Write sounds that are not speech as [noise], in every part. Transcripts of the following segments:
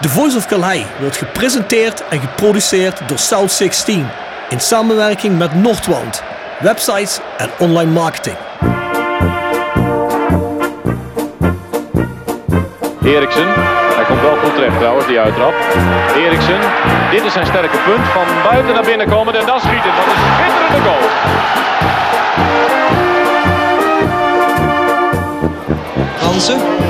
The Voice of Calais wordt gepresenteerd en geproduceerd door South 16 in samenwerking met Noordwand, websites en online marketing. Eriksen, hij komt wel goed terecht trouwens, die uittrap. Eriksen, dit is zijn sterke punt. Van buiten naar binnen komen en dan schieten. Dat is een schitterende goal. Hansen.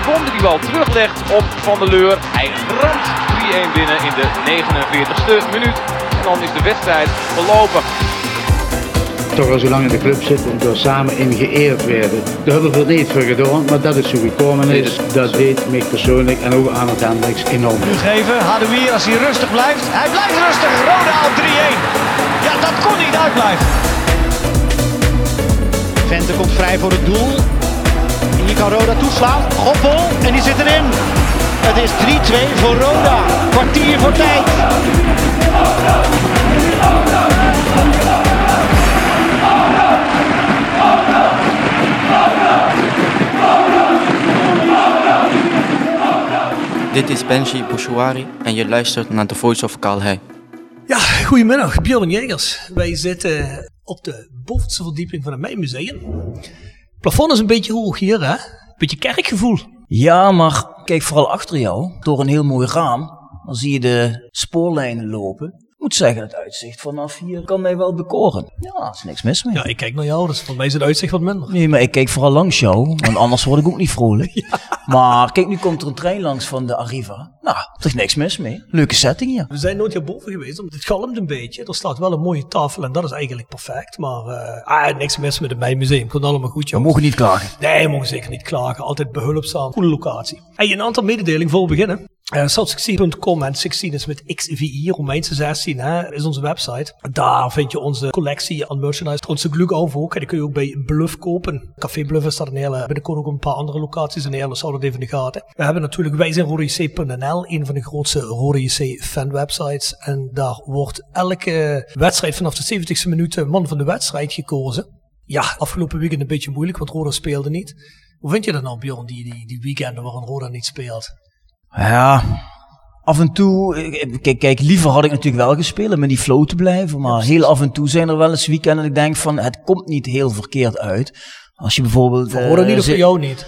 Sibon die die bal teruglegt op Van der Leur. Hij ramt 3-1 binnen in de 49ste minuut. En dan is de wedstrijd verlopen. toch al zo lang in de club zitten en door samen in geëerd werden. Daar hebben we er niet voor gedaan, maar dat is hoe gekomen is. Dat deed mij persoonlijk en ook aan het Hendricks enorm. geven. Hadouier als hij rustig blijft. Hij blijft rustig. Roda op 3-1. Ja, dat kon niet uitblijven. Vente komt vrij voor het doel. Kan Roda toeslaan. Goppel en die zit erin. Het is 3-2 voor Roda. Kwartier voor tijd. Dit is Benji Bouchouari en je luistert naar The Voice of Calais. Ja, goedemiddag, Björn Jegers. Wij zitten op de bovenste verdieping van het Mijnmuseum. Plafond is een beetje hoog hier, hè? Beetje kerkgevoel. Ja, maar kijk vooral achter jou, door een heel mooi raam. Dan zie je de spoorlijnen lopen. Ik moet zeggen, het uitzicht vanaf hier kan mij wel bekoren. Ja, er is niks mis mee. Ja, ik kijk naar jou, dus voor mij is het uitzicht wat minder. Nee, maar ik kijk vooral langs jou, want anders word ik ook niet vrolijk. [laughs] Maar kijk, nu komt er een trein langs van de Arriva. Nou, er is niks mis mee. Leuke setting hier. We zijn nooit hierboven geweest, omdat het galmt een beetje. Er staat wel een mooie tafel en dat is eigenlijk perfect. Maar eh, ah, niks mis met het Mijnmuseum. Komt allemaal goed, We jongens. mogen niet klagen. Nee, we mogen zeker niet klagen. Altijd behulpzaam. Goede locatie. Hey, een aantal mededelingen voor we beginnen. Uh, South16.com en 16 is met XVI, Romeinse 16, hè, is onze website. Daar vind je onze collectie aan merchandise. Onze Glück ook. Die kun je ook bij Bluff kopen. Café Bluff is daar een hele, binnenkort ook een paar andere locaties in Nederland. Hou dat even in de gaten. We hebben natuurlijk wij zijn RodeJC.nl, een van de grootste Rode JC fan websites. En daar wordt elke wedstrijd vanaf de 70ste minuut eh, man van de wedstrijd gekozen. Ja, afgelopen weekend een beetje moeilijk, want Roda speelde niet. Hoe vind je dat nou, Bjorn, die, die, die weekenden waarin Roda niet speelt? Ja, af en toe, eh, kijk, kijk, liever had ik natuurlijk wel gespeeld om in die flow te blijven. Maar heel af en toe zijn er wel eens weekenden dat ik denk van, het komt niet heel verkeerd uit. Als je bijvoorbeeld... Voor Roda eh, niet of voor jou niet?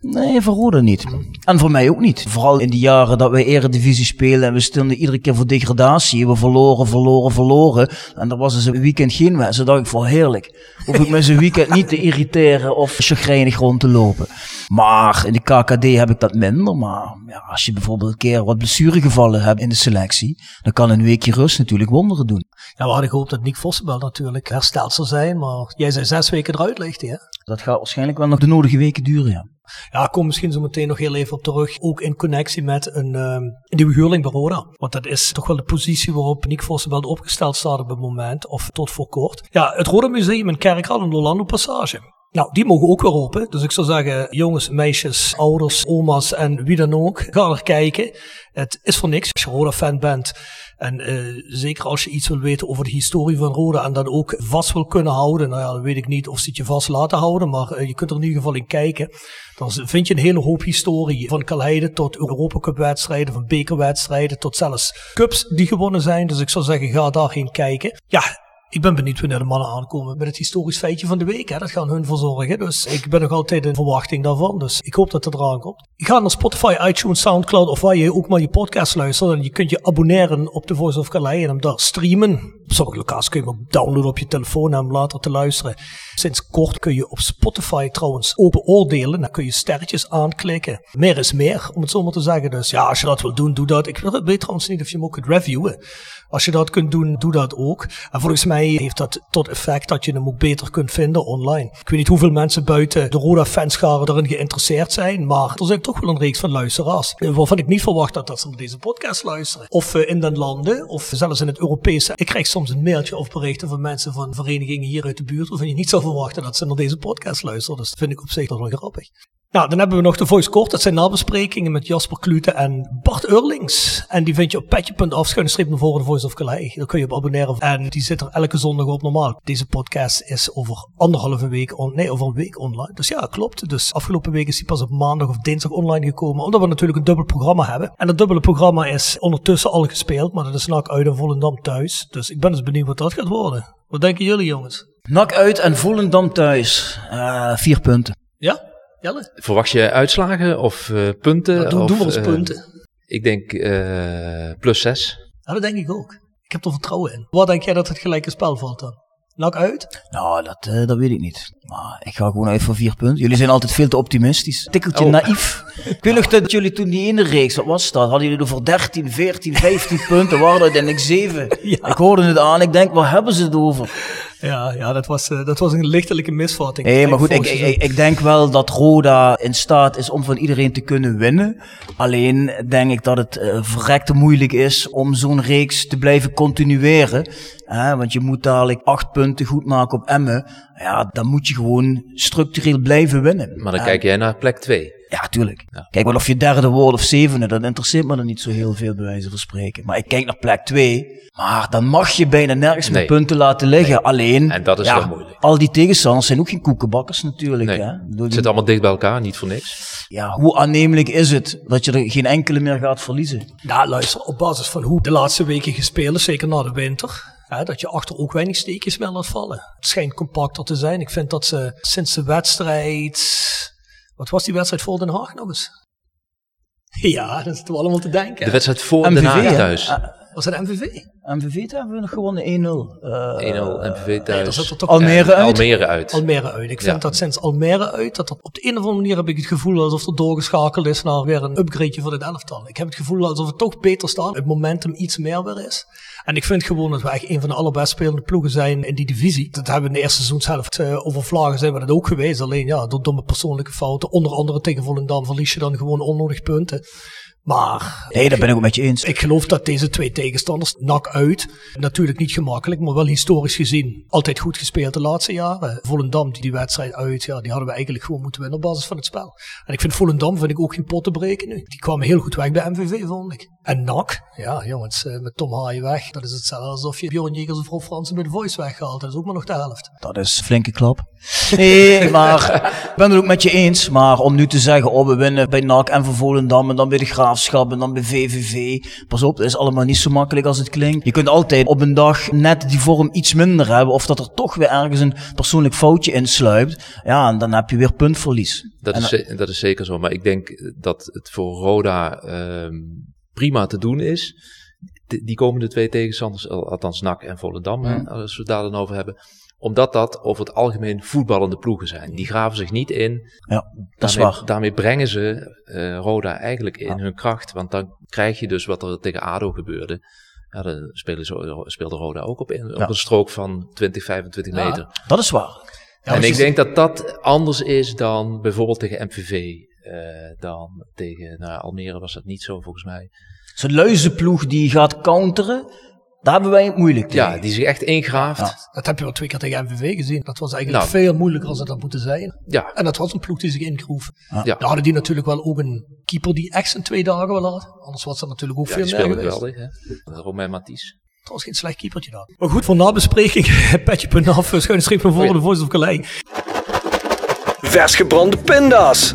Nee, voor Roda niet. En voor mij ook niet. Vooral in de jaren dat wij eredivisie spelen en we stonden iedere keer voor degradatie. We verloren, verloren, verloren. En er was dus een weekend geen wedstrijd. dacht ik voor heerlijk. Hoef ik me zo'n weekend niet te irriteren of chagrijnig rond te lopen. Maar in de KKD heb ik dat minder. Maar ja, als je bijvoorbeeld een keer wat blessuregevallen hebt in de selectie, dan kan een weekje rust natuurlijk wonderen doen. Ja, we hadden gehoopt dat Nick Vossenbel natuurlijk hersteld zou zijn. Maar jij zei zes weken eruit ligt, hè? Dat gaat waarschijnlijk wel nog de nodige weken duren, ja. Ja, ik kom misschien zo meteen nog heel even op terug. Ook in connectie met een, ehm, een nieuwe huurling bij Roda. Want dat is toch wel de positie waarop Nick Vossenbel opgesteld staat op het moment. Of tot voor kort. Ja, het Roda Museum in Kerkrade en Orlando Passage. Nou, die mogen ook weer open. Dus ik zou zeggen, jongens, meisjes, ouders, oma's en wie dan ook. Ga er kijken. Het is voor niks als je Roda-fan bent. En eh, zeker als je iets wil weten over de historie van Roda en dat ook vast wil kunnen houden. Nou ja, dan weet ik niet of ze het je vast laten houden, maar eh, je kunt er in ieder geval in kijken. Dan vind je een hele hoop historie. Van Kalheide tot Europa Cup wedstrijden, van bekerwedstrijden tot zelfs cups die gewonnen zijn. Dus ik zou zeggen, ga daarheen kijken. Ja, ik ben benieuwd wanneer de mannen aankomen met het historisch feitje van de week. Hè. Dat gaan hun verzorgen. Dus ik ben nog altijd in verwachting daarvan. Dus ik hoop dat het eraan komt. Je gaat naar Spotify, iTunes, Soundcloud of waar je ook maar je podcast luistert. En je kunt je abonneren op de Voice of Calais en hem daar streamen. Sommige locaties kun je hem ook downloaden op je telefoon en hem later te luisteren. Sinds kort kun je op Spotify trouwens ook beoordelen. Dan kun je sterretjes aanklikken. Meer is meer, om het zo maar te zeggen. Dus ja, als je dat wil doen, doe dat. Ik weet trouwens niet of je hem ook kunt reviewen. Als je dat kunt doen, doe dat ook. En volgens mij heeft dat tot effect dat je hem ook beter kunt vinden online. Ik weet niet hoeveel mensen buiten de Roda-fanscharen erin geïnteresseerd zijn, maar er zijn toch wel een reeks van luisteraars. eh, Waarvan ik niet verwacht dat, dat ze naar deze podcast luisteren. Of eh, in den landen, of zelfs in het Europese. Ik krijg soms een mailtje of berichten van mensen van verenigingen hier uit de buurt, waarvan je niet zou verwachten dat ze naar deze podcast luisteren. Dus dat vind ik op zich nog wel grappig. Nou, dan hebben we nog de Voice Court. Dat zijn nabesprekingen met Jasper Klute en Bart Eurlings. En die vind je op petje.af, schuine streep naar Voice of Calais. Daar kun je op abonneren. En die zit er elke zondag op normaal. Deze podcast is over anderhalve week, on, nee, over een week online. Dus ja, klopt. Dus afgelopen week is die pas op maandag of dinsdag online gekomen. Omdat we natuurlijk een dubbel programma hebben. En dat dubbele programma is ondertussen al gespeeld. Maar dat is NAC uit en Volendam thuis. Dus ik ben dus benieuwd wat dat gaat worden. Wat denken jullie jongens? Nak uit en Volendam thuis. Eh, vier punten. Ja? Jelle? Verwacht je uitslagen of eh, punten? Nou, doe, of, doe maar eens eh, punten. ik denk eh, plus 6. Ja, dat denk ik ook. Ik heb er vertrouwen in. Wat denk jij dat het gelijke spel valt dan? Nak uit? Nou, dat, eh, dat weet ik niet. Maar ik ga gewoon uit voor vier punten. Jullie zijn altijd veel te optimistisch. Tikkeltje Oh. naïef. Ik weet nog dat jullie toen die ene reeks, wat was dat? Hadden jullie er voor 13, 14, 15 punten? Waren er uiteindelijk 7? Ja. Ik hoorde het aan. Ik denk, waar hebben ze het over? Ja, ja dat, was, eh, dat was een lichtelijke misvatting. Nee, maar goed, ik, ik, ik denk wel dat Roda in staat is om van iedereen te kunnen winnen. Alleen denk ik dat het eh, verrekte moeilijk is om zo'n reeks te blijven continueren. Hè, want je moet dadelijk acht punten goed maken op Emmen. Ja, dan moet je gewoon structureel blijven winnen. Maar dan kijk jij naar plek 2. Ja, tuurlijk. Kijk, wel of je derde wordt of zevende, dat interesseert me dan niet zo heel veel bij wijze van spreken. Maar ik kijk naar plek twee. Maar dan mag je bijna nergens meer Nee. punten laten liggen. Alleen, En dat is ja, wel moeilijk. al die tegenstanders zijn ook geen koekenbakkers natuurlijk. Nee. Hè? Bedoel, Het zit allemaal dicht bij elkaar, niet voor niks. ja, hoe aannemelijk is het dat je er geen enkele meer gaat verliezen? Nou, luister, op basis van hoe de laatste weken gespeeld is, zeker na de winter, hè, dat je achter ook weinig steekjes meer laat vallen. Het schijnt compacter te zijn. Ik vind dat ze sinds de wedstrijd. Wat was die wedstrijd voor Den Haag nog eens? [laughs] Ja, dat zitten we allemaal te denken. De wedstrijd voor MVV, Den Haag thuis. 1-0 Ah, Was het MVV? MVV hebben we nog gewonnen 1-0. Eh, MVV Ja, daar thuis. er toch Almere uit. Almere uit. Almere uit. Ik vind Ja. dat sinds Almere uit, dat er op de een of andere manier heb ik het gevoel alsof er doorgeschakeld is naar weer een upgradeje voor dit elftal. Ik heb het gevoel alsof het toch beter staat, het momentum iets meer weer is. En ik vind gewoon dat we echt een van de allerbest spelende ploegen zijn in die divisie. Dat hebben we in de eerste seizoenshelft uh, over Vlagen zijn we dat ook geweest. Alleen ja, door domme persoonlijke fouten, onder andere tegen Volendam, verlies je dan gewoon onnodig punten. Maar Nee, daar ben ik ook met je eens. ik geloof dat deze twee tegenstanders, nak uit, natuurlijk niet gemakkelijk, maar wel historisch gezien altijd goed gespeeld de laatste jaren. Volendam, die, die wedstrijd uit, ja, die hadden we eigenlijk gewoon moeten winnen op basis van het spel. En ik vind Volendam vind ik ook geen pot te breken nu. Die kwamen heel goed weg bij MVV, vond ik. En nak, ja jongens, eh, met Tom Haaien weg, dat is hetzelfde alsof je Bjorn Jegers of Rob Fransen de Voice weggehaald. Dat is ook maar nog de helft. Dat is een flinke klap. [laughs] Nee, maar ik ben het ook met je eens. Maar om nu te zeggen, oh we winnen bij NAC en voor Volendam en dan bij de Graafschap en dan bij VVV. Pas op, dat is allemaal niet zo makkelijk als het klinkt. Je kunt altijd op een dag net die vorm iets minder hebben. Of dat er toch weer ergens een persoonlijk foutje insluipt. Ja, en dan heb je weer puntverlies. Dat En is, dat is zeker zo. Maar ik denk dat het voor Roda ehm, prima te doen is. Die komende twee tegenstanders, al- althans NAC en Volendam, als we het daar dan over hebben. Omdat dat over het algemeen voetballende ploegen zijn. Die graven zich niet in. Ja, dat is Daarmee, waar. daarmee brengen ze eh, Roda eigenlijk in hun kracht. Want dan krijg je dus wat er tegen ADO gebeurde. Ja, dan spelen ze, speelde Roda ook op, een, op een strook van 20, 25 Ja. meter. Dat is waar. En ik denk dat dat anders is dan bijvoorbeeld tegen MVV. Eh, dan tegen nou, Almere was dat niet zo volgens mij. Zo'n luizenploeg die gaat counteren, daar hebben wij het moeilijk tegen. Ja, die zich echt ingraaft. Ja. Dat heb je wel twee keer tegen MVV gezien. Dat was eigenlijk Nou. veel moeilijker als het had moeten zijn. Ja, En dat was een ploeg die zich ingroef. Ja. Ja. Dan hadden die natuurlijk wel ook een keeper die echt in twee dagen wel had. Anders was dat natuurlijk ook ja veel meer speelde geweest. geweldig. Hè? Romain Mathies. Trouwens geen slecht keepertje dan. Maar goed, voor nabespreking, [laughs] petje.af, schuine streep naar voren, Oh ja. de Voice of Calais. Vers gebrande pinda's.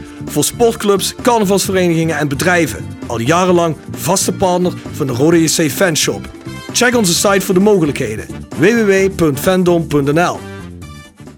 Voor sportclubs, carnavalsverenigingen en bedrijven. Al jarenlang vaste partner van de Rode JC Fanshop. Check onze site voor de mogelijkheden. www.fandom.nl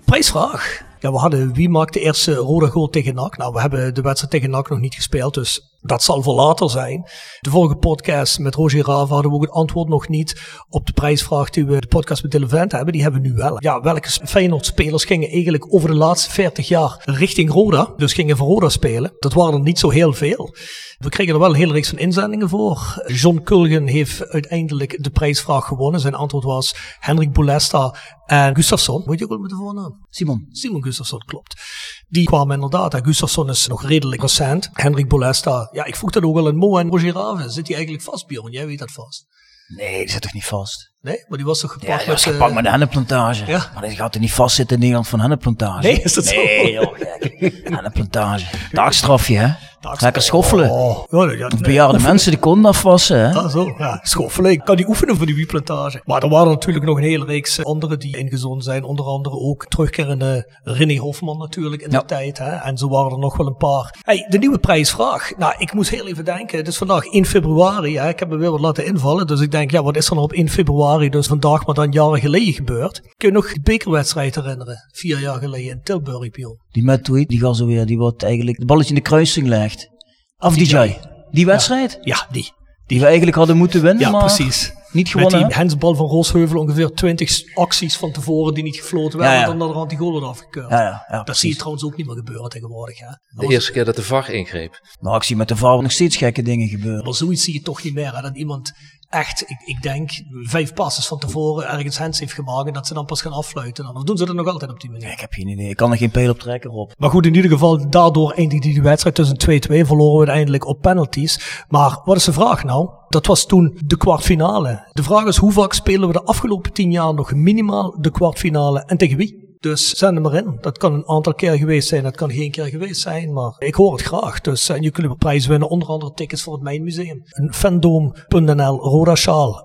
Prijsvraag. Ja, we hadden wie maakt de eerste rode goal tegen NAC? Nou, we hebben de wedstrijd tegen NAC nog niet gespeeld, dus dat zal voor later zijn. De vorige podcast met Roger Rava hadden we ook het antwoord nog niet op de prijsvraag die we de podcast met Dylan hebben. Die hebben we nu wel. Ja, welke Feyenoord-spelers gingen eigenlijk over de laatste 40 jaar richting Roda? Dus gingen voor Roda spelen. Dat waren er niet zo heel veel. We kregen er wel een hele reeks van inzendingen voor. John Kulgen heeft uiteindelijk de prijsvraag gewonnen. Zijn antwoord was Hendrik Boulesta en Gustafsson. Moet je ook wel met de voornaam? Simon. Simon Gustafsson, klopt. Die kwamen inderdaad. Gustafsson is nog redelijk recent. Hendrik Boulesta, ja, ik vroeg dat ook wel in Mo en Roger Raven. Zit hij eigenlijk vast, Bjorn? Jij weet dat vast. Nee, die zit toch niet vast? Nee, maar die was toch gepakt ja, met... was gepakt uh, met de hennenplantage. Ja. Maar die gaat er niet vastzitten in Nederland van hennenplantage. Nee, is dat nee, zo? Nee, joh, gek. Hennenplantage. Taakstrafje, hè? Lekker schoffelen. Oh, ja, ja, Bejaarde mensen die konden afwassen, hè? Ah, zo, ja. Schoffelen. Ik kan die oefenen voor die wieplantage. Maar er waren natuurlijk nog een hele reeks anderen die ingezonden zijn. Onder andere ook terugkerende René Hofman natuurlijk in Ja. de tijd. Hè? En zo waren er nog wel een paar. Hey, de nieuwe prijsvraag. Nou, ik moest heel even denken. Het is vandaag 1 februari. Hè? Ik heb me weer wat laten invallen. Dus ik denk, ja, wat is er nou op 1 februari? Dus vandaag, maar dan jaren geleden gebeurd. Kun je nog de bekerwedstrijd herinneren? Vier jaar geleden in Tilburg, Pion. Die met tweet, die gaat zo weer, die wordt eigenlijk het balletje in de kruising legt. Af DJ. Die wedstrijd? Ja, die. Die we eigenlijk hadden moeten winnen, Ja, maar precies. niet Met gewonnen. die hè? hensbal van Rosheuvel ongeveer 20 acties van tevoren die niet gefloten werden. Ja, ja. En dan naderhand die goal werd afgekeurd. Ja, ja, ja, dat precies. zie je trouwens ook niet meer gebeuren tegenwoordig. Hè? De eerste keer dat de VAR ingreep. Maar ik zie met de VAR nog steeds gekke dingen gebeuren. Maar zoiets zie je toch niet meer. Hè? Dat iemand echt, ik, ik denk, vijf passes van tevoren ergens hands heeft gemaakt. En dat ze dan pas gaan affluiten. Of doen ze dat nog altijd op die manier? Ik heb geen idee. Ik kan er geen pijl op trekken op. Maar goed, in ieder geval, daardoor eindigde die wedstrijd tussen 2-2. Verloren we uiteindelijk op penalties. Maar wat is de vraag nou? Dat was toen de kwartfinale. De vraag is, hoe vaak spelen we de afgelopen tien jaar nog minimaal de kwartfinale? En tegen wie? Dus zend hem maar in. Dat kan een aantal keer geweest zijn, dat kan geen keer geweest zijn, maar ik hoor het graag. Dus en je kunt een prijs winnen, onder andere tickets voor het Mijnmuseum. Een fandoom.nl Roda.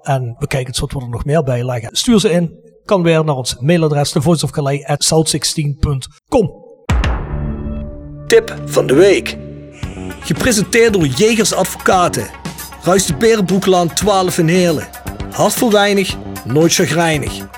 En bekijk het wat we er nog meer bij leggen. Stuur ze in, kan weer naar ons mailadres, thevoiceofcalais.south16.com. Tip van de week. Gepresenteerd door Jegers Advocaten. Ruist de Berenbroeklaan 12 in Heerlen. Hart voor weinig, nooit chagrijnig.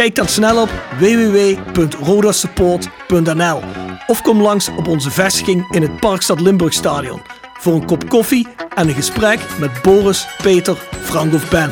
Kijk dan snel op www.rodasupport.nl of kom langs op onze vestiging in het Parkstad Limburg Stadion voor een kop koffie en een gesprek met Boris, Peter, Frank of Ben.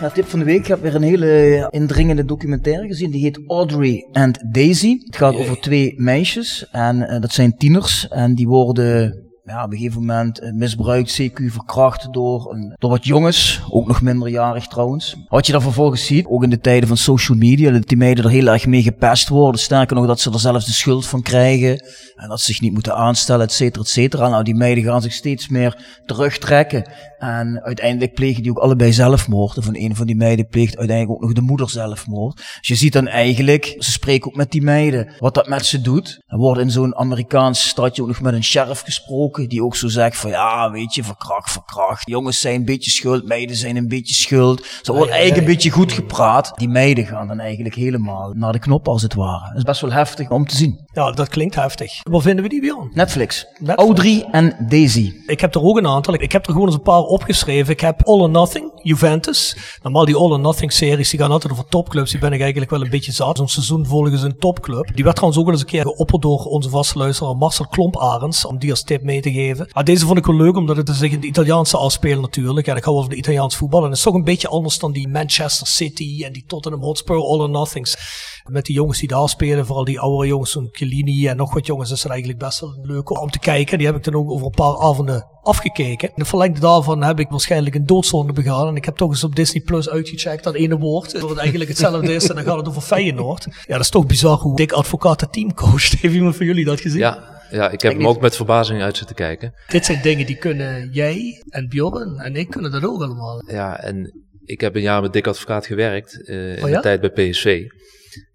Ja, tip van de week. Ik heb weer een hele indringende documentaire gezien. Die heet Audrey and Daisy. Het gaat over twee meisjes. En eh, dat zijn tieners. En die worden ja, op een gegeven moment eh, misbruikt, CQ verkracht door, een, door wat jongens. Ook nog minderjarig trouwens. Wat je dan vervolgens ziet, ook in de tijden van social media, dat die meiden er heel erg mee gepest worden. Sterker nog, dat ze er zelfs de schuld van krijgen. En dat ze zich niet moeten aanstellen, et cetera, et cetera. Nou, die meiden gaan zich steeds meer terugtrekken. En uiteindelijk plegen die ook allebei zelfmoord. En van een van die meiden pleegt uiteindelijk ook nog de moeder zelfmoord. Dus je ziet dan eigenlijk, ze spreken ook met die meiden, wat dat met ze doet. Er wordt in zo'n Amerikaans stadje ook nog met een sheriff gesproken, die ook zo zegt van, ja, weet je, verkracht, verkracht. Jongens zijn een beetje schuld, meiden zijn een beetje schuld. Ze wordt eigenlijk een beetje goed gepraat. Die meiden gaan dan eigenlijk helemaal naar de knop, als het ware. Dat is best wel heftig om te zien. Ja, dat klinkt heftig. Waar vinden we die weer? Netflix. Netflix. Audrey en Daisy. Ik heb er ook een aantal. Ik heb er gewoon eens een paar opgeschreven. Ik heb All or Nothing, Juventus. Normaal die All or Nothing series, die gaan altijd over topclubs. Die ben ik eigenlijk wel een beetje zat. Zo'n seizoen volgen ze een topclub. Die werd trouwens ook wel eens een keer geopperd door onze vaste luisteraar Marcel Klomp-Arends. Om die als tip mee te geven. Maar deze vond ik wel leuk, omdat het in de Italiaanse afspeelt natuurlijk. Ja, ik hou wel van de Italiaans voetbal. En het is toch een beetje anders dan die Manchester City en die Tottenham Hotspur All or Nothings. Met die jongens die daar spelen, vooral die oudere jongens, zo'n Chiellini en nog wat jongens, is het eigenlijk best wel leuk om te kijken. Die heb ik dan ook over een paar avonden afgekeken. In het verlengde daarvan heb ik waarschijnlijk een doodzonde begaan. En ik heb toch eens op Disney Plus uitgecheckt dat ene woord. Dat het eigenlijk hetzelfde is en dan gaat het over Feyenoord. Ja, dat is toch bizar hoe dik advocaat het team coacht. [laughs] Heeft iemand van jullie dat gezien? Ja, ja ik heb hem ook met verbazing uit zitten kijken. Dit zijn dingen die kunnen jij en Bjorn en ik kunnen dat ook allemaal. Ja, en ik heb een jaar met Dick Advocaat gewerkt eh, in Oh ja? de tijd bij PSV.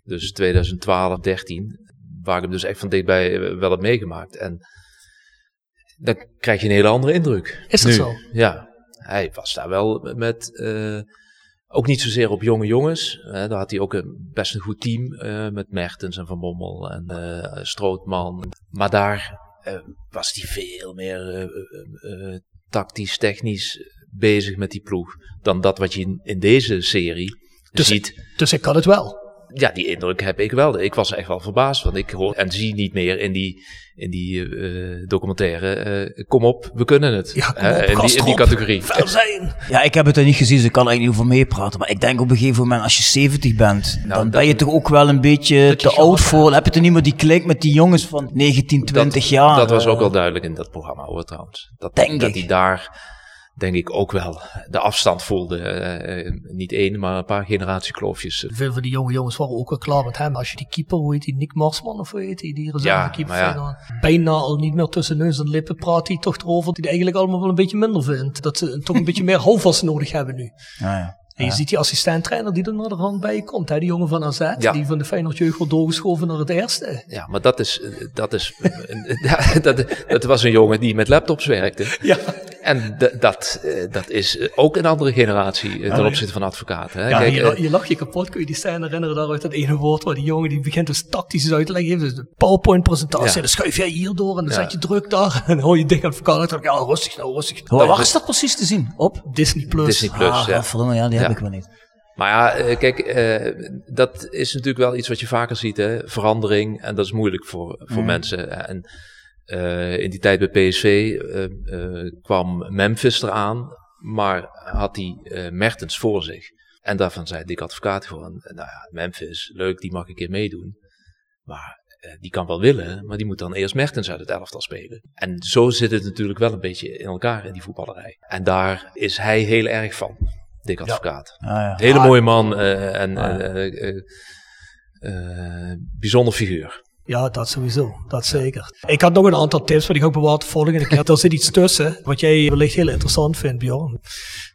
Dus 2012, 13, waar ik hem dus echt van dichtbij eh, wel heb meegemaakt. En dan krijg je een hele andere indruk. Is dat nu. zo? Ja, hij was daar wel met, eh, ook niet zozeer op jonge jongens. Hè, daar had hij ook een, best een goed team eh, met Mertens en Van Bommel en eh, Strootman. Maar daar eh, was hij veel meer tactisch, technisch bezig met die ploeg. Dan dat wat je in, in deze serie Dus- ziet. Dus ik kan het wel. Ja, die indruk heb ik wel. Ik was echt wel verbaasd, want ik hoor en zie niet meer in die, in die eh, documentaire. eh, kom op, we kunnen het. Ja, in, die, in die categorie. Zijn. Ja, ik heb het er niet gezien, dus ik kan er niet over meepraten. Maar ik denk op een gegeven moment, als je 70 bent, dan dat- ben je toch ook wel een beetje te oud voor. Dan heb je toch niet meer die klik met die jongens van 19, 20 dat, jaar. Dat was ook wel duidelijk in dat programma hoor trouwens. Dat, Denk dat ik. hij daar, denk ik, ook wel de afstand voelde. eh, eh, niet één, maar een paar generatiekloofjes. Veel van die jonge jongens waren ook wel klaar met hem. Als je die keeper, hoe heet die, Nick Marsman of hoe heet die, die reservekeeper ja. bijna al niet meer tussen neus en lippen praat hij toch erover die hij eigenlijk allemaal wel een beetje minder vindt. Dat ze toch een beetje meer houvast nodig hebben nu. [laughs] Ja, ja. En je ziet die assistent-trainer die er naar de hand bij komt. Hè? Die jongen van AZ, Ja. die van de Feyenoord jeugd wordt doorgeschoven naar het eerste. Ja, maar dat is, eh, dat is, [laughs] [laughs] ja, dat, dat was een jongen die met laptops werkte. Ja. En dat, eh, dat is eh, ook een andere generatie eh, ten opzichte van advocaten. Hè? Ja, Kijk, je, la- je lacht je kapot. Kun je die scène herinneren daaruit dat ene woord waar die jongen die begint dus tactisch uit te leggen. Dus de PowerPoint-presentatie. Ja. Dan schuif jij hier door en dan Ja. zet je druk daar. [laughs] En dan hoor je dik aan het verkouden. Dan denk ik, ja, rustig nou, rustig. Waar waar is dat precies te zien? Op? Disney Plus. Disney Plus, ah, ja. verdomme, ja, die heb ik wel niet. Maar ja, kijk, eh, dat is natuurlijk wel iets wat je vaker ziet, hè? verandering. En dat is moeilijk voor, voor Mm. mensen. En eh, in die tijd bij PSV eh, eh, kwam Memphis eraan, maar had hij Mertens voor zich. En daarvan zei Dick Advocaat gewoon, nou ja, Memphis, leuk, die mag een keer meedoen. Maar die kan wel willen, maar die moet dan eerst Mertens uit het elftal spelen. En zo zit het natuurlijk wel een beetje in elkaar in die voetballerij. En daar is hij heel erg van, Dick Advocaat. Ah, ja. Hele Ah, mooie man en Ah, ja. bijzonder figuur. Ja, dat sowieso. Dat zeker. Ik had nog een aantal tips, maar die ga ik bewaren de volgende keer. Er zit iets tussen, wat jij wellicht heel interessant vindt, Bjorn.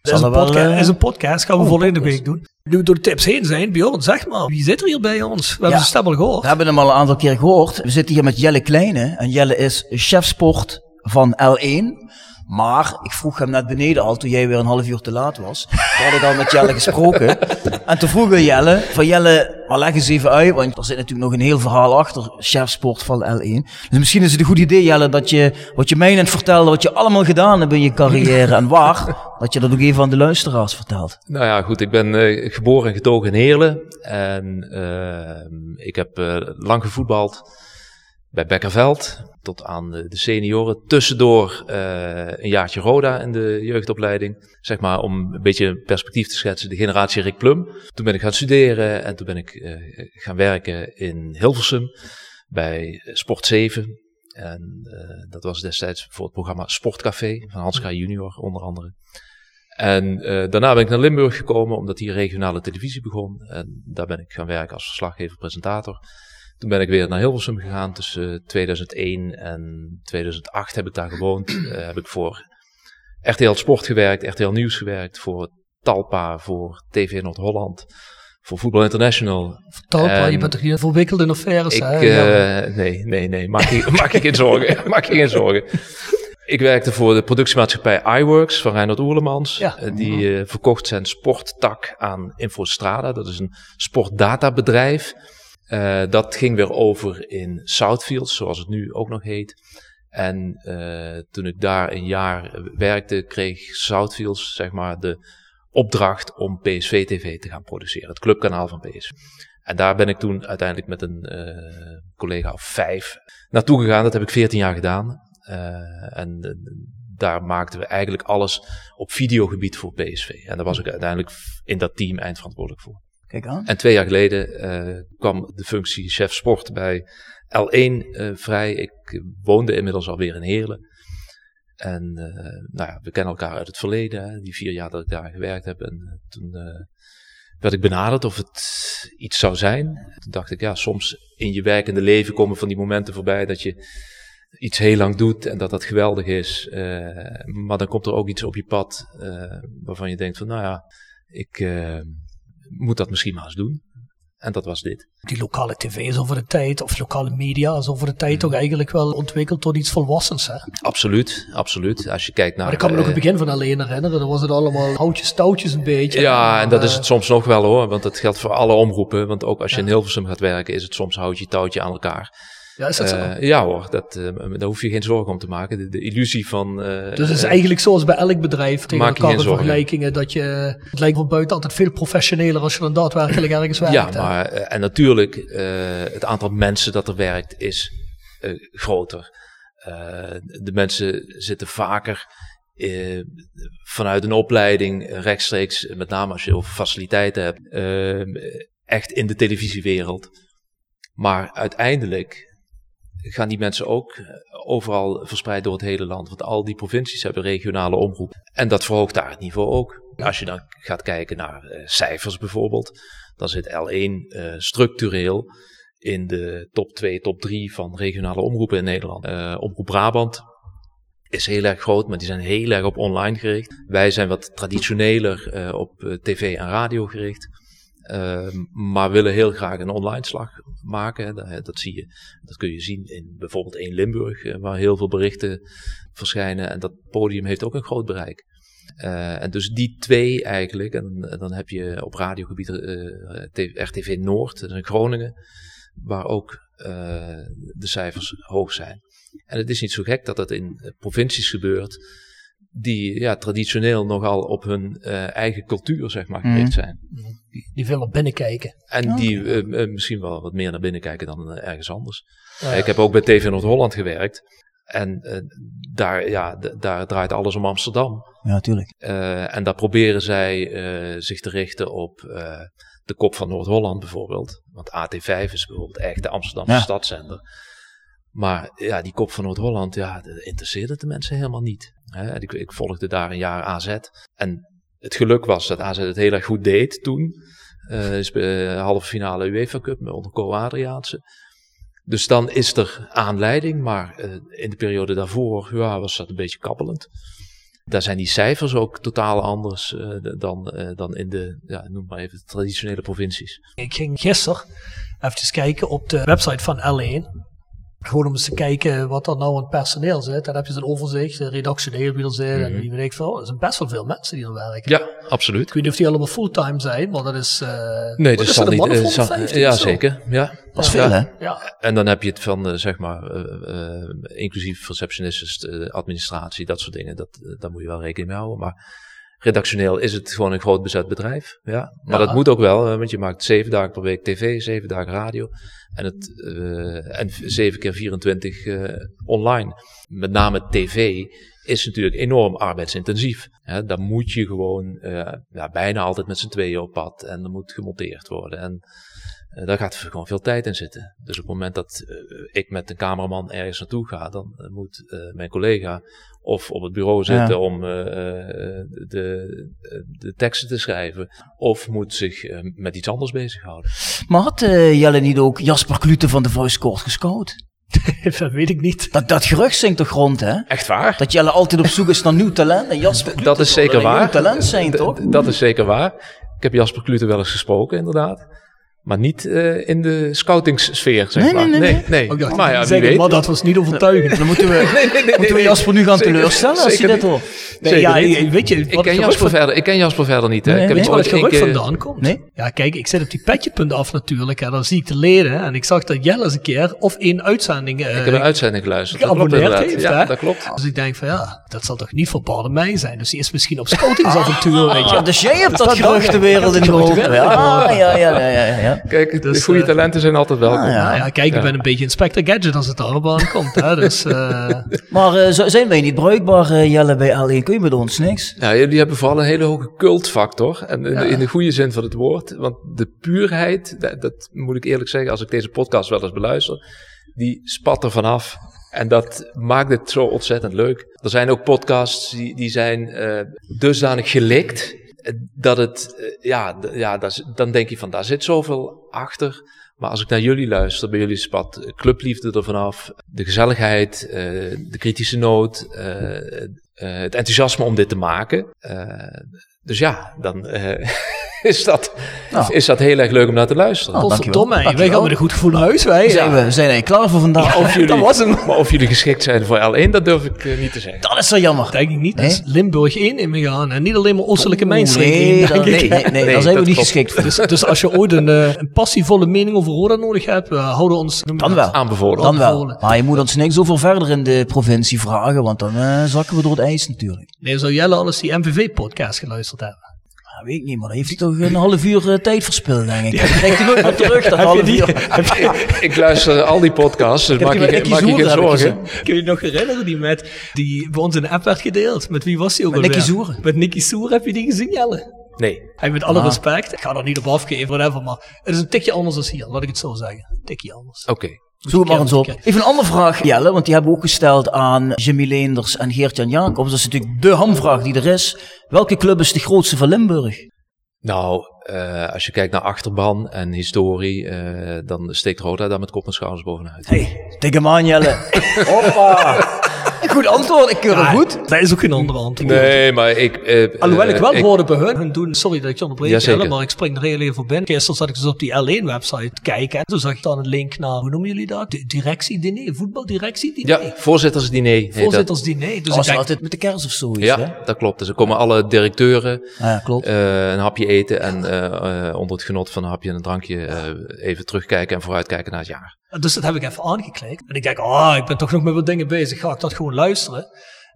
Dat is een, wel, podcast, eh, is een podcast, gaan we oh, volgende podcast. week doen. Nu we door de tips heen zijn, Bjorn, zeg maar, wie zit er hier bij ons? We hebben zijn stem al gehoord. We hebben hem al een aantal keer gehoord. We zitten hier met Jelle Kleine. En Jelle is chef sport van L1. Maar ik vroeg hem net beneden al, toen jij weer een half uur te laat was. Toen had ik al met Jelle gesproken. [laughs] En toen vroeg we Jelle, van Jelle, maar leg eens even uit. Want er zit natuurlijk nog een heel verhaal achter, chef sport van L1. Dus misschien is het een goed idee Jelle, dat je wat je mij net vertelde, wat je allemaal gedaan hebt in je carrière en waar. Dat je dat ook even aan de luisteraars vertelt. Nou ja, goed, ik ben eh, geboren en getogen in Heerlen. En eh, ik heb eh, lang gevoetbald bij Bekkerveld tot aan de, de senioren. Tussendoor eh, een jaartje Roda in de jeugdopleiding. Zeg maar om een beetje perspectief te schetsen, de generatie Rick Plum. Toen ben ik gaan studeren en toen ben ik eh, gaan werken in Hilversum bij Sport 7. En eh, dat was destijds voor het programma Sportcafé van Hans. Junior onder andere. En daarna ben ik naar Limburg gekomen omdat hier regionale televisie begon. En daar ben ik gaan werken als verslaggever, presentator. Toen ben ik weer naar Hilversum gegaan. Tussen 2001 en 2008 heb ik daar gewoond. Eh, heb ik voor RTL Sport gewerkt, RTL Nieuws gewerkt, voor Talpa, voor TV Noord-Holland, voor Voetbal International. Talpa, je En bent toch hier verwikkeld in affaires, ik, hè? Eh, nee, nee, nee, maak je, [laughs] maak je geen zorgen. [laughs] maak je geen zorgen. Ik werkte voor de productiemaatschappij iWorks van Reinhard Oerlemans. Ja. Eh, die eh, verkocht zijn sporttak aan Infostrada. Dat is een sportdatabedrijf. Eh, dat ging weer over in Southfields, zoals het nu ook nog heet. En eh, toen ik daar een jaar werkte, kreeg Southfields zeg maar de opdracht om PSV TV te gaan produceren. Het clubkanaal van PSV. En daar ben ik toen uiteindelijk met een eh, collega of vijf naartoe gegaan. Dat heb ik 14 jaar gedaan. En daar maakten we eigenlijk alles op videogebied voor PSV. En daar was ik uiteindelijk in dat team eindverantwoordelijk voor. En twee jaar geleden eh, kwam de functie chef sport bij L1 eh, vrij. Ik eh, woonde inmiddels alweer in Heerlen. En nou ja, we kennen elkaar uit het verleden, hè, die vier jaar dat ik daar gewerkt heb. En toen werd ik benaderd of het iets zou zijn. Toen dacht ik, ja, soms in je werkende leven komen van die momenten voorbij dat je iets heel lang doet en dat dat geweldig is. Maar dan komt er ook iets op je pad waarvan je denkt van, nou ja, ik moet dat misschien maar eens doen. En dat was dit. Die lokale tv is over de tijd, of lokale media is over de tijd toch eigenlijk wel ontwikkeld tot iets volwassens. Hè? Absoluut, absoluut. Als je kijkt naar... Maar ik kan me nog het eh, begin van alleen herinneren, dan was het allemaal houtjes, touwtjes een beetje. Ja, en dat is Eh, het soms nog wel hoor, want dat geldt voor alle omroepen. Want ook als je in Hilversum gaat werken, is het soms houtje touwtje aan elkaar. Ja, is dat zo? Eh, ja hoor, dat, eh, daar hoef je geen zorgen om te maken. De, de illusie van... eh, Dus het is eigenlijk zoals bij elk bedrijf tegen Maak je elkaar vergelijkingen. Dat je, het lijkt van buiten altijd veel professioneler als je dan daadwerkelijk ergens werkt. Ja, maar en natuurlijk, het aantal mensen dat er werkt is groter. De mensen zitten vaker vanuit een opleiding rechtstreeks, met name als je over faciliteiten hebt, echt in de televisiewereld. Maar uiteindelijk gaan die mensen ook eh, overal verspreid door het hele land. Want al die provincies hebben regionale omroep. En dat verhoogt daar het niveau ook. Als je dan gaat kijken naar eh, cijfers bijvoorbeeld, dan zit L1 eh, structureel in de top 2, top 3 van regionale omroepen in Nederland. Omroep Brabant is heel erg groot, maar die zijn heel erg op online gericht. Wij zijn wat traditioneler op tv en radio gericht. Ehm, maar willen heel graag een online slag maken. Dat, dat zie je, dat kun je zien in bijvoorbeeld 1 Limburg, eh, waar heel veel berichten verschijnen. En dat podium heeft ook een groot bereik. Eh, en dus die twee eigenlijk, en, en dan heb je op radiogebied eh, T- RTV Noord, dat in Groningen, waar ook eh, de cijfers hoog zijn. En het is niet zo gek dat dat in eh, provincies gebeurt, die ja, traditioneel nogal op hun eh, eigen cultuur zeg maar, gericht Mhm. zijn. Die veel naar binnen kijken. En die eh, eh, misschien wel wat meer naar binnen kijken dan ergens anders. Ik heb ook bij TV Noord-Holland gewerkt. En eh, daar, ja, daar draait alles om Amsterdam. Ja, tuurlijk. Eh, en daar proberen zij eh, zich te richten op eh, de kop van Noord-Holland bijvoorbeeld. Want AT5 is bijvoorbeeld echt de Amsterdamse Ja. stadszender. Maar ja, die kop van Noord-Holland, ja, dat interesseerde de mensen helemaal niet. Ik, ik volgde daar een jaar AZ. En het geluk was dat AZ het heel erg goed deed toen. Eh is bij halve finale UEFA Cup met onder Co Adriaanse. Dus dan is er aanleiding, maar eh, in de periode daarvoor ja, was dat een beetje kabbelend. Daar zijn die cijfers ook totaal anders eh, dan, eh, dan in de, ja, noem maar even, de traditionele provincies. Ik ging gisteren even kijken op de website van L1. Gewoon om eens te kijken wat er nou aan het personeel zit. Dan heb je zo'n overzicht, redactioneel wie er zit en Mhm. wie weet ik veel. Er zijn best wel veel mensen die er werken. Ja, absoluut. Ik weet niet of die allemaal fulltime zijn, maar dat is... eh, Nee, dat is zal niet. eh, zal- 150 ja, zeker. Ja. Dat is Ja. veel, hè? Ja, En dan heb je het van, eh, zeg maar, inclusief receptionistes, eh, administratie, dat soort dingen. Dat, daar moet je wel rekening mee houden. Maar redactioneel is het gewoon een groot bezet bedrijf. Ja. Maar Ja. dat moet ook wel, eh, want je maakt zeven dagen per week tv, zeven dagen radio. En, het, eh, en zeven keer 24 eh, online. Met name tv is natuurlijk enorm arbeidsintensief. Hè, daar moet je gewoon ja, bijna altijd met z'n tweeën op pad. En er moet gemonteerd worden. En eh, daar gaat gewoon veel tijd in zitten. Dus op het moment dat eh, ik met een cameraman ergens naartoe ga, dan eh, moet eh, mijn collega of op het bureau zitten Ja. om eh, eh, de, de teksten te schrijven, of moet zich met iets anders bezighouden. Maar had eh, Jelle niet ook Jasper Klute van de Voice Court gescout? [laughs] dat weet ik niet. Dat, dat gerucht zingt toch rond, hè? Echt waar? Dat Jelle altijd op zoek is naar nieuw talent. En Jasper Klute Dat is zeker waar. nieuw talent zijn, toch? Dat is zeker waar. Ik heb Jasper Klute wel eens gesproken, inderdaad. Maar niet eh, in de scoutingssfeer, zeg Nee, maar. nee, nee, nee. nee. Oh, ik dacht, maar ja, zeggen, weet. maar dat was niet overtuigend. Dan moeten we, [laughs] Nee, nee, nee, moeten we. Jasper nu gaan Zeker- teleurstellen als je dit hoort. Nee, ja, weet je, Ik wat ken, Jasper van- verder, ik ken Jasper verder niet. Hè. Nee, ik heb Weet je waar ooit het één gerucht keer- vandaan komt? Nee. Ja, kijk, ik zit op die petje.af af natuurlijk. En dan zie ik de leden. En ik zag dat Jelle eens een keer of één uitzending eh, Ik heb een uitzending geluisterd. Geabonneerd heeft. Ja, dat klopt. Dus ik denk van ja, dat zal toch niet voor Bardemijn zijn. Dus die is misschien op scoutingsavontuur, weet je. [laughs] Ah, dus jij hebt dat dat geruchtenwereld in de hoofd. Heb Ja, ja, ja, ja, ja, ja. Kijk, Dus, de goede eh, talenten zijn altijd welkom. ah, ja. Nou ja, kijk, ik ben een beetje Inspector Gadget als het daarop aankomt. Hè? Dus [laughs] eh, Maar eh, zijn wij niet bruikbaar, eh, Jelle, bij L1? Kun je met ons niks? Nou, jullie hebben vooral een hele hoge cultfactor. En in, de, in de goede zin van het woord. Want de puurheid, dat, dat moet ik eerlijk zeggen, als ik deze podcast wel eens beluister, die spat er vanaf. En dat maakt het zo ontzettend leuk. Er zijn ook podcasts die, die zijn eh, dusdanig gelikt. Dat het, eh, ja, ja dan denk je van, daar zit zoveel achter. Maar als ik naar jullie luister, bij jullie spat clubliefde er vanaf. De gezelligheid, eh, de kritische noot, eh, eh, het enthousiasme om dit te maken. Eh, dus ja, dan eh, [laughs] is dat Nou. is dat heel erg leuk om naar te luisteren. Oh, Godverdomme, dankjewel. wij gaan met een goed gevoel naar huis, wij. Zijn Ja. we, we zijn er klaar voor vandaag. Of [laughs] jullie, dat was hem. Maar of jullie geschikt zijn voor L1, dat durf ik eh, niet te zeggen. Dat is zo jammer. Denk ik niet. Nee? Dus Limburg 1 in me gaan. En niet alleen maar Oostelijke Mijnstreek nee, 1, dat- [laughs] denk nee, nee, nee, Nee, daar zijn we niet klopt. geschikt voor. Dus, dus als je ooit een, eh, een passievolle mening over Roda nodig hebt, uh, houden we ons... Dan wel. Aanbevolen. Dan wel. Maar je moet ons niks over verder in de provincie vragen, want dan eh, zakken we door het ijs natuurlijk. Nee, zou Jelle alles die MVV-podcast geluisterd hebben? Ja, weet ik niet, maar dan heeft hij toch een half uur eh, tijd verspild, denk ik. Dan krijgt hij nooit meer terug, dat [laughs] half uur. [laughs] [laughs] Ik luister al die podcasts, dus maak je, maak je geen ik zorgen. Kun je je nog herinneren die met die bij ons in de app werd gedeeld? Met wie was die ook Met alweer? Nicky Soer. Met Nicky Soer heb je die gezien, Jelle? Nee. Hij met alle Ah. respect, ik ga er niet op afgeven, whatever, maar het is een tikje anders dan hier, laat ik het zo zeggen. Een tikje anders. Oké. Zoek het maar eens op. Even een andere vraag, Jelle, want die hebben we ook gesteld aan Jimmy Leenders en Geert-Jan Jacobs. Dat is natuurlijk de hamvraag die er is. Welke club is de grootste van Limburg? Nou, eh, als je kijkt naar achterban en historie, eh, dan steekt Roda daar met kop en schouders bovenuit. Hey, tik hem aan, Jelle. Hoppa. Goed antwoord, ik keur goed. Dat is ook geen andere antwoord. Nee, maar ik... eh, Alhoewel ik eh, wel hoorde bij hun, hun doen, sorry dat ik je onderbreek, Jazeker. Jelle, maar ik spring er heel even op in. Gisteren zat ik dus op die L1-website te kijken en toen zag ik dan een link naar, hoe noemen jullie dat? De directiediner, voetbaldirectiediner? Ja, voorzittersdiner. heet dat. Voorzittersdiner. Dus Als denk, altijd met de kerst of zoiets, hè? Ja, dat klopt. Dus er komen alle directeuren Ja, klopt. eh, een hapje eten en eh, eh, onder het genot van een hapje en een drankje eh, even terugkijken en vooruitkijken naar het jaar. Dus dat heb ik even aangeklikt. En ik denk, ah, ik ben toch nog met wat dingen bezig. Ga ik dat gewoon luisteren?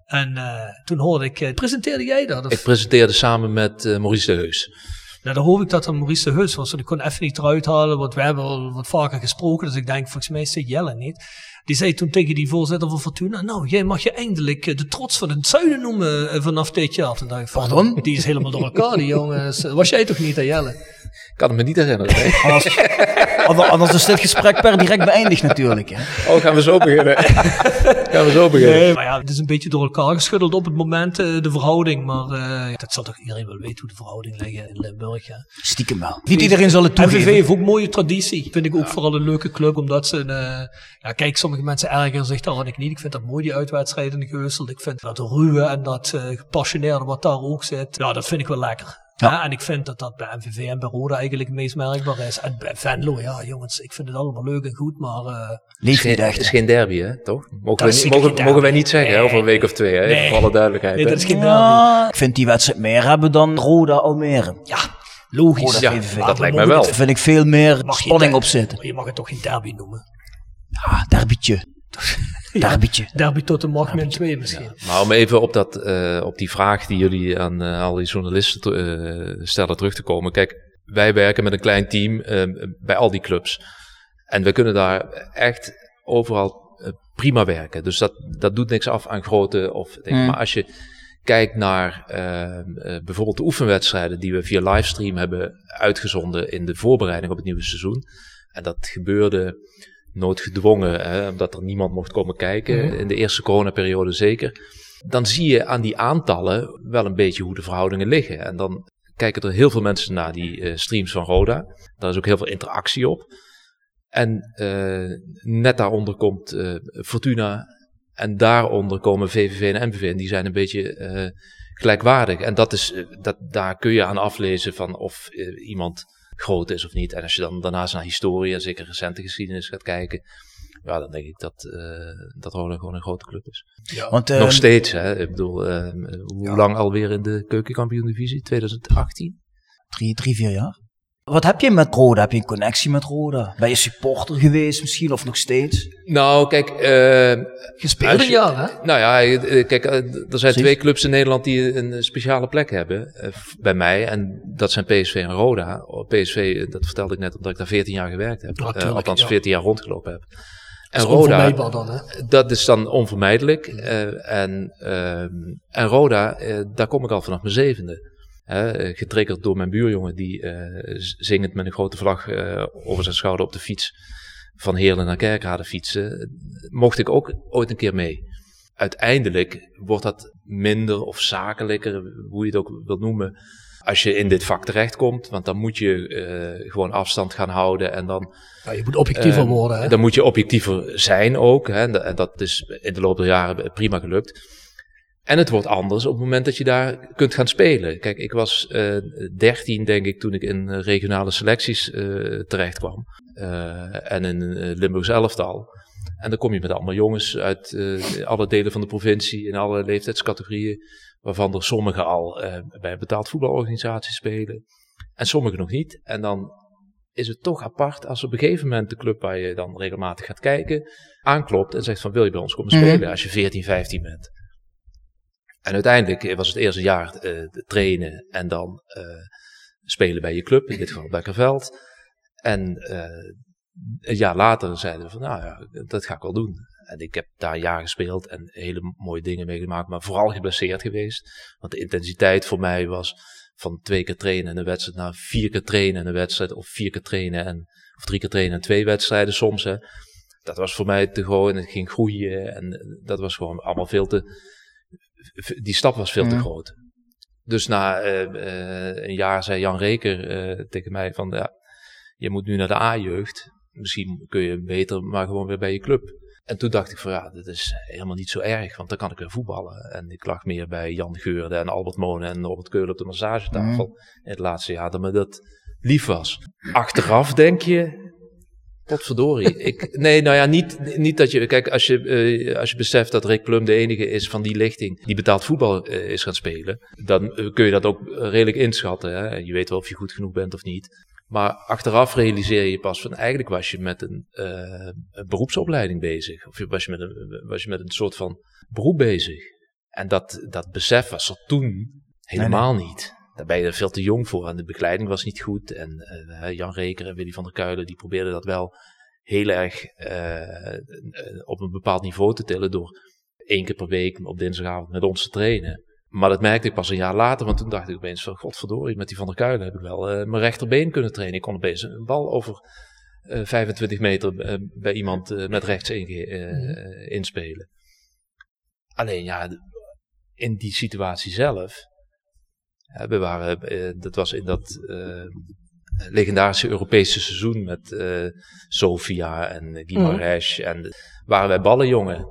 En eh, toen hoorde ik, eh, presenteerde jij dat? Of, Ik presenteerde samen met eh, Maurice de Heus. nou, dan hoop ik dat dat Maurice de Heus was. Want ik kon even niet eruit halen, want we hebben al wat vaker gesproken. Dus ik denk, volgens mij is dit Jelle niet. Die zei toen tegen die voorzitter van Fortuna, nou, jij mag je eindelijk de trots van het zuiden noemen vanaf dit jaar. Toen dacht ik, van, Pardon? Die is helemaal door elkaar, die jongens. Was jij toch niet, hè, Jelle? Ik kan het me niet herinneren. nee. [laughs] Anders, anders- is dit gesprek per direct beëindigd natuurlijk. Hè? Oh, gaan we zo beginnen? [laughs] gaan we zo beginnen? Nee, maar ja, het is een beetje door elkaar geschuddeld op het moment, eh, de verhouding. Maar eh, dat zal toch iedereen wel weten hoe de verhoudingen liggen in Limburg. Ja. Stiekem wel. Niet iedereen zal het toegeven. MVV heeft ook mooie traditie. Vind ik ook vooral een leuke club, omdat ze... een, eh, ja, kijk, sommige mensen ergeren zich daar en ik niet. Ik vind dat mooi, die uitwedstrijden in Geusel. Ik vind dat ruwe en dat eh, gepassioneerde wat daar ook zit. Ja, dat vind ik wel lekker. Ja. En ik vind dat dat bij MVV en bij Roda eigenlijk het meest merkbaar is. En bij Venlo, ja jongens, ik vind het allemaal leuk en goed, maar... eh, Leeft niet Het echt. is geen derby, hè? Toch? Mogen, zeker mogen, mogen wij niet zeggen, hè? Nee. Over een week of twee, hè? Nee. voor alle duidelijkheid. nee, dat is geen derby. Ja, ik vind die wedstrijd meer hebben dan Roda Almere. Ja, logisch. Roda Ja, VVV. dat lijkt mij wel. Daar vind ik veel meer spanning op zitten. Je mag het toch geen derby noemen? Ja, derbytje. Derbytje. Derby tot de macht min 2 misschien. Maar om even op, dat, eh, op die vraag die jullie aan eh, al die journalisten eh, stellen terug te komen. Kijk, wij werken met een klein team bij al die clubs. En we kunnen daar echt overal prima werken. Dus dat, dat doet niks af aan grootte of dingen. Mm. Maar als je kijkt naar bijvoorbeeld de oefenwedstrijden die we via livestream hebben uitgezonden in de voorbereiding op het nieuwe seizoen. En dat gebeurde noodgedwongen, hè, omdat er niemand mocht komen kijken. In de eerste coronaperiode zeker. Dan zie je aan die aantallen wel een beetje hoe de verhoudingen liggen. En dan kijken er heel veel mensen naar die eh, streams van Roda. Daar is ook heel veel interactie op. En eh, net daaronder komt eh, Fortuna. En daaronder komen VVV en MVV. En die zijn een beetje gelijkwaardig. En dat is, dat, daar kun je aan aflezen van of iemand groot is of niet. En als je dan daarnaast naar historie en zeker recente geschiedenis gaat kijken. Ja, dan denk ik dat, eh dat Roda gewoon een grote club is. Want, eh, Nog steeds, hè. Ik bedoel, eh, hoe lang alweer in de keukenkampioen divisie? 2018? Drie, drie, vier jaar. Wat heb je met Roda? Heb je een connectie met Roda? Ben je supporter geweest misschien of nog steeds? Nou, kijk... eh, Gespeeld als een je- jaar, hè? Nou ja, eh, kijk, eh, er zijn twee clubs in Nederland die een eh, speciale plek hebben eh, bij mij. En dat zijn PSV en Roda. Oh, PSV, eh, dat vertelde ik net omdat ik daar 14 jaar gewerkt heb. Eh, tuurlijk, althans, ja. 14 jaar rondgelopen heb. En is Roda, onvermijdbaar dan, hè? dat is dan onvermijdelijk. Eh, en, ehm, en Roda, eh, daar kom ik al vanaf mijn zevende. Getriggerd door mijn buurjongen die eh, zingend met een grote vlag eh, over zijn schouder op de fiets van Heerlen naar Kerkrade fietsen. Mocht ik ook ooit een keer mee. Uiteindelijk wordt dat minder of zakelijker, hoe je het ook wilt noemen, als je in dit vak terechtkomt. Want dan moet je eh, gewoon afstand gaan houden en dan Ja, je moet objectiever worden, hè? Dan moet je objectiever zijn ook. Hè? En dat is in de loop der jaren prima gelukt. En het wordt anders op het moment dat je daar kunt gaan spelen. Kijk, ik was uh, 13, denk ik, toen ik in regionale selecties uh, terecht kwam. Uh, en in Limburgs elftal. En dan kom je met allemaal jongens uit alle delen van de provincie, in alle leeftijdscategorieën. Waarvan er sommigen al bij een betaald voetbalorganisatie spelen. En sommigen nog niet. En dan is het toch apart als op een gegeven moment de club waar je dan regelmatig gaat kijken, aanklopt en zegt van wil je bij ons komen spelen mm als je 14, 15 bent. En uiteindelijk was het eerste jaar uh, trainen en dan uh, spelen bij je club, in dit geval Bekkerveld. En uh, een jaar later zeiden we van, nou ja, dat ga ik wel doen. En ik heb daar jaar gespeeld en hele mooie dingen meegemaakt, maar vooral geblesseerd geweest. Want de intensiteit voor mij was van twee keer trainen en een wedstrijd naar vier keer trainen en een wedstrijd, of vier keer trainen en, of drie keer trainen en twee wedstrijden soms. Hè. Dat was voor mij te gewoon, het ging groeien en dat was gewoon allemaal veel te, die stap was veel te groot. Dus na uh, uh, een jaar zei Jan Reker uh, tegen mij van, ja, je moet nu naar de A-jeugd. Misschien kun je beter maar gewoon weer bij je club. En toen dacht ik van ja, dat is helemaal niet zo erg, want dan kan ik weer voetballen. En ik lag meer bij Jan Geurde en Albert Monen en Robert Keulen op de massagetafel in het laatste jaar dat me dat lief was. Achteraf denk je, Potverdorie. [laughs] ik, nee, nou ja, niet, niet dat je. Kijk, als je, uh, als je beseft dat Rick Plum de enige is van die lichting die betaald voetbal uh, is gaan spelen, dan uh, kun je dat ook redelijk inschatten. Hè? Je weet wel of je goed genoeg bent of niet. Maar achteraf realiseer je pas van eigenlijk was je met een, een beroepsopleiding bezig. Of was je, met een, was je met een soort van beroep bezig. En dat, dat besef was er toen helemaal nee, nee. niet. Daar ben je er veel te jong voor en de begeleiding was niet goed. En uh, Jan Reker en Willy van der Kuilen die probeerden dat wel heel erg uh, op een bepaald niveau te tillen door één keer per week op dinsdagavond met ons te trainen. Maar dat merkte ik pas een jaar later, want toen dacht ik opeens van godverdorie, met die van der Kuilen heb ik wel uh, mijn rechterbeen kunnen trainen. Ik kon opeens een bal over 25 meter bij iemand met rechts in, mm. inspelen. Alleen ja, in die situatie zelf we waren, uh, dat was in dat uh, legendarische Europese seizoen met uh, Sofia en Guimarães. Mm. En waren wij ballenjongen.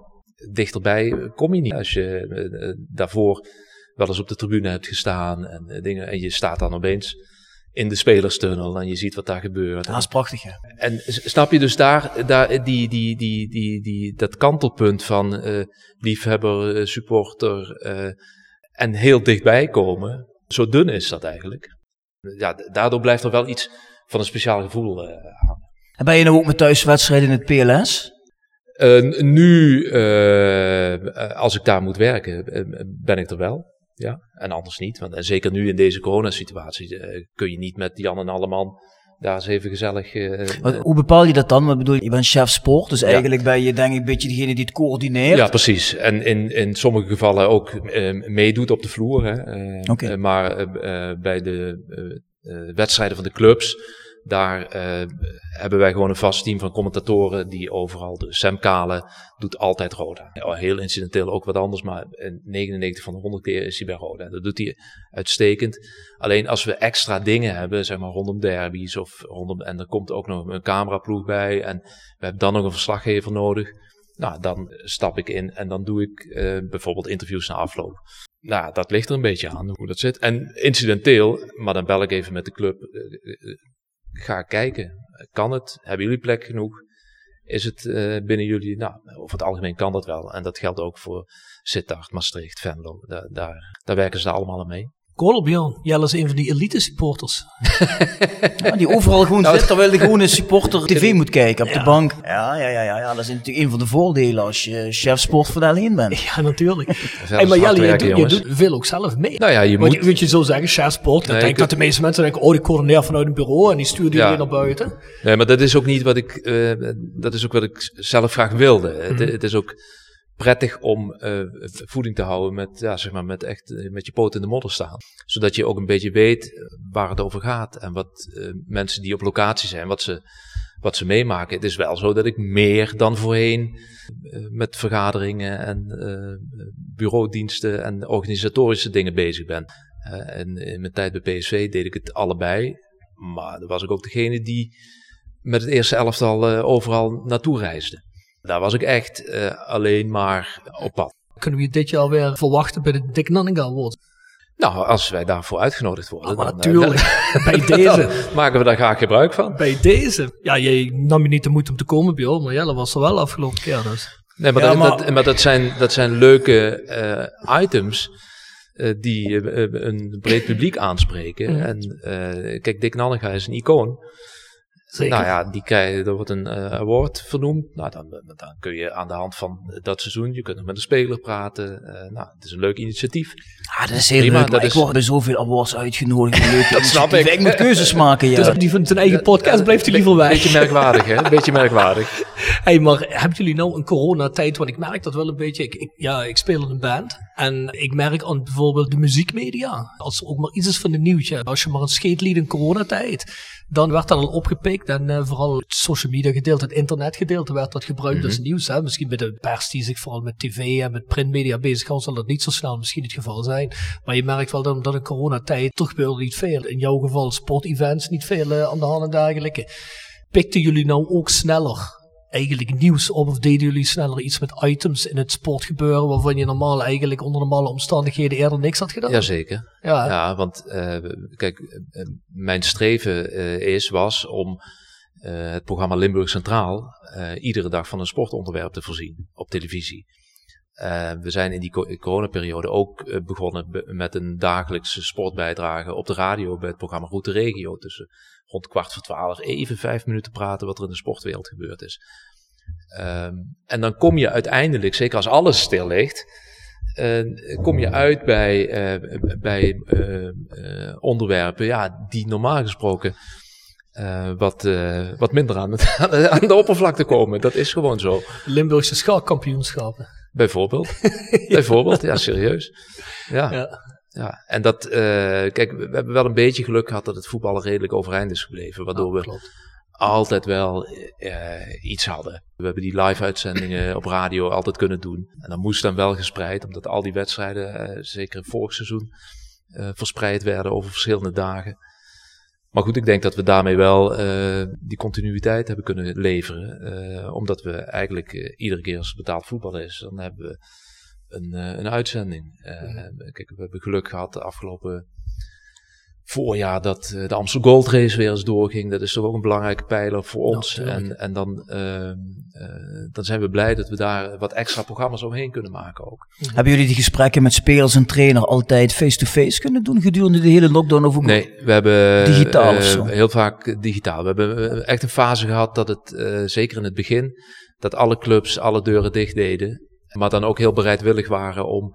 Dichterbij kom je niet. Als je daarvoor wel eens op de tribune hebt gestaan en dingen. En je staat dan opeens in de spelerstunnel en je ziet wat daar gebeurt. Dat is prachtig, ja. En snap je dus daar, daar die, die, die, die, die, dat kantelpunt van liefhebber, supporter en heel dichtbij komen. Zo dun is dat eigenlijk. Ja, daardoor blijft er wel iets van een speciaal gevoel uh, hangen. En ben je nou ook met thuiswedstrijden in het PLS? Uh, nu, uh, als ik daar moet werken, ben ik er wel. Ja, en anders niet. Want en zeker nu in deze coronasituatie kun je niet met Jan en Alleman daar is even gezellig. Uh, Wat, hoe bepaal je dat dan? Wat bedoel je? Je bent chef sport, dus eigenlijk ben je denk ik een beetje degene die het coördineert. Ja, precies. En in, in sommige gevallen ook uh, meedoet op de vloer. Hè. Uh, okay. maar bij de wedstrijden van de clubs, daar hebben wij gewoon een vast team van commentatoren die overal. De Sam doet altijd Roda. Heel incidenteel ook wat anders, maar 99 van de 100 keer is hij bij Roda. Dat doet hij uitstekend. Alleen als we extra dingen hebben, zeg maar rondom derbies of rondom. En er komt ook nog een cameraploeg bij. En we hebben dan nog een verslaggever nodig. Nou, dan stap ik in en dan doe ik uh, bijvoorbeeld interviews na afloop. Nou, dat ligt er een beetje aan hoe dat zit. En incidenteel, maar dan bel ik even met de club. Ga kijken. Kan het? Hebben jullie plek genoeg? Is het uh, binnen jullie? Nou, over het algemeen kan dat wel. En dat geldt ook voor Sittard, Maastricht, Venlo. Daar, daar werken ze allemaal aan mee. Kolbjörn, Jelle is een van die elite supporters. [laughs] ja, die overal gewoon nou, zit terwijl de gewone supporter tv moet kijken op ja. de bank. Ja, ja, ja, ja, ja, dat is natuurlijk een van de voordelen als je chef sport voor alleen bent. Ja, natuurlijk. hey, maar Jelle, je, doet, je doet veel ook zelf mee. Nou ja, je Want moet... Je, moet je zo zeggen, chef sport. Dan nee, denk ik dat de meeste mensen denken, oh, die coördineer vanuit een bureau en die stuurt die ja. naar buiten. Nee, maar dat is ook niet wat ik, uh, dat is ook wat ik zelf graag wilde. Mm. Het, het is ook prettig om uh, voeding te houden met, ja, zeg maar, met echt uh, met je poot in de modder staan. Zodat je ook een beetje weet waar het over gaat en wat mensen die op locatie zijn, wat ze, wat ze meemaken. Het is wel zo dat ik meer dan voorheen met vergaderingen en bureaudiensten en organisatorische dingen bezig ben. en in mijn tijd bij PSV deed ik het allebei. Maar dan was ik ook degene die met het eerste elftal overal naartoe reisde. Daar was ik echt uh, alleen maar op pad. Kunnen we je dit jaar weer verwachten bij de Dick Nanninga Awards? Nou, als wij daarvoor uitgenodigd worden. Ah, maar dan, eh, natuurlijk. [laughs] bij deze. [laughs] maken we daar graag gebruik van. Bij deze. Ja, jij nam je niet de moed om te komen, Bjorn, maar Jelle was er wel afgelopen keer. Dus. Nee, maar, Ja, dat, maar- dat, maar dat, zijn, dat zijn leuke eh, items eh, die eh, eh, een breed publiek aanspreken. En eh, kijk, Dick Nanninga is een icoon. Zeker. Nou ja, die krijg, er wordt een eh, award vernoemd. Nou, dan, dan kun je aan de hand van dat seizoen, je kunt nog met een speler praten. Eh, nou, het is een leuk initiatief. Ah, dat is heel Prima, leuk, dat ik is- word bij zoveel awards uitgenodigd. [laughs] Leuk, Dat snap ik. Ik moet keuzes maken, [laughs] ja. Dus die van zijn eigen podcast blijft hij liever weg. Beetje merkwaardig, hè? Beetje merkwaardig. [laughs] Hey, maar hebben jullie nou een coronatijd? Want ik merk dat wel een beetje. Ik, ik- ja, ik speel in een band. En ik merk aan bijvoorbeeld de muziekmedia. Als er ook maar iets is van een nieuwtje. Als je maar een skatelied in coronatijd. Dan werd dat al opgepikt. En eh, vooral het social media gedeelte, het internet gedeelte werd dat gebruikt als nieuws. Hè? Misschien bij de pers die zich vooral met tv en met printmedia bezighoudt, zal dat niet zo snel misschien het geval zijn. Maar je merkt wel dat, dat in coronatijd toch gebeurde niet veel. In jouw geval sportevents niet veel eh, aan de hand en dergelijke. Pikten jullie nou ook sneller eigenlijk nieuws op? Of deden jullie sneller iets met items in het sportgebeuren waarvan je normaal eigenlijk onder normale omstandigheden eerder niks had gedaan? Jazeker. Ja? Ja, want eh, kijk, eh, mijn streven eh, is, was om het programma Limburg Centraal iedere dag van een sportonderwerp te voorzien op televisie. We zijn in die co- coronaperiode ook begonnen be- met een dagelijkse sportbijdrage op de radio bij het programma Route Regio. Tussen rond kwart voor twaalf even vijf minuten praten wat er in de sportwereld gebeurd is. Ehm, en dan kom je uiteindelijk, zeker als alles stil ligt, eh, kom je uit bij, eh, bij eh, onderwerpen ja, die normaal gesproken wat, wat minder aan, het, [laughs] aan de oppervlakte komen. Dat is gewoon zo. Limburgse schaakkampioenschappen. Bijvoorbeeld. [laughs] Bijvoorbeeld, ja, serieus. Ja. Ja. Ja, en dat, kijk, we hebben wel een beetje geluk gehad dat het voetballen redelijk overeind is gebleven. Waardoor we Klopt. Altijd wel eh, iets hadden. We hebben die live-uitzendingen [clears throat] op radio altijd kunnen doen. En dat moest dan wel gespreid, omdat al die wedstrijden, eh, zeker vorig seizoen, eh, verspreid werden over verschillende dagen. Maar goed, ik denk dat we daarmee wel die continuïteit hebben kunnen leveren. Omdat we eigenlijk iedere keer als het betaald voetbal is, dan hebben we een, een uitzending. Eh, Kijk, we hebben geluk gehad de afgelopen voorjaar dat eh, de Amstel Gold Race weer eens doorging. Dat is toch ook een belangrijke pijler voor ons. en en dan, ehm, eh, dan zijn we blij dat we daar wat extra programma's omheen kunnen maken ook. Hebben jullie die gesprekken met spelers en trainer altijd face-to-face kunnen doen gedurende de hele lockdown? Of Nee, we hebben Digitaal eh, of zo? heel vaak digitaal. We hebben echt een fase gehad dat het, zeker in het begin, dat alle clubs alle deuren dicht deden. Maar dan ook heel bereidwillig waren om,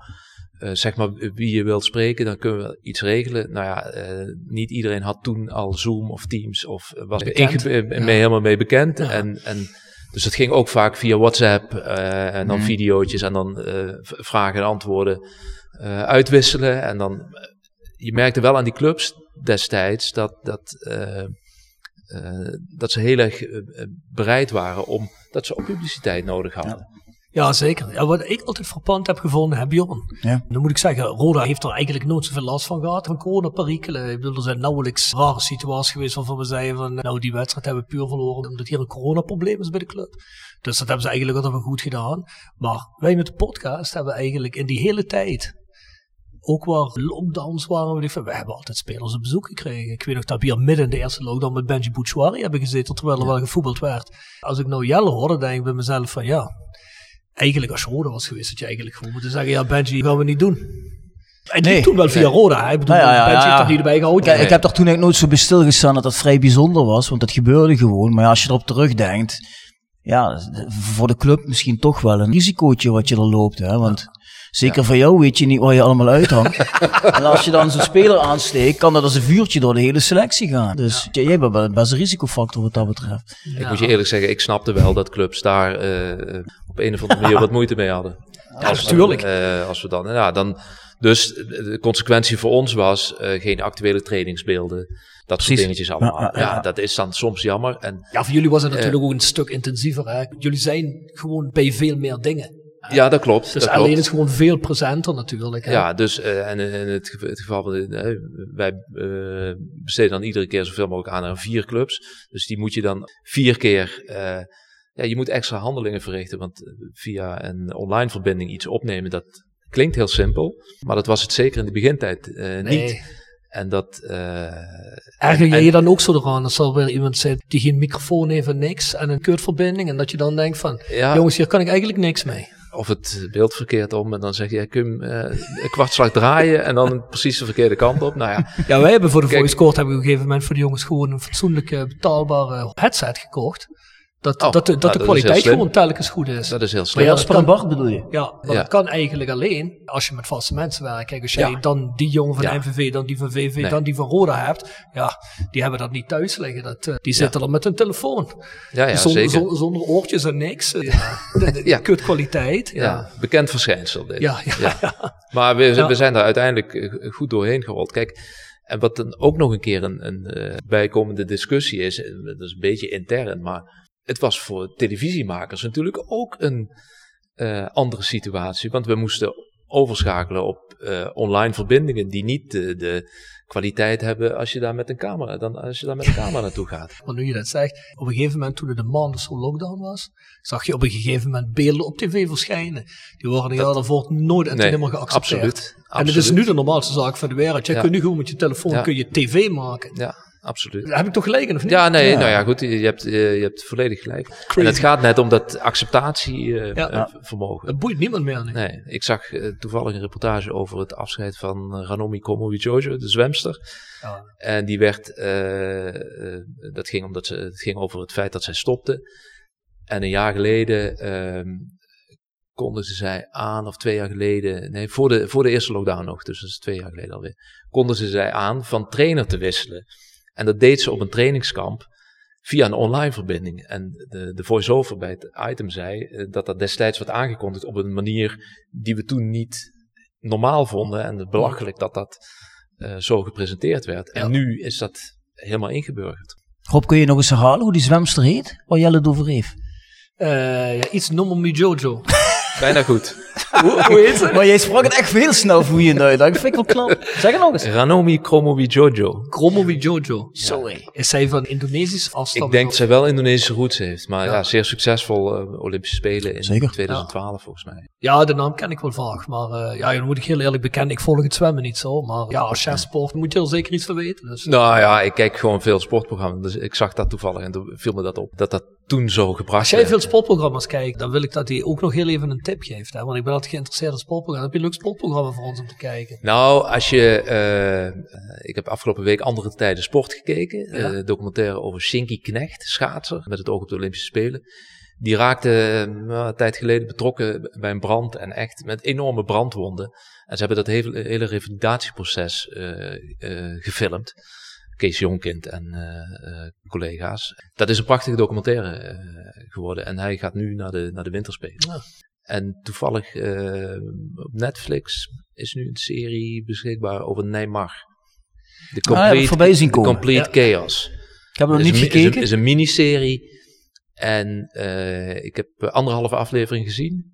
eh, zeg maar, wie je wilt spreken, dan kunnen we iets regelen. Nou ja, eh, niet iedereen had toen al Zoom of Teams of was er Bekend. eh, mee, helemaal mee bekend. Ja. En, en dus het ging ook vaak via WhatsApp eh, en dan Mhm. videootjes en dan eh, vragen en antwoorden eh, uitwisselen. En dan, eh, je merkte wel aan die clubs destijds dat, dat, eh, eh, dat ze heel erg eh, eh, bereid waren om, dat ze ook publiciteit nodig hadden. Ja, zeker. Ja, wat ik altijd verpand heb gevonden, hè, Bjorn. Ja. Dan moet ik zeggen, Roda heeft er eigenlijk nooit zoveel last van gehad, van coronaperikelen. Ik bedoel, er zijn nauwelijks rare situaties geweest waarvan we zeiden van, nou, die wedstrijd hebben we puur verloren omdat hier een coronaprobleem is bij de club. Dus dat hebben ze eigenlijk altijd wel goed gedaan. Maar wij met de podcast hebben eigenlijk in die hele tijd, ook waar lockdowns waren, weet ik veel, we hebben altijd spelers op bezoek gekregen. Ik weet nog dat we hier midden in de eerste lockdown met Benji Bouchouari hebben gezeten, terwijl er wel gevoetbald werd. Als ik nou Jelle hoorde, denk ik bij mezelf van, ja, eigenlijk als je Roda was geweest, had je eigenlijk gewoon moeten zeggen, ja Benji, gaan we niet doen. En Nee. toen wel via Roda, hè. ik bedoel, Nou ja, er niet erbij gehouden. Kijk, ik heb daar toen eigenlijk nooit zo bij stilgestaan dat dat vrij bijzonder was, want dat gebeurde gewoon. Maar ja, als je erop terugdenkt, ja, voor de club misschien toch wel een risicootje wat je er loopt. Hè? Want zeker voor jou weet je niet waar je allemaal uithangt. [laughs] en als je dan zo'n speler aansteekt, kan dat als een vuurtje door de hele selectie gaan. Dus ja. jij bent wel best een risicofactor wat dat betreft. Ik moet je eerlijk zeggen, ik snapte wel dat clubs daar eh, op een of andere manier [laughs] wat moeite mee hadden. Als, natuurlijk. eh, als we dan, ja, dan, dus de consequentie voor ons was eh, geen actuele trainingsbeelden. Dat soort dingetjes allemaal. Ja, Ja, ja, ja. dat is dan soms jammer. En Ja, voor jullie was het natuurlijk ook een stuk intensiever. Hè. Jullie zijn gewoon bij veel meer dingen. Ja, dat klopt. Dus dat alleen klopt. is gewoon veel presenter natuurlijk. Hè. Ja, dus eh, en in het, geval- het geval van, eh, wij eh, besteden dan iedere keer zoveel mogelijk aan aan vier clubs. Dus die moet je dan vier keer eh, ja, je moet extra handelingen verrichten. Want eh, via een online verbinding iets opnemen, dat klinkt heel simpel. Maar dat was het zeker in de begintijd eh, Nee. niet. En dat... eh, Erger en- jij je dan ook zo eraan als er weer iemand zit die geen microfoon heeft en niks en een kutverbinding en dat je dan denkt van, Ja. jongens, hier kan ik eigenlijk niks mee. Of het beeld verkeerd om en dan zeg je, kun je hem, eh, een kwartslag draaien en dan precies de verkeerde kant op. Nou ja, Ja, wij hebben voor de Kijk. voice court hebben we op een gegeven moment voor de jongens gewoon een fatsoenlijke betaalbare headset gekocht. Dat, Oh, dat, de, nou, dat de is kwaliteit gewoon telkens goed is. dat is heel Maar slim. ja, Ja, dat Span kan- Bart bedoel je? Ja, maar Ja. dat kan eigenlijk alleen als je met vaste mensen werkt. Kijk, als jij Ja. dan die jongen van Ja. MVV, dan die van VV, Nee. dan die van Roda hebt. Ja, die hebben dat niet thuis liggen. Dat, eh, die zitten dan met hun telefoon. Ja, ja, zonder, zeker. zonder, zonder oortjes en niks. [laughs] Ja, de, de- Ja. kutkwaliteit. Ja. Bekend verschijnsel dit. Ja, ja, Maar we, Ja. we zijn daar uiteindelijk eh, goed doorheen gerold. Kijk, en wat dan ook nog een keer een, een eh, bijkomende discussie is, dat is een beetje intern, maar het was voor televisiemakers natuurlijk ook een eh, andere situatie. Want we moesten overschakelen op eh, online verbindingen die niet de, de kwaliteit hebben als je daar met een camera, dan, als je daar met een camera [laughs] naartoe gaat. Maar nu je dat zegt, op een gegeven moment toen het de maanden zo lockdown was, zag je op een gegeven moment beelden op tv verschijnen. Die worden jaar daarvoor nooit en toen Nee, helemaal geaccepteerd. absoluut, En het is nu de normaalste zaak van de wereld. Je Ja. kunt nu gewoon met je telefoon Ja. kun je tv maken. Ja, absoluut. Heb ik toch gelijk of niet? Ja, nee, Ja. nou ja, goed, je hebt, je, je hebt volledig gelijk. Crazy. En het gaat net om dat acceptatievermogen. Ja. eh, vermogen. Dat boeit niemand meer. Nee. Nee, ik zag eh, toevallig een reportage over het afscheid van eh, Ranomi Kromowidjojo, de zwemster. Ja. En die werd, eh, eh, dat ging omdat ze, het ging over het feit dat zij stopte. En een jaar geleden ehm kondigde zij aan, of twee jaar geleden, nee, voor de, voor de eerste lockdown nog, dus dat is twee jaar geleden alweer, kondigde zij aan van trainer te wisselen. En dat deed ze op een trainingskamp via een online verbinding. En de, de voice-over bij het item zei eh, dat dat destijds werd aangekondigd op een manier die we toen niet normaal vonden. En het belachelijk dat dat eh, zo gepresenteerd werd. En Ja. nu is dat helemaal ingeburgerd. Rob, kun je nog eens herhalen hoe die zwemster heet? Waar Jelle het over heeft. Eh, ja, iets Jojo. [laughs] Bijna goed. [laughs] hoe, hoe heet ze? Maar jij sprak het echt heel snel vloeiend uit. Dat vind ik wel knap. Zeg het nog eens. Ranomi Kromowidjojo. Kromowi Jojo. Sorry. Is zij van Indonesisch afstamming? Ik denk dat zij wel Indonesische roots heeft. Maar ja, Ja. zeer succesvol eh, Olympische Spelen in Zeker. 2012 volgens mij. Ja, de naam ken ik wel vaag. Maar eh, ja, dan moet ik heel eerlijk bekennen, ik volg het zwemmen niet zo. Maar ja, als chefsport moet je er zeker iets van weten. Dus. Nou ja, ik kijk gewoon veel sportprogramma's. Dus ik zag dat toevallig en toen viel me dat op. Dat dat toen zo gebracht Als jij werd. veel sportprogramma's kijkt, dan wil ik dat hij ook nog heel even een tip geeft. Hè? Want ik ben altijd geïnteresseerd in sportprogramma's. Heb je een leuk sportprogramma voor ons om te kijken? Nou, als je. eh, ik heb afgelopen week andere tijden sport gekeken. Ja. Eh, documentaire over Shinky Knecht, schaatser, met het oog op de Olympische Spelen. Die raakte eh, een tijd geleden betrokken bij een brand en echt met enorme brandwonden. En ze hebben dat hele, hele revalidatieproces gefilmd. Kees Jonkind en eh, eh, collega's. Dat is een prachtige documentaire eh, geworden. En hij gaat nu naar de, naar de winterspelen. Ja. En toevallig op Netflix is nu een serie beschikbaar over Neymar. De Ah, zien komen. Complete Chaos. Ik heb nog niet een, mi- is gekeken. een, is een miniserie. En ik heb anderhalve aflevering gezien.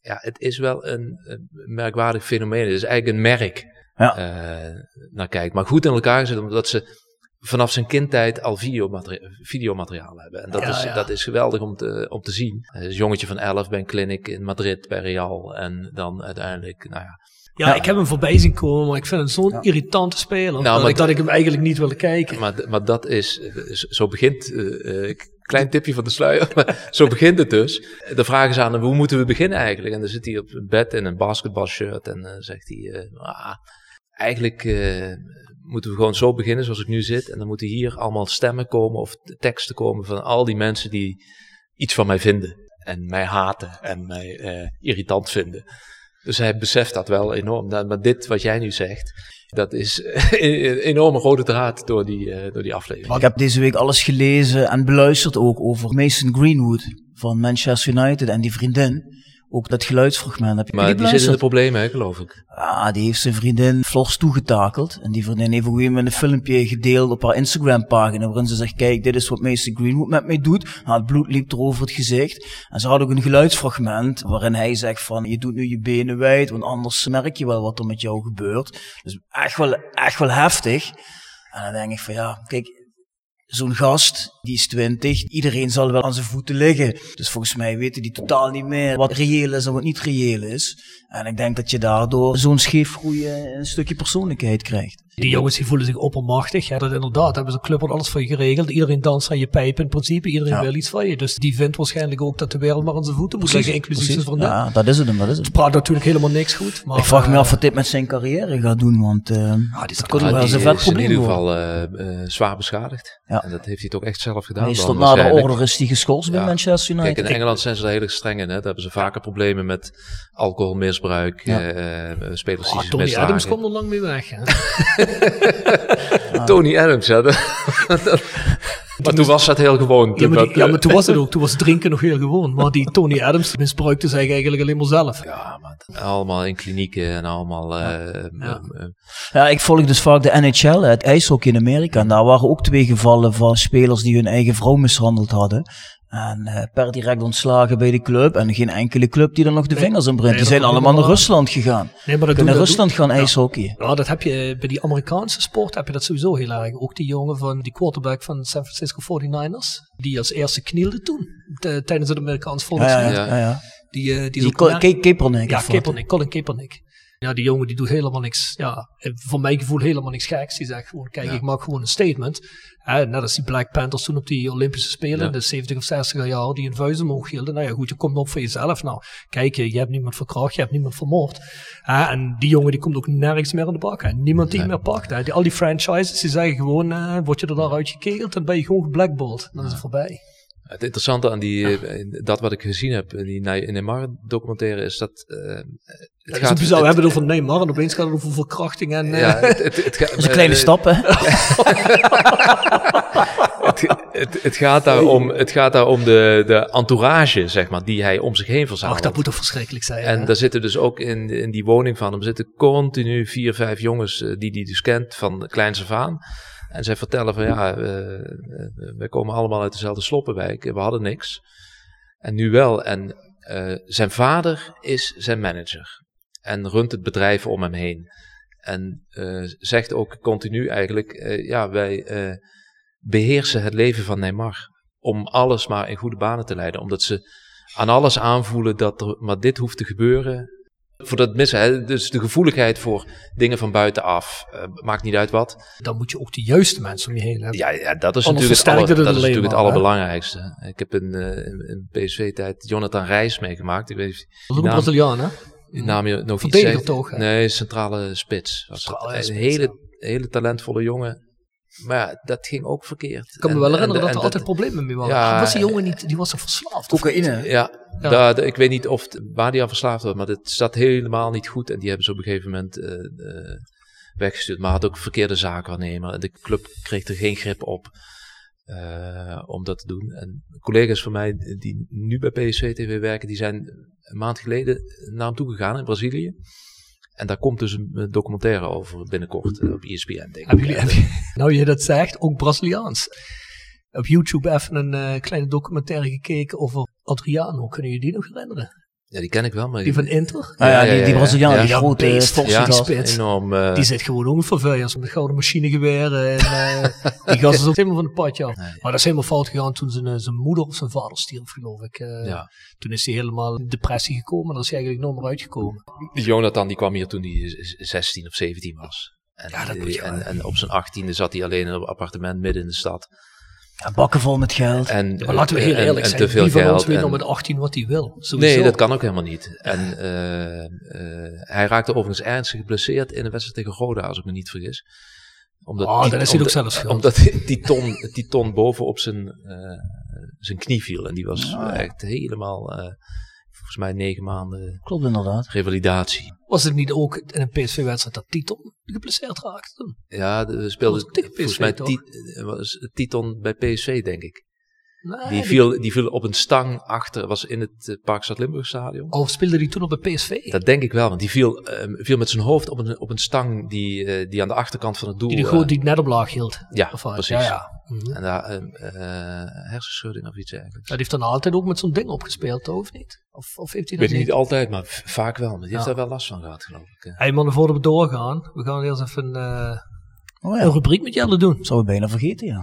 Ja, het is wel een, een merkwaardig fenomeen. Het is eigenlijk een merk Ja. eh, naar kijkt. Maar goed in elkaar gezet, omdat ze vanaf zijn kindtijd al videomateria- videomateriaal hebben. En dat, Ja, is, ja. dat is geweldig om te, om te zien. Hij is een jongetje van 11 bij een clinic in Madrid, bij Real. En dan uiteindelijk, nou ja, Ja, Ja. ik heb hem voorbij zien komen, maar ik vind het zo'n irritante speler. Nou, dat, maar ik, dat ik hem eigenlijk niet wilde kijken. Maar, maar dat is, eh, zo begint, eh, eh, klein tipje van de sluier, [laughs] maar zo begint het dus. De vraag is aan hem, hoe moeten we beginnen eigenlijk? En dan zit hij op het bed in een basketbalshirt en dan zegt hij, eh, ah, eigenlijk eh, moeten we gewoon zo beginnen zoals ik nu zit. En dan moeten hier allemaal stemmen komen of teksten komen van al die mensen die iets van mij vinden. En mij haten en mij eh, irritant vinden. Dus hij beseft dat wel enorm. Nou, Maar dit wat jij nu zegt, dat is [laughs] een enorme rode draad door die, eh, door die aflevering. Ik heb deze week alles gelezen en beluisterd ook over Mason Greenwood van Manchester United en die vriendin. Ook dat geluidsfragment. Heb je Maar die zit in de problemen, hè, geloof ik. Ah, die heeft zijn vriendin Flors toegetakeld. En die vriendin heeft ook weer met een filmpje gedeeld op haar Instagram pagina. Waarin ze zegt, kijk, dit is wat Mason Greenwood met mij doet. Nou, het bloed liep er over het gezicht. En ze had ook een geluidsfragment waarin hij zegt van, je doet nu je benen wijd. Want anders merk je wel wat er met jou gebeurt. Dus echt wel, echt wel heftig. En dan denk ik van, ja, kijk, zo'n gast, die is 20, iedereen zal wel aan zijn voeten liggen. Dus volgens mij weten die totaal niet meer wat reëel is en wat niet reëel is. En ik denk dat je daardoor zo'n scheefgroei eh, een stukje persoonlijkheid krijgt. Die jongens die voelen zich oppermachtig. Ja, dat inderdaad. Hebben ze een club wordt alles voor je geregeld. Iedereen danst aan je pijp in principe. Iedereen Ja. wil iets van je. Dus die vindt waarschijnlijk ook dat de wereld maar aan zijn voeten moet liggen. Inclusief vriendin. Ja, dat is het hem, dat is het. Het praat natuurlijk helemaal niks goed. Maar, ik vraag me eh, af wat dit met zijn carrière gaat doen, want eh die dat kon Ja, wel eens die een vet is in probleem ieder geval eh, zwaar beschadigd. Ja. En dat heeft hij toch echt zelf gedaan. Hij stond na de order is hij geschorst bij Ja. Manchester United. Kijk, in Engeland zijn ze daar heel erg streng in. Hè? Daar hebben ze vaker problemen met alcoholmisbruik, Ja. eh, eh, spelers die Ah, Tony misdragen. Adams komt er lang mee weg. Hè? [laughs] Tony Adams, ja. maar toen was dat heel gewoon. Ja, maar, Dat, die- ja, maar toen was het ook. Toen was drinken nog heel gewoon. Maar die Tony Adams misbruikte zich eigenlijk alleen maar zelf. Ja, maar allemaal in klinieken en allemaal... Ja. eh, Ja, ik volg dus vaak de NHL, het ijshockey in Amerika. En daar waren ook twee gevallen van spelers die hun eigen vrouw mishandeld hadden. En eh, per direct ontslagen bij de club. En geen enkele club die er nog de Nee. vingers in brengt. Nee, die zijn allemaal naar. Rusland gegaan. Nee, maar dat Kunnen doen- naar dat Rusland gaan ijshockey. Ja, dat heb je bij die Amerikaanse sport heb je dat sowieso heel erg. Ook die jongen van die quarterback van San Francisco 49ers, die als eerste knielde toen tijdens het Amerikaans Ja, ja, volkslied. ja. ja. Die, eh, die, Die Kaepernick. Ja? Kaepernick, Colin Kaepernick. Ja, die jongen die doet helemaal niks. Ja, eh, voor mijn gevoel helemaal niks geks. Die zegt gewoon, kijk, ik maak gewoon een statement. Hè, net als die Black Panthers toen op die Olympische Spelen Ja. in de 70 of 60 jaar die een vuist omhoog hielden. Nou ja, goed, je komt op voor jezelf. Nou, kijk, je, je hebt niemand verkracht, je hebt niemand vermoord. Hè, en die jongen die komt ook nergens meer in de bak. Hè. Niemand die hem meer pakt. Hè. Die, al die franchises die zeggen gewoon, eh, word je er daaruit gekegeld, dan ben je gewoon geblackballed. Dan is het voorbij. Het interessante aan die, eh, dat wat ik gezien heb in die Ne- Neymar documentaire is dat... eh, het Het gaat, we hebben het over Neymar en opeens gaat het over verkrachting en... eh, Ja, het, het, het, ga- Dat is een kleine eh, stap, hè? [laughs] Het, het, het gaat daar om, het gaat daar om de, de entourage, zeg maar, die hij om zich heen verzamelt. Ach, dat moet toch verschrikkelijk zijn. En hè? daar zitten dus ook in, in die woning van hem zitten continu vier, vijf jongens eh, die hij dus kent van kleins af aan. En zij vertellen van ja, eh, eh, wij komen allemaal uit dezelfde sloppenwijk. We hadden niks. En nu wel. En eh, zijn vader is zijn manager. En runt het bedrijf om hem heen. En eh, zegt ook continu eigenlijk, eh, ja, wij eh, beheersen het leven van Neymar. Om alles maar in goede banen te leiden. Omdat ze aan alles aanvoelen dat er maar dit hoeft te gebeuren. Voor dat missen, hè? dus de gevoeligheid voor dingen van buitenaf. maakt niet uit wat. Dan moet je ook de juiste mensen om je heen hebben. Ja, ja dat is Anders natuurlijk het, dat is natuurlijk het hè? allerbelangrijkste. Ik heb in PSV-tijd Jonathan Reis meegemaakt. Ik weet Dat is een Braziliaan, hè? Die naam je nog iets Verdediger zegt. toch, hè? Nee, centrale spits. Was het. Centrale een spits, hele, hele talentvolle jongen. Maar ja, dat ging ook verkeerd. Ik kan me wel en- herinneren dat en er altijd problemen mee waren. Ja, was die jongen niet, die was toch verslaafd? Cocaïne. niet? Ja, Ja. Daar, ik weet niet of het- waar die aan verslaafd was, maar dit zat helemaal niet goed. En die hebben ze op een gegeven moment eh, eh, weggestuurd. Maar had ook verkeerde zaakwaarnemer. En de club kreeg er geen grip op eh, om dat te doen. En collega's van mij die nu bij PSV TV werken, die zijn een maand geleden naar hem toe gegaan in Brazilië. En daar komt dus een documentaire over binnenkort eh, op ESPN, denk ik. Hebben jullie, heb je, [laughs] nou je dat zegt, ook Braziliaans. Op YouTube even een eh, kleine documentaire gekeken over Adriano. Kunnen jullie die nog herinneren? Ja, die ken ik wel. Maar Die van Inter? Ah ja, die, die Braziliaan, die Ja, grote ja, spits. enorm. eh, Die zit gewoon vuijers met gouden machinegeweren. En, eh, [laughs] die gast is ook helemaal van de padje af. Nee. Maar dat is helemaal fout gegaan toen zijn, eh, zijn moeder of zijn vader stierf, geloof ik. Eh, Ja. Toen is hij helemaal in depressie gekomen. Daar is hij eigenlijk nooit meer uitgekomen. Die Jonathan die kwam hier toen hij z- 16 of 17 was. En, Ja, dat moet je en, wel. en op zijn 18e zat hij alleen in een appartement midden in de stad. Ja, bakken vol met geld. En, Maar laten we heel en- eerlijk en zijn. te veel Wie van ons geld. weet nog met 18 wat hij wil? Sowieso. nee, dat kan ook helemaal niet. En eh, eh, hij raakte overigens ernstig geblesseerd in een wedstrijd tegen Roda, als ik me niet vergis. Omdat Oh, die- dan is hij ook omdat- zelf schuld. Omdat die ton, die ton boven op zijn, eh, zijn knie viel. En die was Ah, ja. echt helemaal, eh, volgens mij negen maanden Klopt inderdaad. revalidatie. Was het niet ook in een PSV-wedstrijd dat Titon geblesseerd raakte? toen? Ja, de tegen volgens PSV mij toch? Ti- eh, was het Titon bij PSV, denk ik. Nee, Die viel, die viel op een stang achter, was in het eh, Parkstad Limburg stadion. Of speelde die toen op bij PSV? Dat denk ik wel, want die viel, eh, viel met zijn hoofd op een, op een stang die, eh, die aan de achterkant van het doel... die die, eh, die net op laag hield. ja, Of precies. Ja, ja. Mhm. Ja, En daar eh, eh, hersenschudding of iets dergelijks. die heeft dan altijd ook met zo'n ding opgespeeld, toch, of niet? Of, of heeft hij Ik dat weet het niet altijd, maar vaak wel. Maar die heeft Ja. daar wel last van gehad, geloof ik. Hey man, voordat we doorgaan, we gaan eerst even eh, Oh een ja, rubriek met Jelle doen. dat zou ik bijna vergeten, ja.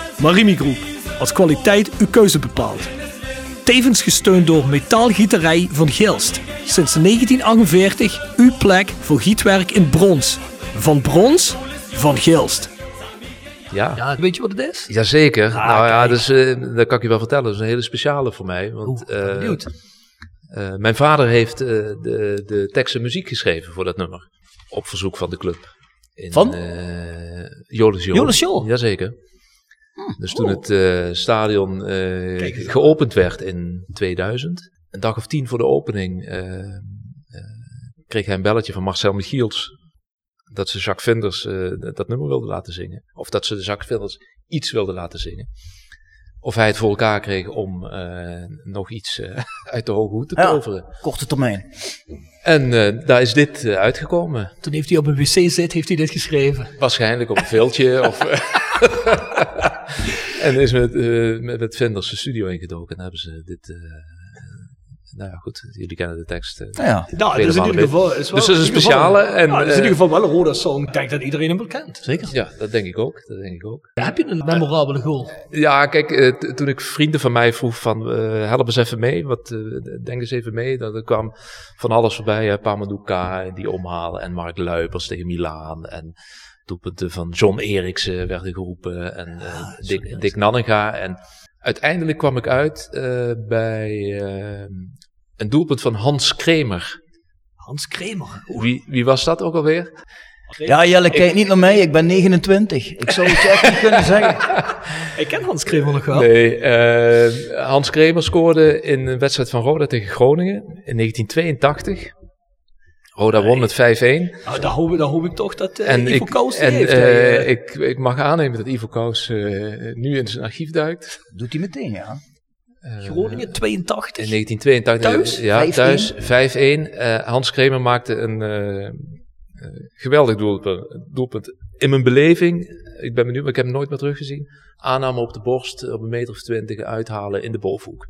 Marimi Groep, als kwaliteit uw keuze bepaalt. Tevens gesteund door Metaalgieterij van Gilst. Sinds 1948 uw plek voor gietwerk in brons. Van brons, van Gilst. Ja. Ja, weet je wat het is? Jazeker. Ah, nou ja, kijk. dus, eh, dat kan ik je wel vertellen. Dat is een hele speciale voor mij. Want, Oeh, eh, eh, mijn vader heeft eh, de, de tekst en muziek geschreven voor dat nummer. Op verzoek van de club. In, Van? eh, Jolis Jol. Jolis Jol? Jazeker. Dus toen het eh, stadion eh, geopend werd in 2000, een dag of tien voor de opening, eh, kreeg hij een belletje van Marcel Michiels. Dat ze Jacques Vinders dat nummer wilde laten zingen. Of dat ze de Jacques Vinders iets wilde laten zingen. Of hij het voor elkaar kreeg om nog iets [laughs] uit de hoge hoed te Ja. toveren. Korte termijn. En daar is dit uitgekomen. Toen heeft hij op een wc zit, heeft hij dit geschreven. Waarschijnlijk op een veeltje. of, [laughs] en is met, eh, met, met Vinders de studio ingedoken. En hebben ze dit... eh, nou ja, goed. Jullie kennen de tekst. eh, Nou ja, Nou, dus in ieder geval... Is wel, Dus dat is in een ieder geval- speciale. En, Ja, dat is in ieder geval wel een rode song. Ik denk dat iedereen hem wel kent. zeker. Ja, dat denk ik ook. Dat denk ik ook. Heb je een memorabele goal? Ja, kijk, t- toen ik vrienden van mij vroeg van, eh, help eens even mee, wat, denk eens even mee. Dan er kwam van alles voorbij, Pamadouka en die omhalen en Mark Luipers tegen Milaan en doelpunten van John Eriksen werden geroepen en eh, Dick, Dick Nanninga. En uiteindelijk kwam ik uit eh, bij eh, een doelpunt van Hans Kremer. Hans Kremer. Wie, wie was dat ook alweer? Ja, Jelle, kijk niet naar mij. Ik ben 29. Ik zou het je echt niet kunnen zeggen. [laughs] Ik ken Hans Kremer nog wel. Nee, eh, Hans Kremer scoorde in een wedstrijd van Roda tegen Groningen in 1982. Roda won met 5-1. Nou, daar hoop, ik- daar hoop ik toch dat eh En, Ivo die en heeft. eh, eh, ik, ik mag aannemen dat Ivo Kous eh, nu in zijn archief duikt. Doet hij meteen, ja. Groningen 82. In 1982. Thuis? Ja, 5-1. thuis. 5-1. Eh, Hans Kremer maakte een eh, eh, geweldig doelpunt, doelpunt. In mijn beleving, ik ben benieuwd, maar ik heb hem nooit meer teruggezien. Aanname op de borst, op een meter of twintig, uithalen in de bovenhoek.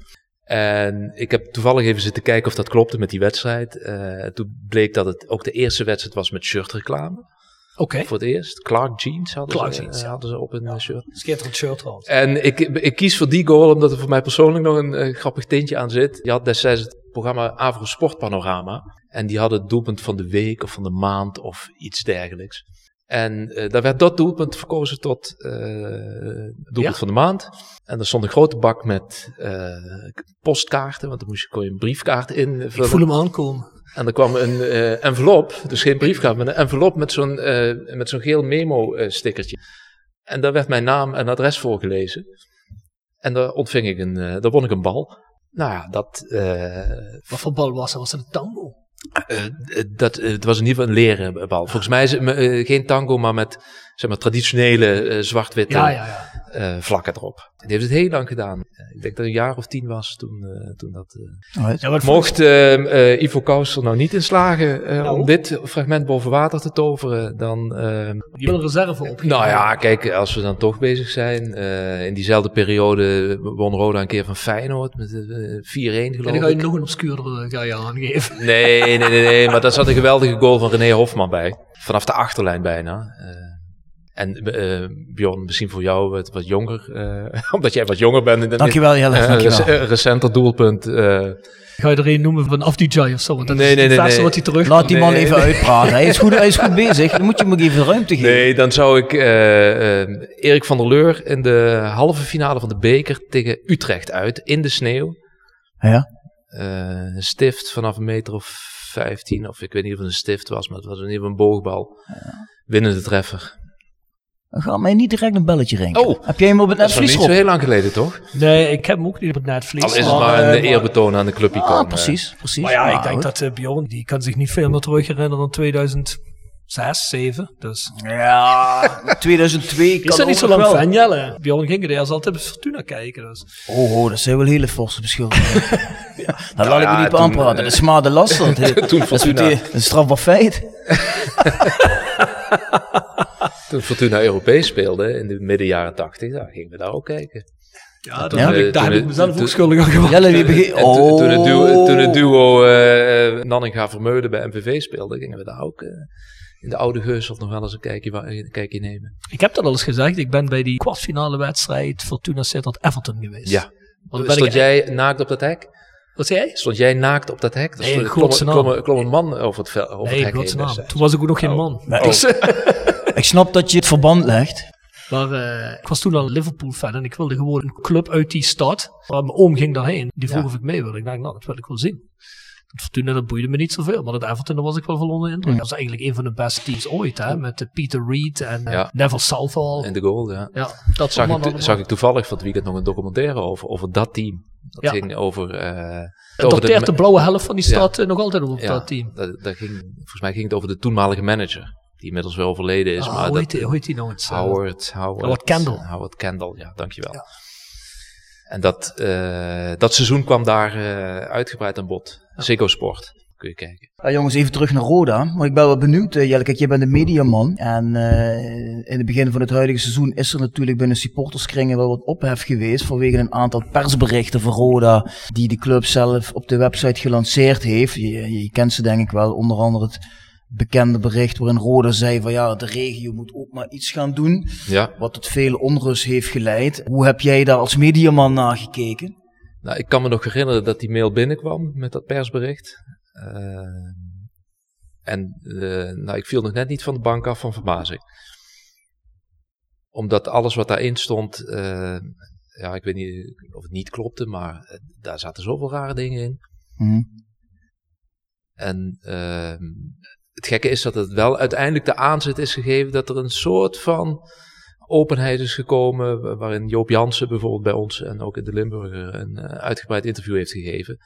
En ik heb toevallig even zitten kijken of dat klopte met die wedstrijd. Eh, toen bleek dat het ook de eerste wedstrijd was met shirtreclame. Oké, Voor het eerst. Clark Jeans hadden, Clark ze, Jeans, eh, ja. hadden ze op een eh, shirt. schitterend shirt trouwens. En ik, ik kies voor die goal omdat er voor mij persoonlijk nog een eh, grappig tintje aan zit. Je had destijds het programma Avro Sport Panorama. En die hadden het doelpunt van de week of van de maand of iets dergelijks. En eh, daar werd dat doelpunt verkozen tot eh, doelpunt Ja? van de maand. En er stond een grote bak met eh, postkaarten, want dan moest je, kon je een briefkaart in Ik voel hem aankomen. en er kwam een envelop, dus geen briefkaart, maar een envelop met zo'n met zo'n geel memo-stickertje. en daar werd mijn naam en adres voorgelezen. En daar ontving ik een, daar won ik een bal. Nou ja, dat, Wat voor bal was dat? Was dat een tango? Eh, eh, dat, eh, het was in ieder geval een leren bal. Volgens mij is het geen tango, maar met zeg maar, traditionele eh, zwart-witte Ja, ja, ja. eh, vlakken erop. Die heeft het heel lang gedaan. Eh, ik denk dat het een jaar of tien was toen, eh, toen dat... eh, Mocht eh, eh, Ivo Kous er nou niet in slagen eh, Nou? om dit fragment boven water te toveren, dan... Je wil een reserve op. nou ja, kijk, als we dan toch bezig zijn. eh, in diezelfde periode won Roda een keer van Feyenoord met eh, 4-1 En geloof dan ga je ik. nog een obscuurdere ga je aangeven. Nee, nee, nee, nee, maar daar zat een geweldige goal van René Hofman bij. Vanaf de achterlijn bijna. En eh Bjorn, misschien voor jou wat, wat jonger, eh, [laughs] omdat jij wat jonger bent. in- Dankjewel, Jelle. eh, Dankjewel. rec- recenter doelpunt. eh, Ga je er een noemen van Afdijay of zo? Want dat Nee, is nee, het nee, verste nee. wat hij terug Laat die man Nee. even uitpraten. Hij is, goed, hij is goed bezig. Dan moet je hem ook even ruimte geven. Nee, dan zou ik Erik van der Leur in de halve finale van de beker tegen Utrecht uit in de sneeuw. Ja. Eh, een stift vanaf een meter of 15, of ik weet niet of het een stift was, maar het was in ieder geval een boogbal. Winnende treffer. Dan gaat mij niet direct een belletje rinken. Oh. Heb jij hem op het Dat is netvlies niet zo heel lang geleden, toch? Nee, ik heb hem ook niet op het netvlies. Al is het maar een eh, eerbetoon aan de clubicoon. Ah, eh. precies, precies. Maar ja, ik Ah, denk goed. dat eh, Bjorn, die kan zich niet veel meer terug herinneren dan 2006, 2007. Dus Ja, 2002 is kan dat niet zo lang wel. fan, Jelle? Bjorn ging er eerst altijd op Fortuna kijken. Dus. Oh, oh, dat zijn wel hele forse beschuldigingen. [laughs] ja, daar laat ik me niet aanpraten. Dat is maar de last. Dat, [laughs] toen dat is een strafbaar feit. [laughs] Toen Fortuna Europees speelde in de midden jaren 80, daar gingen we daar ook kijken. Ja, daar, Ja? heb, ik, daar Toen- heb ik mezelf toen- ook schuldig aan gemaakt. Jelle, die begint... En Oh. toen, toen het duo, toen het duo eh, eh, Nanninga Vermeulen bij MVV speelde, gingen we daar ook eh, in de oude Geus of nog wel eens een kijkje, wa- een kijkje nemen. Ik heb dat al eens gezegd. Ik ben bij die kwartfinale wedstrijd Fortuna Sittard Everton geweest. Ja. Stond ik, jij naakt op dat hek? Wat zei jij? Stond jij naakt op dat hek? Er Nee, stond- klom, godsnaam. klom, klom een man over het, over Nee, het hek heen. Dus, Toen was ik ook nog geen Oh. man. Nee. Dus, [laughs] Ik snap dat je het verband legt. maar eh, ik was toen al Liverpool fan en ik wilde gewoon een club uit die stad. Maar mijn oom ging daarheen. Die vroeg Ja. of ik mee wilde. Ik dacht, nou, dat wil ik wel zien. Dat Fortuna, dat boeide me niet zoveel. Maar dat Everton, daar was ik wel van onder de indruk. Dat was eigenlijk een van de beste teams ooit. Hè? Met Peter Reed en eh, Ja. Neville Southall. In de goal, ja. ja, dat Zag ik, mannen zag ik toevallig van het weekend nog een documentaire over, over dat team. Dat Ja. ging over... eh Het over dateert de blauwe helft van die stad nog altijd op ja, dat team. Dat, dat ging, volgens mij ging het over de toenmalige manager. Die inmiddels wel overleden is. Ah, maar hoe, dat, heet hoe heet die nou eens? eh? Howard, Howard, Howard Kendall. Howard Kendall, ja, dankjewel. En dat, eh, dat seizoen kwam daar eh, uitgebreid aan bod. Ziggo Sport, kun je kijken. Ja, jongens, even terug naar Roda. Maar ik ben wel benieuwd, eh, Jelle. Kijk, jij bent een mediaman. En eh, in het begin van het huidige seizoen is er natuurlijk binnen supporterskringen wel wat ophef geweest. Vanwege een aantal persberichten van Roda. Die de club zelf op de website gelanceerd heeft. Je, je kent ze denk ik wel. Onder andere het bekende bericht waarin Roda zei van ja, de regio moet ook maar iets gaan doen. Ja, Wat tot veel onrust heeft geleid. Hoe heb jij daar als mediaman naar gekeken? nou, ik kan me nog herinneren dat die mail binnenkwam met dat persbericht. Eh, en eh, nou, ik viel nog net niet van de bank af van verbazing. Omdat alles wat daarin stond, eh, ja, ik weet niet of het niet klopte, maar daar zaten zoveel rare dingen in. Hm. En ehm, het gekke is dat het wel uiteindelijk de aanzet is gegeven dat er een soort van openheid is gekomen. wa- Waarin Joop Jansen bijvoorbeeld bij ons en ook in de Limburger een eh, uitgebreid interview heeft gegeven.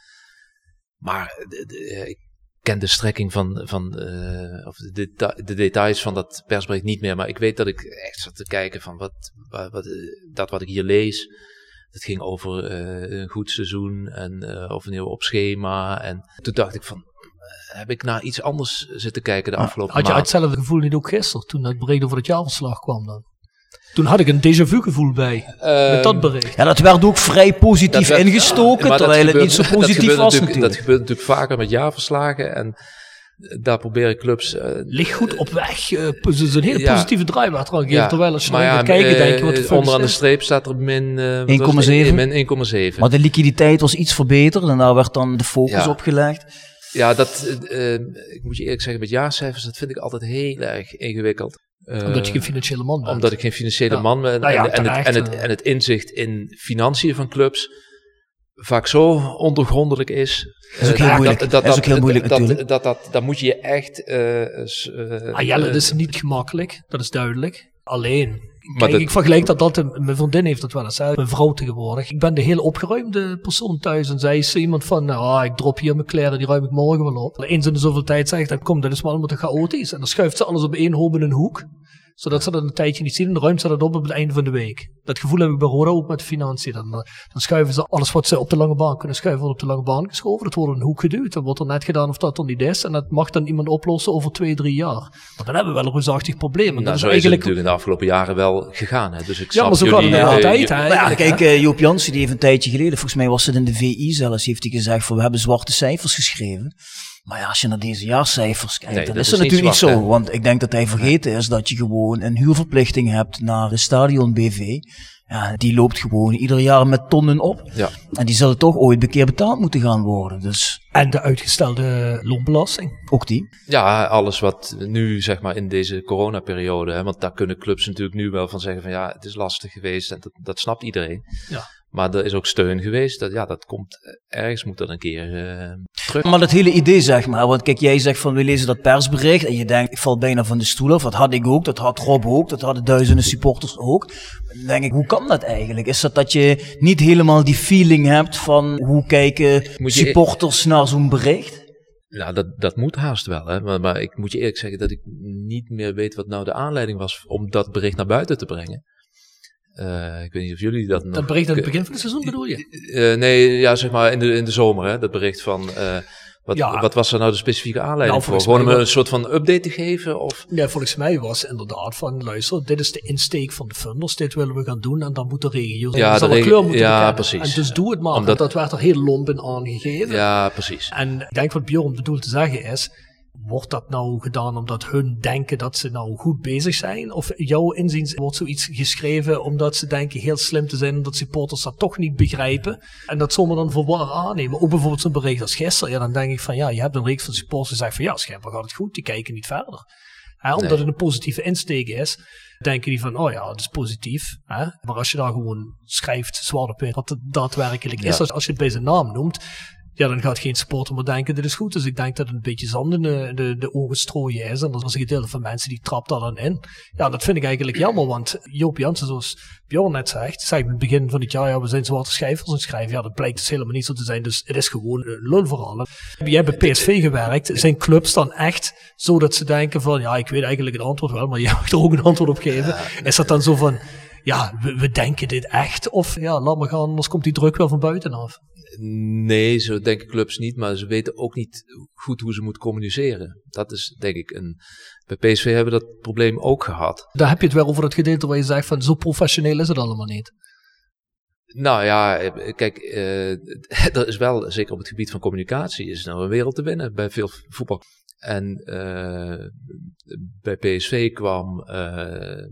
Maar de, eh, ik ken de strekking van, van eh, of de, de details van dat persbericht niet meer. Maar ik weet dat ik echt zat te kijken van wat, wat, dat wat ik hier lees. Het ging over een goed seizoen en of een heel op schema. En toen dacht ik van, heb ik naar iets anders zitten kijken de afgelopen Had je hetzelfde gevoel niet ook gisteren, toen het bericht over het jaarverslag kwam dan? Toen had ik een déjà vu gevoel bij, met dat bericht. Ja, dat werd ook vrij positief Dat werd- ingestoken, dat terwijl het niet zo [laughs] dat positief gebeurt was natuurlijk- natuurlijk. Dat gebeurt natuurlijk vaker met jaarverslagen. En daar proberen clubs... eh, Ligt goed op weg. eh, het is een hele Ja. positieve draai wat aan geeft. ja, Terwijl als je maar dan ja, gaat kijken, eh, denk je wat de fuck Onderaan de streep staat er min... eh, wat 1,7. was het? Min 1,7. Maar de liquiditeit was iets verbeterd en daar werd dan de focus Ja. op gelegd. Ja, dat, eh, eh, ik moet je eerlijk zeggen, met jaarcijfers, dat vind ik altijd heel erg ingewikkeld. Eh, Omdat je geen financiële man bent. Omdat ik geen financiële Ja. man ben. Nou ja, en, en, het, en, het, en het inzicht in financiën van clubs vaak zo ondergrondelijk is. is ook heel moeilijk. Dat is ook heel moeilijk dat, natuurlijk. Dat, dat, dat, moet je echt... eh, s- eh, Ah, Jelle, dat is niet gemakkelijk. Dat is duidelijk. Alleen. Kijk, ik vergelijk dat altijd. Mijn vriendin heeft dat wel eens. Hè. Mijn vrouw tegenwoordig. Ik ben de heel opgeruimde persoon thuis. En zij is iemand van. Nou, ah, ik drop hier mijn kleren. Die ruim ik morgen wel op. Eens in de zoveel tijd zegt dan kom, dat is maar allemaal te chaotisch. En dan schuift ze alles op één hoop in een hoek. Zodat ze dat een tijdje niet zien. En dan ruimt ze dat op op het einde van de week. Dat gevoel heb ik bij Roda ook met de financiën. Dan, eh, dan schuiven ze alles wat ze op de lange baan kunnen schuiven, wordt op de lange baan geschoven. Dat wordt in een hoek geduwd. Dan wordt er net gedaan of dat dan niet is. En dat mag dan iemand oplossen over twee, drie jaar. Maar dan hebben we wel een reusachtig probleem. En Nou, dat is zo is het eigenlijk. natuurlijk in de afgelopen jaren wel gegaan. Hè. Dus ik Ja, maar zo gaat het jullie, de hele eh, tijd. je- hè, Nou ja, kijk, eh, Joop Jansen die heeft een tijdje geleden, volgens mij was het in de VI zelfs, heeft hij gezegd van we hebben zwarte cijfers geschreven. Maar ja, als je naar deze jaarcijfers kijkt, Nee, dan dat is dat natuurlijk niet zo. hè? Want ik denk dat hij vergeten is dat je gewoon een huurverplichting hebt naar een stadion BV. Ja, die loopt gewoon ieder jaar met tonnen op. Ja. En die zullen toch ooit een keer betaald moeten gaan worden. Dus En de uitgestelde loonbelasting. ook die. Ja, alles wat nu zeg maar in deze coronaperiode, hè, want daar kunnen clubs natuurlijk nu wel van zeggen van ja, het is lastig geweest en dat, dat snapt iedereen. Ja. Maar er is ook steun geweest. Dat, ja, dat komt ergens moet dat een keer uh, terug. Maar dat hele idee, zeg maar. Want kijk, jij zegt van we lezen dat persbericht. En je denkt, ik val bijna van de stoel af. Dat had ik ook, dat had Rob ook, dat hadden duizenden supporters ook. Dan denk ik, hoe kan dat eigenlijk? Is dat dat je niet helemaal die feeling hebt van hoe kijken supporters naar zo'n bericht? Nou, dat, dat moet haast wel. Hè? Maar, maar ik moet je eerlijk zeggen dat ik niet meer weet wat nou de aanleiding was om dat bericht naar buiten te brengen. Uh, ik weet niet of jullie dat, dat nog... bericht aan het begin van het seizoen bedoel je? Uh, nee, ja, zeg maar in de, in de zomer, hè, dat bericht van... Uh, wat, ja, wat was er nou de specifieke aanleiding nou, voor? Gewoon om een soort van update te geven? Of? Ja, volgens mij was inderdaad van, luister, dit is de insteek van de funders, dit willen we gaan doen en dan moet de regio ja, de kleur moeten ja, precies. En dus doe het maar, Omdat, dat werd er heel lomp in aangegeven. Ja, precies. En ik denk wat Bjorn bedoelt te zeggen is, Wordt dat nou gedaan omdat hun denken dat ze nou goed bezig zijn? Of jouw inzien wordt zoiets geschreven omdat ze denken heel slim te zijn, omdat supporters dat toch niet begrijpen en dat zomaar dan voor waar aannemen? Ook bijvoorbeeld zo'n bericht als gisteren. Ja, dan denk ik van ja, je hebt een reeks van supporters die zeggen van ja, schijnbaar gaat het goed, die kijken niet verder. omdat het een positieve insteek is, denken die van, oh ja, dat is positief. Maar als je daar gewoon schrijft, zwart op wit, wat het daadwerkelijk is, als, als je het bij zijn naam noemt, ja, dan gaat geen supporter meer denken, dit is goed. Dus ik denk dat het een beetje zand in de, de, de ogen strooien is. En dat was een gedeelte van mensen die trapt daar dan in. Ja, dat vind ik eigenlijk jammer, want Joop Jansen, zoals Bjorn net zegt, zei in het begin van het jaar, ja, we zijn zwarte schrijvers aan het schrijven. Ja, dat blijkt dus helemaal niet zo te zijn. Dus het is gewoon een lulverhaal. Jij hebt bij PSV gewerkt. Zijn clubs dan echt zo dat ze denken van, ja, ik weet eigenlijk het antwoord wel, maar jij [laughs] mag er ook een antwoord op geven. Is dat dan zo van, ja, we, we denken dit echt? Of ja, laat maar gaan, anders komt die druk wel van buitenaf. Nee, zo denken clubs niet, maar ze weten ook niet goed hoe ze moeten communiceren. Dat is denk ik een. Bij PSV hebben we dat probleem ook gehad. Daar heb je het wel over het gedeelte waar je zegt van zo professioneel is het allemaal niet. Nou ja, kijk, [laughs] uh, er is wel, zeker op het gebied van communicatie, is nou een wereld te winnen bij veel voetbal. En uh, bij PSV kwam uh,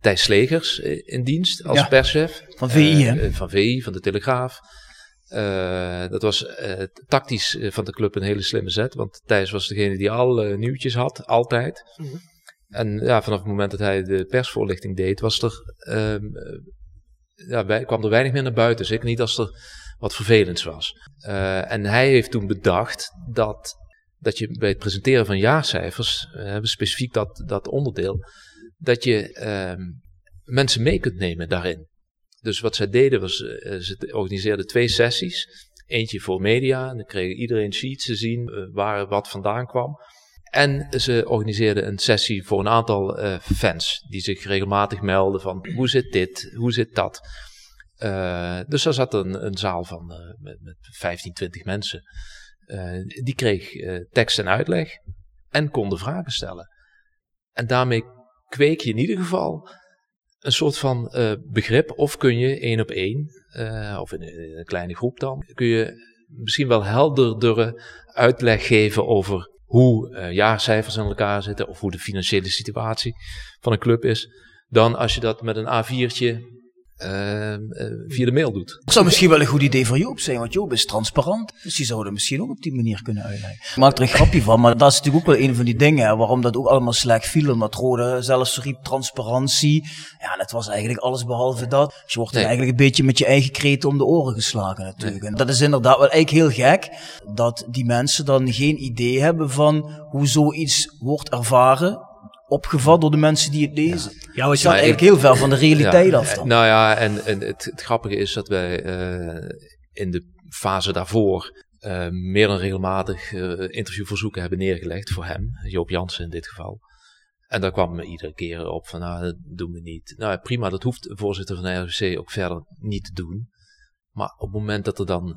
Thijs Slegers in dienst als ja, perschef. Van VI, Van VI, van de Telegraaf. Uh, dat was uh, tactisch van de club een hele slimme zet. Want Thijs was degene die alle nieuwtjes had, altijd. Mm -hmm. En ja, vanaf het moment dat hij de persvoorlichting deed, was er, uh, ja, bij, kwam er weinig meer naar buiten. Zeker niet als er wat vervelends was. en hij heeft toen bedacht dat, dat je bij het presenteren van jaarcijfers, we hebben specifiek dat, dat onderdeel, dat je ehm, mensen mee kunt nemen daarin. Dus wat zij deden was, uh, ze organiseerden twee sessies. Eentje voor media, en dan kreeg iedereen sheets te zien uh, waar wat vandaan kwam. En ze organiseerden een sessie voor een aantal fans die zich regelmatig melden van hoe zit dit, hoe zit dat. dus daar zat een, een zaal van met, met 15, 20 mensen. die kreeg tekst en uitleg en konden vragen stellen. En daarmee kweek je in ieder geval een soort van uh, begrip. Of kun je één op één, uh, of in, een kleine groep dan, kun je misschien wel helderdere uitleg geven over hoe uh, jaarcijfers in elkaar zitten. Of hoe de financiële situatie van een club is. Dan als je dat met een A4'tje uh, via de mail doet. Dat zou misschien wel een goed idee voor Joop zijn, want Joop is transparant. Dus die zouden misschien ook op die manier kunnen uitleggen. Ik maak er een grapje van, maar dat is natuurlijk ook wel een van die dingen waarom dat ook allemaal slecht viel. Omdat Rode zelfs riep transparantie. Ja, dat was eigenlijk alles behalve dat. Dus je wordt nee. eigenlijk een beetje met je eigen kreten om de oren geslagen natuurlijk. Nee. En dat is inderdaad wel eigenlijk heel gek, dat die mensen dan geen idee hebben van hoe zoiets wordt ervaren opgevat door de mensen die het lezen. Ja, ja wat je eigenlijk heel ver van de realiteit ja, af. Dan. Nou ja, en, en het, het, grappige is dat wij uh, in de fase daarvoor uh, meer dan regelmatig uh, interviewverzoeken hebben neergelegd voor hem, Joop Jansen in dit geval. En daar kwam iedere keer op van, nou, dat doen we niet. Nou, prima, dat hoeft de voorzitter van de RWC ook verder niet te doen. Maar op het moment dat er dan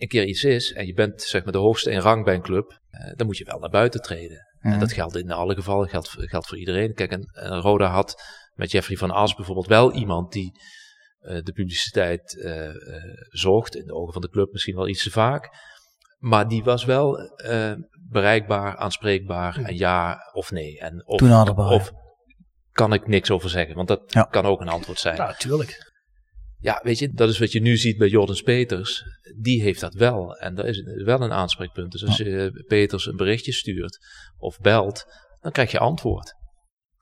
een keer iets is en je bent zeg maar de hoogste in rang bij een club, dan moet je wel naar buiten treden. En dat geldt in alle gevallen, geldt, geldt voor iedereen. Kijk, en, en Roda had met Jeffrey van As bijvoorbeeld wel iemand die uh, de publiciteit uh, uh, zocht. In de ogen van de club misschien wel iets te vaak. Maar die was wel bereikbaar, aanspreekbaar en ja of nee. En of, of kan ik niks over zeggen, want dat ja. kan ook een antwoord zijn. Ja, natuurlijk. Ja, weet je, dat is wat je nu ziet bij Jordans Peters. Die heeft dat wel. En dat is wel een aanspreekpunt. Dus als je Peters een berichtje stuurt of belt, dan krijg je antwoord.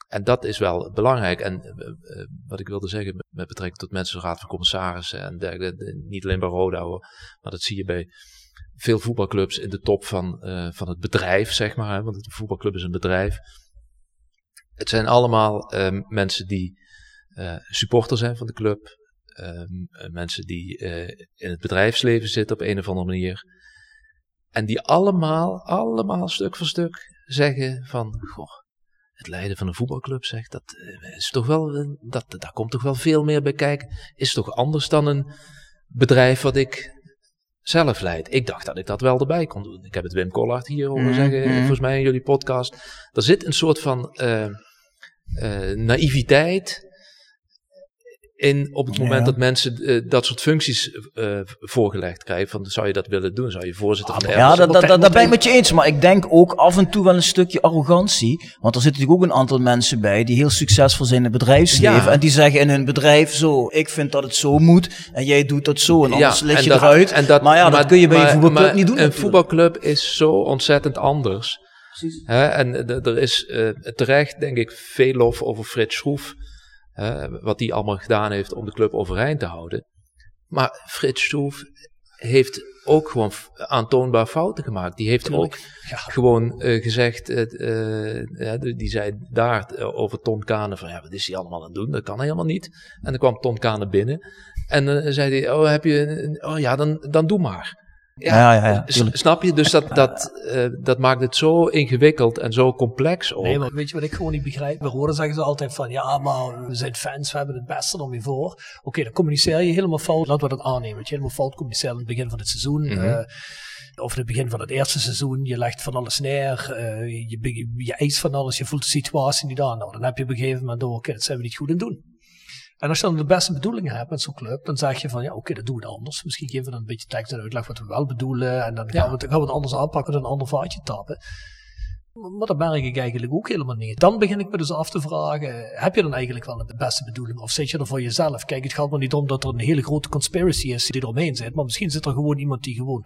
En dat is wel belangrijk. En wat ik wilde zeggen met betrekking tot mensenraad van commissarissen en dergelijke, niet alleen bij Roda hoor, maar dat zie je bij veel voetbalclubs in de top van, van het bedrijf, zeg maar. Hè, want een voetbalclub is een bedrijf. Het zijn allemaal mensen die supporter zijn van de club, Ehm, mensen die eh, in het bedrijfsleven zitten op een of andere manier. En die allemaal, allemaal stuk voor stuk zeggen van, goh, het leiden van een voetbalclub zegt, dat eh, is toch wel, eh, dat, daar komt toch wel veel meer bij kijken. Is toch anders dan een bedrijf wat ik zelf leid. Ik dacht dat ik dat wel erbij kon doen. Ik heb het Wim Collard hier horen mm, zeggen, mm. volgens mij in jullie podcast. Er zit een soort van uh, uh, naïviteit in op het moment dat mensen uh, dat soort functies uh, voorgelegd krijgen. Van zou je dat willen doen? Zou je voorzitter van de Ja, dat, dat, dat, ben ik met je eens. Maar ik denk ook af en toe wel een stukje arrogantie. Want er zitten natuurlijk ook een aantal mensen bij die heel succesvol zijn in het bedrijfsleven. En die zeggen in hun bedrijf zo, ik vind dat het zo moet. En jij doet dat zo en anders ja, lig je dat, eruit. En dat, maar ja, maar, dat kun je bij een voetbalclub niet doen. Een natuurlijk. voetbalclub is zo ontzettend anders. Hè? En er is uh, terecht, denk ik, veel lof over Frits Schroef wat hij allemaal gedaan heeft om de club overeind te houden. Maar Frits Stoef heeft ook gewoon aantoonbaar fouten gemaakt. Die heeft ook gewoon uh, gezegd, uh, die zei daar over Ton Kane van ja, wat is hij allemaal aan het doen? Dat kan helemaal niet. En dan kwam Ton Kane binnen en dan zei hij, oh heb je, oh ja, dan, dan doe maar. Ja, ja, ja, snap je? Dus dat, dat, uh, dat maakt het zo ingewikkeld en zo complex ook. Nee, maar weet je wat ik gewoon niet begrijp? We horen zeggen ze altijd van, ja, maar we zijn fans, we hebben het beste om je voor. Oké, okay, dan communiceer je helemaal fout. Laten we dat aannemen. Dat je helemaal fout communiceert in het begin van het seizoen. Mm -hmm. uh, of in het begin van het eerste seizoen. Je legt van alles neer. Uh, je, je eist van alles. Je voelt de situatie niet aan. Nou, dan heb je op een gegeven moment door, oké, okay, dat zijn we niet goed in doen. En als je dan de beste bedoelingen hebt met zo'n club, dan zeg je van ja, oké, okay, dat doen we anders. Misschien geven we dan een beetje tekst en uitleg wat we wel bedoelen. En dan gaan, we, het, gaan we het anders aanpakken en een ander vaatje tappen. Maar dat merk ik eigenlijk ook helemaal niet. Dan begin ik me dus af te vragen, heb je dan eigenlijk wel de beste bedoeling? Of zit je er voor jezelf? Kijk, het gaat maar niet om dat er een hele grote conspiracy is die eromheen zit. Maar misschien zit er gewoon iemand die gewoon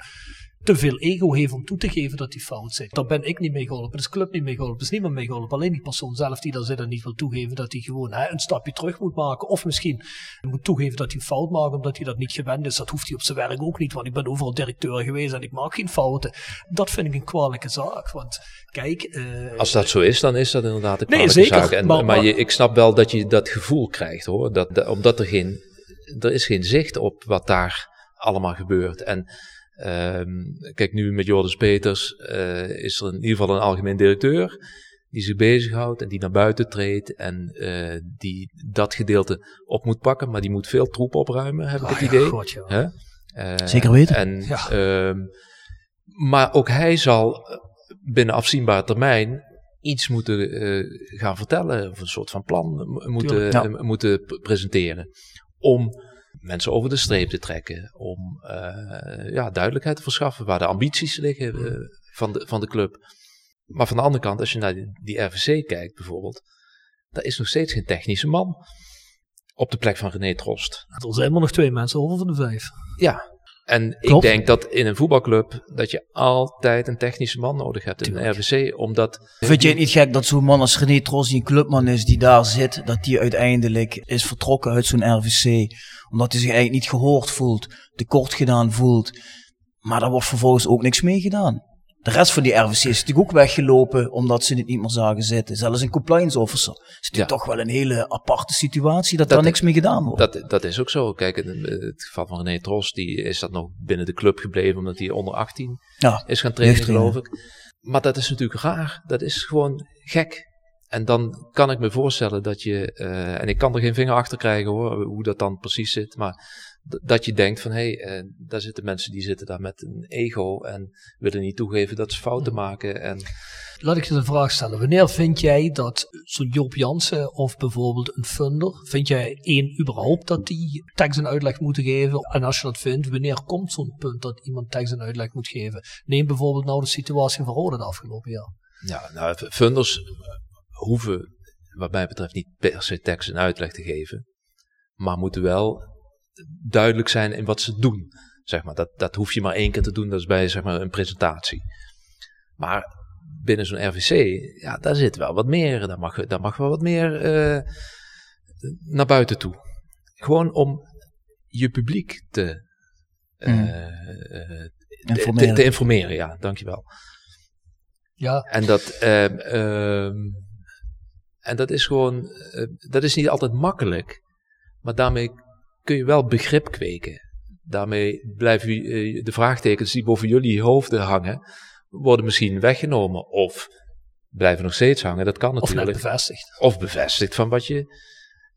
te veel ego heeft om toe te geven dat hij fout zit. Daar ben ik niet mee geholpen, is club niet mee geholpen, is niemand mee geholpen. Alleen die persoon zelf die daar zit en niet wil toegeven dat hij gewoon hè, een stapje terug moet maken. Of misschien moet toegeven dat hij fout maakt omdat hij dat niet gewend is. Dat hoeft hij op zijn werk ook niet, want ik ben overal directeur geweest en ik maak geen fouten. Dat vind ik een kwalijke zaak, want kijk... Uh, Als dat zo is, dan is dat inderdaad een kwalijke nee, zeker, zaak. En, maar, maar, je, ik snap wel dat je dat gevoel krijgt hoor, dat, dat, omdat er geen, er is geen zicht op wat daar allemaal gebeurt. En Um, kijk, nu met Joris Peters uh, is er in ieder geval een algemeen directeur die zich bezighoudt en die naar buiten treedt en uh, die dat gedeelte op moet pakken, maar die moet veel troep opruimen, heb ik het idee. Ja, uh, Zeker weten. En, ja. um, maar ook hij zal binnen afzienbare termijn iets moeten gaan vertellen, of een soort van plan moeten, ja. moeten presenteren. Om mensen over de streep te trekken. Om uh, ja, duidelijkheid te verschaffen waar de ambities liggen uh, van, de, van de club. Maar van de andere kant, als je naar die, die RVC kijkt bijvoorbeeld, daar is nog steeds geen technische man op de plek van René Trost. Er zijn maar nog twee mensen over van de vijf. Ja, en ik denk dat in een voetbalclub dat je altijd een technische man nodig hebt in een RVC, omdat... Vind je het niet gek dat zo'n man als René Tros, die een clubman is, die daar zit, dat die uiteindelijk is vertrokken uit zo'n RVC, omdat hij zich eigenlijk niet gehoord voelt, tekort gedaan voelt, maar daar wordt vervolgens ook niks mee gedaan. De rest van die RVC is natuurlijk ook weggelopen omdat ze het niet meer zagen zitten. Zelfs een compliance officer. Het is ja. toch wel een hele aparte situatie dat, dat daar niks mee gedaan wordt. Dat, dat is ook zo. Kijk, in het geval van René Tros, die is dat nog binnen de club gebleven omdat hij onder 18 ja, is gaan trainen, geloof ik. Maar dat is natuurlijk raar. Dat is gewoon gek. En dan kan ik me voorstellen dat je, uh, en ik kan er geen vinger achter krijgen hoor, hoe dat dan precies zit, maar dat je denkt van hé, hey, uh, daar zitten mensen die zitten daar met een ego en willen niet toegeven dat ze fouten maken. En... Laat ik je een vraag stellen. Wanneer vind jij dat zo'n Joop Jansen of bijvoorbeeld een funder, vind jij één überhaupt dat die tekst en uitleg moeten geven? En als je dat vindt, wanneer komt zo'n punt dat iemand tekst en uitleg moet geven? Neem bijvoorbeeld nou de situatie van Rode de afgelopen jaar. Ja, nou, funders hoeven wat mij betreft niet per se tekst en uitleg te geven, maar moeten wel duidelijk zijn in wat ze doen. Zeg maar, dat, dat hoef je maar één keer te doen, dat is bij zeg maar, een presentatie. Maar binnen zo'n RVC, ja, daar zit wel wat meer. Daar mag, daar mag wel wat meer eh, naar buiten toe. Gewoon om je publiek te, eh, Mm. eh, Informeren. te, te informeren. Ja, dankjewel. Ja, En dat, ehm, ehm, en dat is gewoon, dat is niet altijd makkelijk, maar daarmee kun je wel begrip kweken. Daarmee blijven eh, de vraagtekens die boven jullie hoofden hangen, worden misschien weggenomen of blijven nog steeds hangen. Dat kan of net natuurlijk. bevestigd. Of bevestigd van wat je,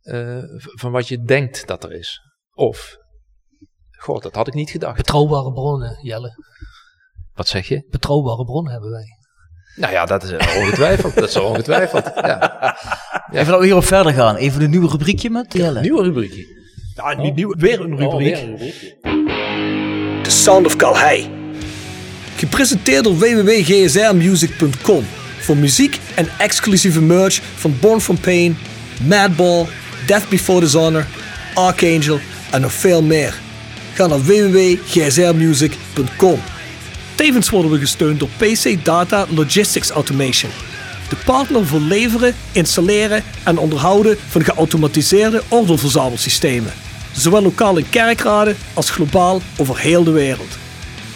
eh, van wat je denkt dat er is. Of, god, dat had ik niet gedacht. Betrouwbare bronnen, Jelle. Wat zeg je? Betrouwbare bronnen hebben wij. Nou ja, dat is ongetwijfeld. dat is ongetwijfeld. Ja. Even dat we hierop verder gaan. Even een nieuw rubriekje met Jelle. Nieuwe rubriekje. Ja, niet nieuw, weer een rubriek. Oh, weer een rubriekje. The Sound of Calhei. Gepresenteerd door www.gsrmusic.com voor muziek en exclusieve merch van Born From Pain, Madball, Death Before Dishonor, Archangel en nog veel meer. Ga naar www.gsrmusic.com. Tevens worden we gesteund door PC Data Logistics Automation. De partner voor leveren, installeren en onderhouden van geautomatiseerde ordeelverzamelsystemen. Zowel lokaal in kerkraden als globaal over heel de wereld.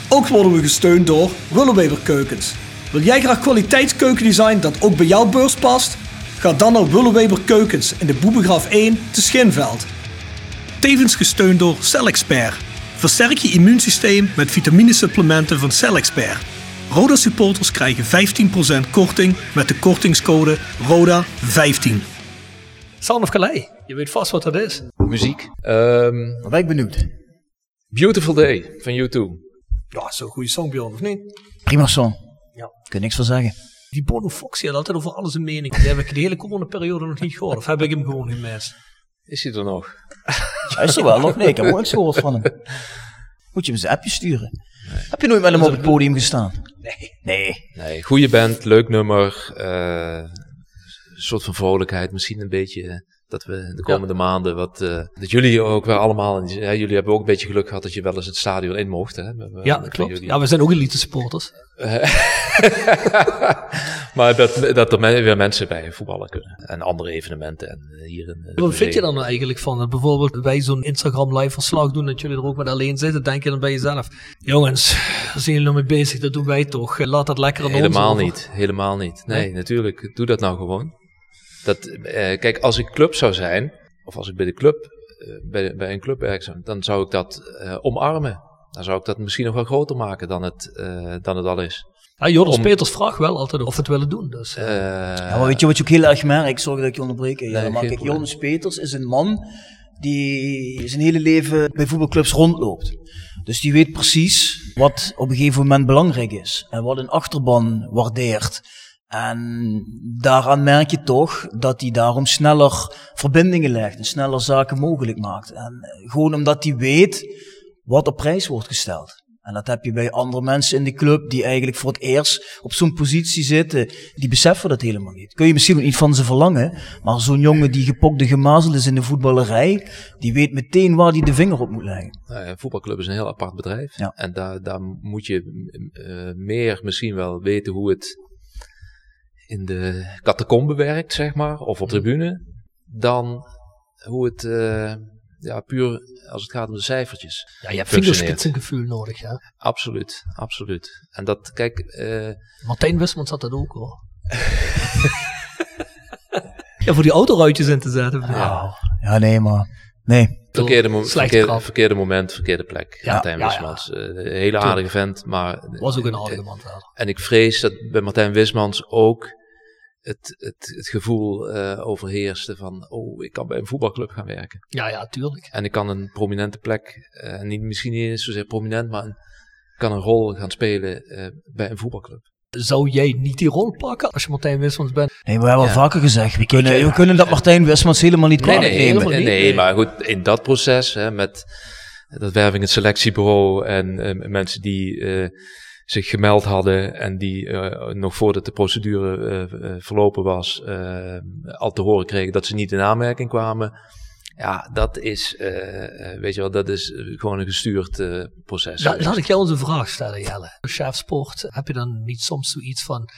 Ook worden we gesteund door Willeweber Keukens. Wil jij graag kwaliteitskeukendesign dat ook bij jouw beurs past? Ga dan naar Willeweber Keukens in de Boebegraaf 1 te Schinveld. Tevens gesteund door CellExpert. Versterk je immuunsysteem met vitaminesupplementen van CellExpert. Roda supporters krijgen 15% korting met de kortingscode RODA15. Sound of Calais, je weet vast wat dat is. Muziek. Ehm, Dan ben ik benieuwd. Beautiful Day van U2. Ja, zo'n goede song, Bjorn, of niet? Prima song. Ja. Kun je niks van zeggen. Die Bono Fox, die had altijd over alles een mening. Die heb ik de hele coronaperiode nog niet gehoord. Of heb ik hem gewoon gemist? Is hij er nog? [laughs] Hij is er wel nog? Nee, ik heb ook niks gehoord van hem. Moet je hem eens een appje sturen. Heb je nooit met hem op het podium gestaan? Nee. Nee. Nee, goede band, leuk nummer. eh, een soort van vrolijkheid. Misschien een beetje eh, dat we de komende maanden wat... eh, dat jullie ook weer allemaal... Ja, jullie hebben ook een beetje geluk gehad dat je wel eens het stadion in mocht. Hè, met- Ja, dat klopt. jullie. Ja, we zijn ook elite supporters. [laughs] maar dat, dat er weer mensen bij voetballen kunnen. En andere evenementen. En eh, hier in, eh, Wat vind je dan nou eigenlijk van? Dat bijvoorbeeld wij zo'n Instagram live verslag doen, dat jullie er ook met alleen zitten. Denk je dan bij jezelf, jongens, daar zijn jullie nog mee bezig, dat doen wij toch. Laat dat lekker aan ons Helemaal over. niet, helemaal niet. Nee, Nee? natuurlijk, doe dat nou gewoon. Dat, eh, kijk, als ik club zou zijn, of als ik bij de club, eh, bij, bij een club werkzaam, dan zou ik dat eh, omarmen. Dan zou ik dat misschien nog wel groter maken dan het, eh, dan het al is. Ja, Joris Om- Peters vraagt wel altijd of we het willen doen. Dus, Ja, maar weet je wat je ook heel erg merkt? Sorry dat ik je onderbreek. Ja, Nee, maar geen kijk, probleem. Jonas Peters is een man die zijn hele leven bij voetbalclubs rondloopt. Dus die weet precies wat op een gegeven moment belangrijk is. En wat een achterban waardeert. En daaraan merk je toch dat hij daarom sneller verbindingen legt en sneller zaken mogelijk maakt. En eh, gewoon omdat hij weet wat op prijs wordt gesteld. En dat heb je bij andere mensen in de club die eigenlijk voor het eerst op zo'n positie zitten. Die beseffen dat helemaal niet. Kun je misschien ook niet van ze verlangen. Maar zo'n jongen die gepokte gemazeld is in de voetballerij. Die weet meteen waar hij de vinger op moet leggen. Nou ja, een voetbalclub is een heel apart bedrijf. Ja. En daar, daar moet je eh, meer misschien wel weten hoe het in de catacombe werkt, zeg maar, of op tribune, dan hoe het uh, ja, puur als het gaat om de cijfertjes. Ja, je hebt vingerspitsengevoel nodig, ja. Absoluut, absoluut. En dat, kijk... Uh, Martijn Wismans had dat ook hoor. [laughs] ja, voor die autoruitjes in te zetten. Ja, ja nee, maar... Nee. Verkeerde, mo verkeerde, verkeerde, moment, verkeerde plek. Ja, Martijn ja, Wismans. Ja. Uh, een hele aardige vent, maar... Was ook een aardige man. En ik vrees dat bij Martijn Wismans ook het, het, het gevoel uh, overheerste van, oh, ik kan bij een voetbalclub gaan werken. Ja, ja, tuurlijk. En ik kan een prominente plek, uh, niet, misschien niet eens zozeer prominent, maar een, kan een rol gaan spelen uh, bij een voetbalclub. Zou jij niet die rol pakken als je Martijn Wismans bent? Nee, we hebben ja. al vaker gezegd, we kunnen, we kunnen dat Martijn Wismans helemaal niet nee, nee, nemen. Nee, nee, maar goed, in dat proces, hè, met dat werving het selectiebureau en mensen die zich gemeld hadden en die uh, nog voordat de procedure uh, verlopen was, uh, al te horen kregen dat ze niet in aanmerking kwamen. Ja, dat is, weet je wel, dat is gewoon een gestuurd proces. La, laat ik jou een vraag stellen, Jelle. Als chef sport, heb je dan niet soms zoiets van,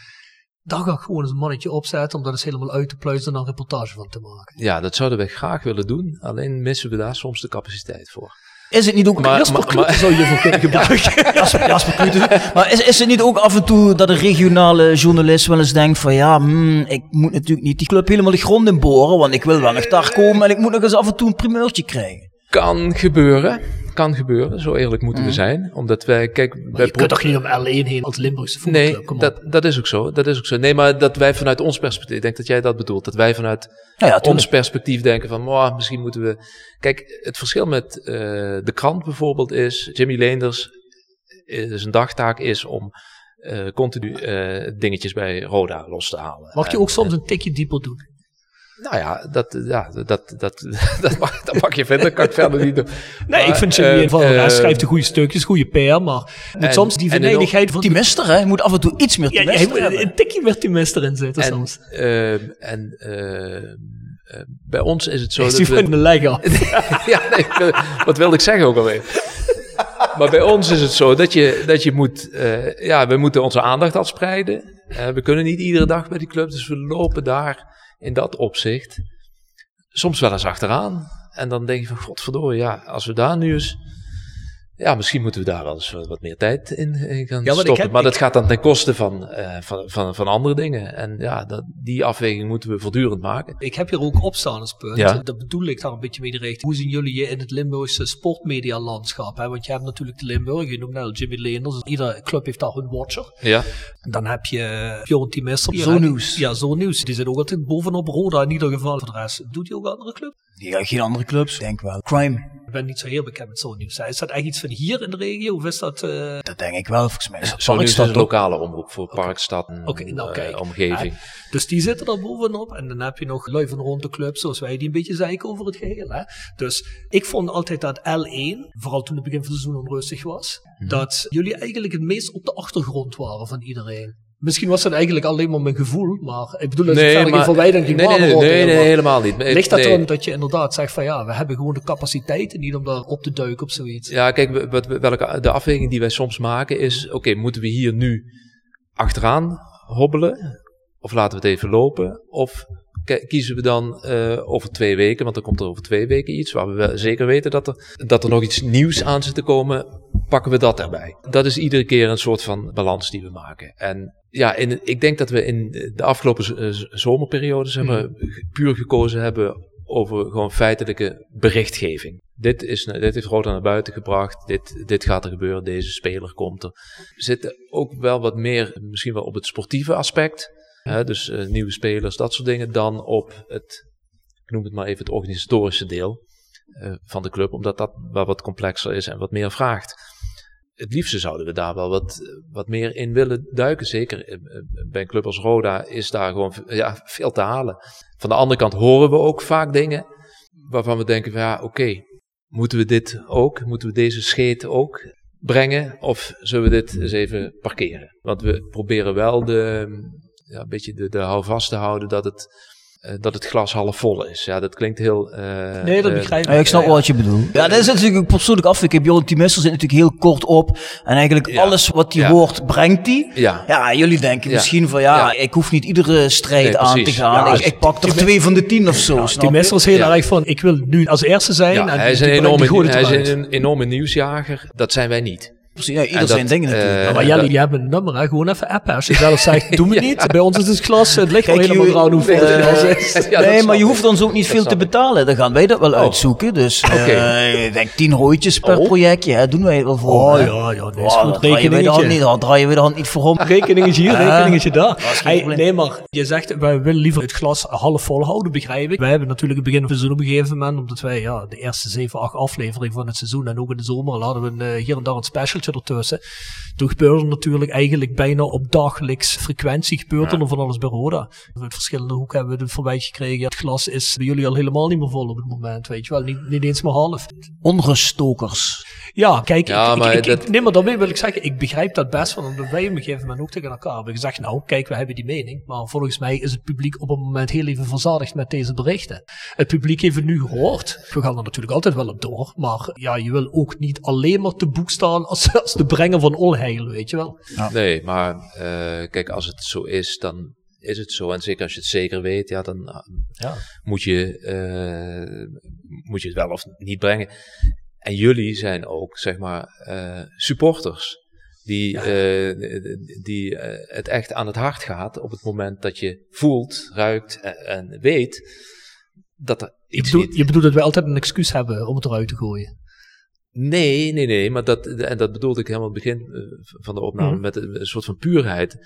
Daar ga ik gewoon eens een mannetje opzetten om dat eens helemaal uit te pluizen en een reportage van te maken. Ja, dat zouden we graag willen doen. Alleen missen we daar soms de capaciteit voor. Is het niet ook... Maar- Jasper maar- maar- zou je voor kunnen [laughs] gebruiken. Jasper, Jasper Kloete. Maar is, is het niet ook af en toe dat een regionale journalist wel eens denkt van ja, hmm, ik moet natuurlijk niet die club helemaal de grond in boren, want ik wil wel nog daar komen en ik moet nog eens af en toe een primeurtje krijgen. Kan gebeuren. Kan gebeuren. Zo eerlijk moeten we zijn. Omdat wij, kijk, wij Mhm. Je kunt toch niet om L1 heen als Limburgse voetbalclub? Nee, Kom dat, dat is ook zo. Dat is ook zo. Nee, maar dat wij vanuit ons perspectief, ik denk dat jij dat bedoelt, dat wij vanuit Ja, ja, ons perspectief denken van, "Mwah, misschien moeten we. Kijk, het verschil met eh, de krant bijvoorbeeld is, Jimmy Leenders, zijn dagtaak is om eh, continu eh, dingetjes bij Roda los te halen. Mag je En, ook soms een tikje dieper doen? Nou ja, dat, ja, dat, dat, [laughs] dat, mag, dat mag je vinden, dat kan ik verder niet doen. Nee, ik vind Jimmy eh, in ieder geval, hij eh, schrijft de goede stukjes, goede PR, maar en- soms die en venijnigheid van... Die mister, hè, je moet af en toe iets meer ja, te ja, hij mister moet hebben. een tikje meer timester in zitten En, soms. ehm, en ehm, eh, bij ons is het zo Is dat die we... van de leg [laughs] af. ja, nee, wat wilde ik zeggen ook alweer? maar bij ons is het zo dat je, dat je moet, eh, ja, we moeten onze aandacht afspreiden. Eh, we kunnen niet iedere dag bij die club, dus we lopen daar in dat opzicht soms wel eens achteraan. En dan denk je van, godverdorie, ja, als we daar nu eens, ja, misschien moeten we daar wel eens wat meer tijd in, in gaan Ja, stoppen. heb- maar ik- dat gaat dan ten koste van, eh, van, van, van andere dingen. En ja, dat, die afweging moeten we voortdurend maken. Ik heb hier ook opstaan als punt. Ja. Dat bedoel ik daar een beetje mee direct. Hoe zien jullie je in het Limburgse sportmedialandschap? Hè? Want je hebt natuurlijk de Limburg, je noemt net al Jimmy Leenders. Iedere club heeft daar hun watcher. Ja. Dan heb je Fiorentin Messer. Zo nieuws. Ja, zo nieuws. Die zit ook altijd bovenop Roda in ieder geval. Voor de rest doet hij ook andere club. Ja, geen andere clubs, denk wel. Crime, Ik ben niet zo heel bekend met zo nieuws. Is dat echt iets van hier in de regio? Of is dat... eh, dat denk ik wel. Volgens mij is dat Zo nu is een lokale omroep voor Parkstad en nou, eh, omgeving. Dus die zitten er bovenop. En dan heb je nog lui van rond de club, zoals wij, die een beetje zeiken over het geheel. Hè? Dus ik vond altijd dat L1, vooral toen het begin van het seizoen onrustig was, Mhm. dat jullie eigenlijk het meest op de achtergrond waren van iedereen. Misschien was dat eigenlijk alleen maar mijn gevoel, maar ik bedoel, als ik verder geen verwijdering ging nee, nee, nee, nee, nee, helemaal niet. Ligt dat nee. erom dat je inderdaad zegt van ja, we hebben gewoon de capaciteiten niet om daar op te duiken op zoiets. Ja, kijk, wat, we- welke, de afweging die wij soms maken is, oké, moeten we hier nu achteraan hobbelen? Of laten we het even lopen? Of ki- kiezen we dan eh, over twee weken, want dan komt er over twee weken iets, waar we wel zeker weten dat er, dat er nog iets nieuws aan zit te komen, pakken we dat erbij. Dat is iedere keer een soort van balans die we maken. En ja, in, ik denk dat we in de afgelopen z- z- zomerperiode zeg maar, puur gekozen hebben over gewoon feitelijke berichtgeving. Dit, is, dit heeft Roda naar buiten gebracht. Dit, dit gaat er gebeuren. Deze speler komt er. We zitten ook wel wat meer, misschien wel op het sportieve aspect. Hè, dus eh, nieuwe spelers, dat soort dingen. Dan op het, ik noem het maar even het organisatorische deel eh, van de club. Omdat dat wel wat complexer is en wat meer vraagt. Het liefste zouden we daar wel wat, wat meer in willen duiken. Zeker eh, eh, bij een club als Roda is daar gewoon ja, veel te halen. Van de andere kant horen we ook vaak dingen waarvan we denken van ja, oké, moeten we dit ook? Moeten we deze scheet ook brengen? Of zullen we dit eens even parkeren? Want we proberen wel de, ja, een beetje de, de houvast te houden dat het, eh, dat het glas half vol is. Ja, dat klinkt heel... eh, Nee, dat eh, begrijp Ja, ik snap Ja, wel wat je bedoelt. Ja, dat is natuurlijk een persoonlijk afwikkeling. Bjorn Timester zit natuurlijk heel kort op. En eigenlijk Ja. alles wat hij Ja. hoort, brengt hij. Ja. Ja, jullie denken Ja. misschien van ja, Ja. ik hoef niet iedere strijd Nee, aan te gaan. Ja, ik, ik pak er twee van de tien of zo. Die? Messer is heel Ja. erg van, ik wil nu als eerste zijn. Ja, en hij is een die die enorme, hij is een enorme nieuwsjager. Dat zijn wij niet. Precies, ja, ieder En zijn dat, dingen eh, natuurlijk. Ja, maar dat- je hebt een nummer, hè? gewoon even appen. Als je zelf [laughs] zegt, doe me niet. Bij ons is het glas, het ligt al Kijk, helemaal je- eraan hoeveel het eh, glas is. [laughs] Ja, nee, maar je hoeft ons ook niet veel te betalen. Dan gaan wij dat wel uitzoeken. Dus eh, Oké. ik denk tien rooitjes per Oh. projectje. Hè, doen wij het wel voor. Oh hè. ja, ja, nee, is Oh, goed. dan draaien we de hand Rekeningetje. niet, dan draaien we de hand niet voor om. [laughs] Rekeningetje hier, Ah, rekeningetje daar. is Hey, nee, maar je zegt, wij willen liever het glas half vol houden, begrijp ik. Wij hebben natuurlijk het begin van het seizoen op een gegeven moment, omdat wij ja, de eerste 7, 8 afleveringen van het seizoen en ook in de zomer al hadden we een, eh, hier en daar een specialtje ertussen. Toen gebeurde er natuurlijk eigenlijk bijna op dagelijks frequentie gebeurt er nog van alles bij Roda. Uit verschillende hoeken hebben we het voorbij gekregen. Het glas is bij jullie al helemaal niet meer vol op het moment, weet je wel. Niet, niet eens maar half. Onruststokers. Ja, kijk, Ja, ik, maar ik, dat- ik- nee, maar daarmee wil ik zeggen, ik begrijp dat best wel, omdat wij op een gegeven moment ook tegen elkaar hebben gezegd, nou, kijk, we hebben die mening, maar volgens mij is het publiek op een moment heel even verzadigd met deze berichten. Het publiek heeft het nu gehoord. We gaan er natuurlijk altijd wel op door, maar ja, je wil ook niet alleen maar te boek staan als, [laughs] als, als de brenger van onheil, weet je wel. Nee, maar eh, kijk, als het zo is, dan is het zo. En zeker als je het zeker weet, ja, dan uh, Ja. moet, je, eh, moet je het wel of niet brengen. En jullie zijn ook, zeg maar, eh, supporters. Die, eh, die het echt aan het hart gaat op het moment dat je voelt, ruikt en, en weet dat er Je iets bedoelt, niet je bedoelt dat we altijd een excuus hebben om het eruit te gooien. Nee, nee, nee, maar dat, en dat bedoelde ik helemaal het begin eh, van de opname Mhm. met een soort van puurheid.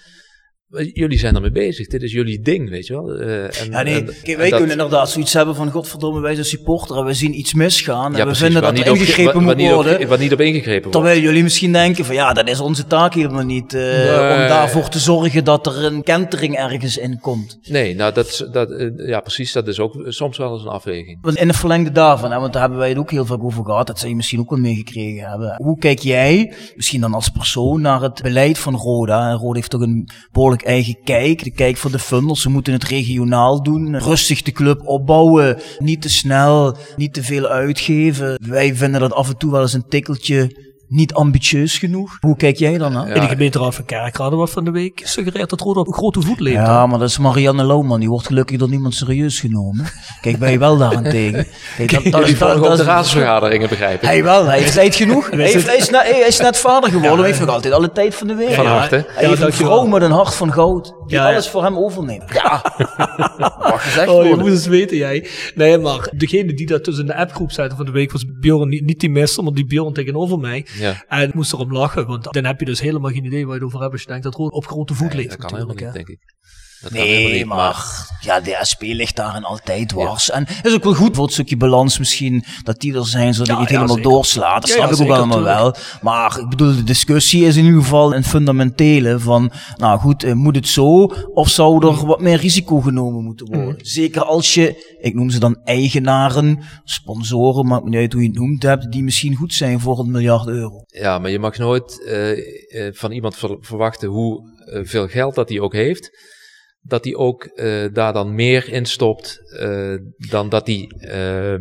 Jullie zijn ermee bezig, dit is jullie ding, weet je wel. Eh, en, Ja, nee, en- kijk, en wij dat- kunnen inderdaad zoiets hebben van, godverdomme, wij zijn supporter en we zien iets misgaan en Ja, we precies, vinden dat er niet op- ingegrepen moet niet op- worden. [laughs] waar niet op ingegrepen wordt. Terwijl jullie misschien denken van, ja, dat is onze taak helemaal niet, Nee. om daarvoor te zorgen dat er een kentering ergens in komt. Nee, nou dat, dat, eh, ja precies, dat is ook soms wel eens een afweging. Want in het verlengde daarvan, hè, want daar hebben wij het ook heel vaak over gehad, dat zij je misschien ook wel meegekregen hebben. Hoe kijk jij, misschien dan als persoon, naar het beleid van Roda? En Roda heeft toch een behoorlijk eigen kijk, de kijk van de funders. Ze moeten het regionaal doen, rustig de club opbouwen, niet te snel, niet te veel uitgeven. Wij vinden dat af en toe wel eens een tikkeltje niet ambitieus genoeg. Hoe kijk jij dan naar? In de gemeenteraad van Kerkrade wordt van de week gesuggereerd dat Roda op een grote voet leeft. Ja, maar dat is Marianne Louwman. Die wordt gelukkig door niemand serieus genomen. Kijk, wij wel daarentegen. [laughs] Kijk, dat, dat, Jullie dat, ook de is- raadsvergaderingen, begrijp ik. Hij wel, hij heeft tijd genoeg. [laughs] Hij, heeft, hij, is, net, hij is net vader geworden, hij heeft nog altijd alle tijd van de wereld. Van harte. Hij Ja, heeft een dankjewel. vrouw met een hart van goud, die Ja, ja. alles voor hem overneemt. Ja, [laughs] mag gezegd Oh, je moet eens weten, jij. Nee, maar degene die dat tussen de appgroep zetten van de week was Bjorn, niet, niet die mister, maar die Bjorn tegenover mij. Ja. En ik moest erom lachen, want dan heb je dus helemaal geen idee waar je het over hebt als je denkt dat Roda op grote voet leeft. dat kan helemaal niet, denk ik. Dat Nee, niet, maar ja, de SP ligt daarin altijd dwars. En het is ook wel goed voor het stukje balans misschien, dat die er zijn, zodat Ja, je ja, helemaal zeker. doorslaat. Dat snap ik ook allemaal wel. Maar ik bedoel, de discussie is in ieder geval een fundamentele van, nou goed, eh, moet het zo, of zou er wat meer risico genomen moeten worden? Mm. Zeker als je, ik noem ze dan eigenaren, sponsoren, maakt me niet uit hoe je het noemt hebt, die misschien goed zijn voor een miljard euro. Ja, maar je mag nooit eh, eh, van iemand ver- verwachten hoe veel geld dat hij ook heeft, dat hij ook eh, daar dan meer in stopt eh, dan dat hij eh,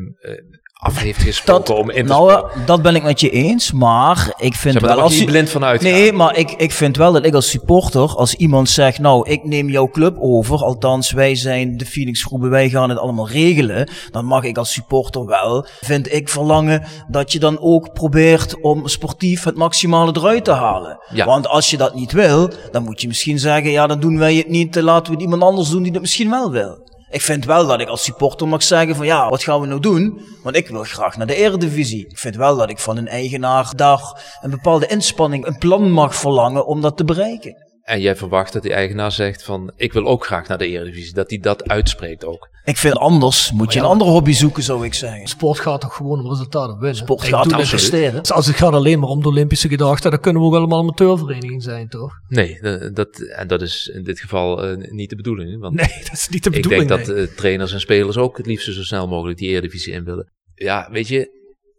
af heeft gesproken om in te nou, dat ben ik met je eens, maar ik vind wel als je blind van uitgaan. Nee, maar ik, ik vind wel dat ik als supporter, als iemand zegt, nou, ik neem jouw club over, althans wij zijn de Phoenix groepen, wij gaan het allemaal regelen, dan mag ik als supporter wel, vind ik verlangen dat je dan ook probeert om sportief het maximale eruit te halen. Ja. Want als je dat niet wil, dan moet je misschien zeggen, ja, dan doen wij het niet, eh, laten we het iemand anders doen die dat misschien wel wil. Ik vind wel dat ik als supporter mag zeggen van ja, wat gaan we nou doen? Want ik wil graag naar de eredivisie. Ik vind wel dat ik van een eigenaar daar een bepaalde inspanning, een plan mag verlangen om dat te bereiken. En jij verwacht dat die eigenaar zegt van, ik wil ook graag naar de Eredivisie, dat hij dat uitspreekt ook. Ik vind anders moet je een andere hobby zoeken, zou ik zeggen. Sport gaat toch gewoon om resultaten winnen. Sport Ik gaat presteren. Dus als het gaat alleen maar om de Olympische gedachten, dan kunnen we ook allemaal een amateurvereniging zijn, toch? Nee, dat, en dat is in dit geval eh, niet de bedoeling. Want [laughs] Nee, dat is niet de ik bedoeling. denk dat eh, trainers en spelers ook het liefst zo snel mogelijk die Eredivisie in willen. Ja, weet je,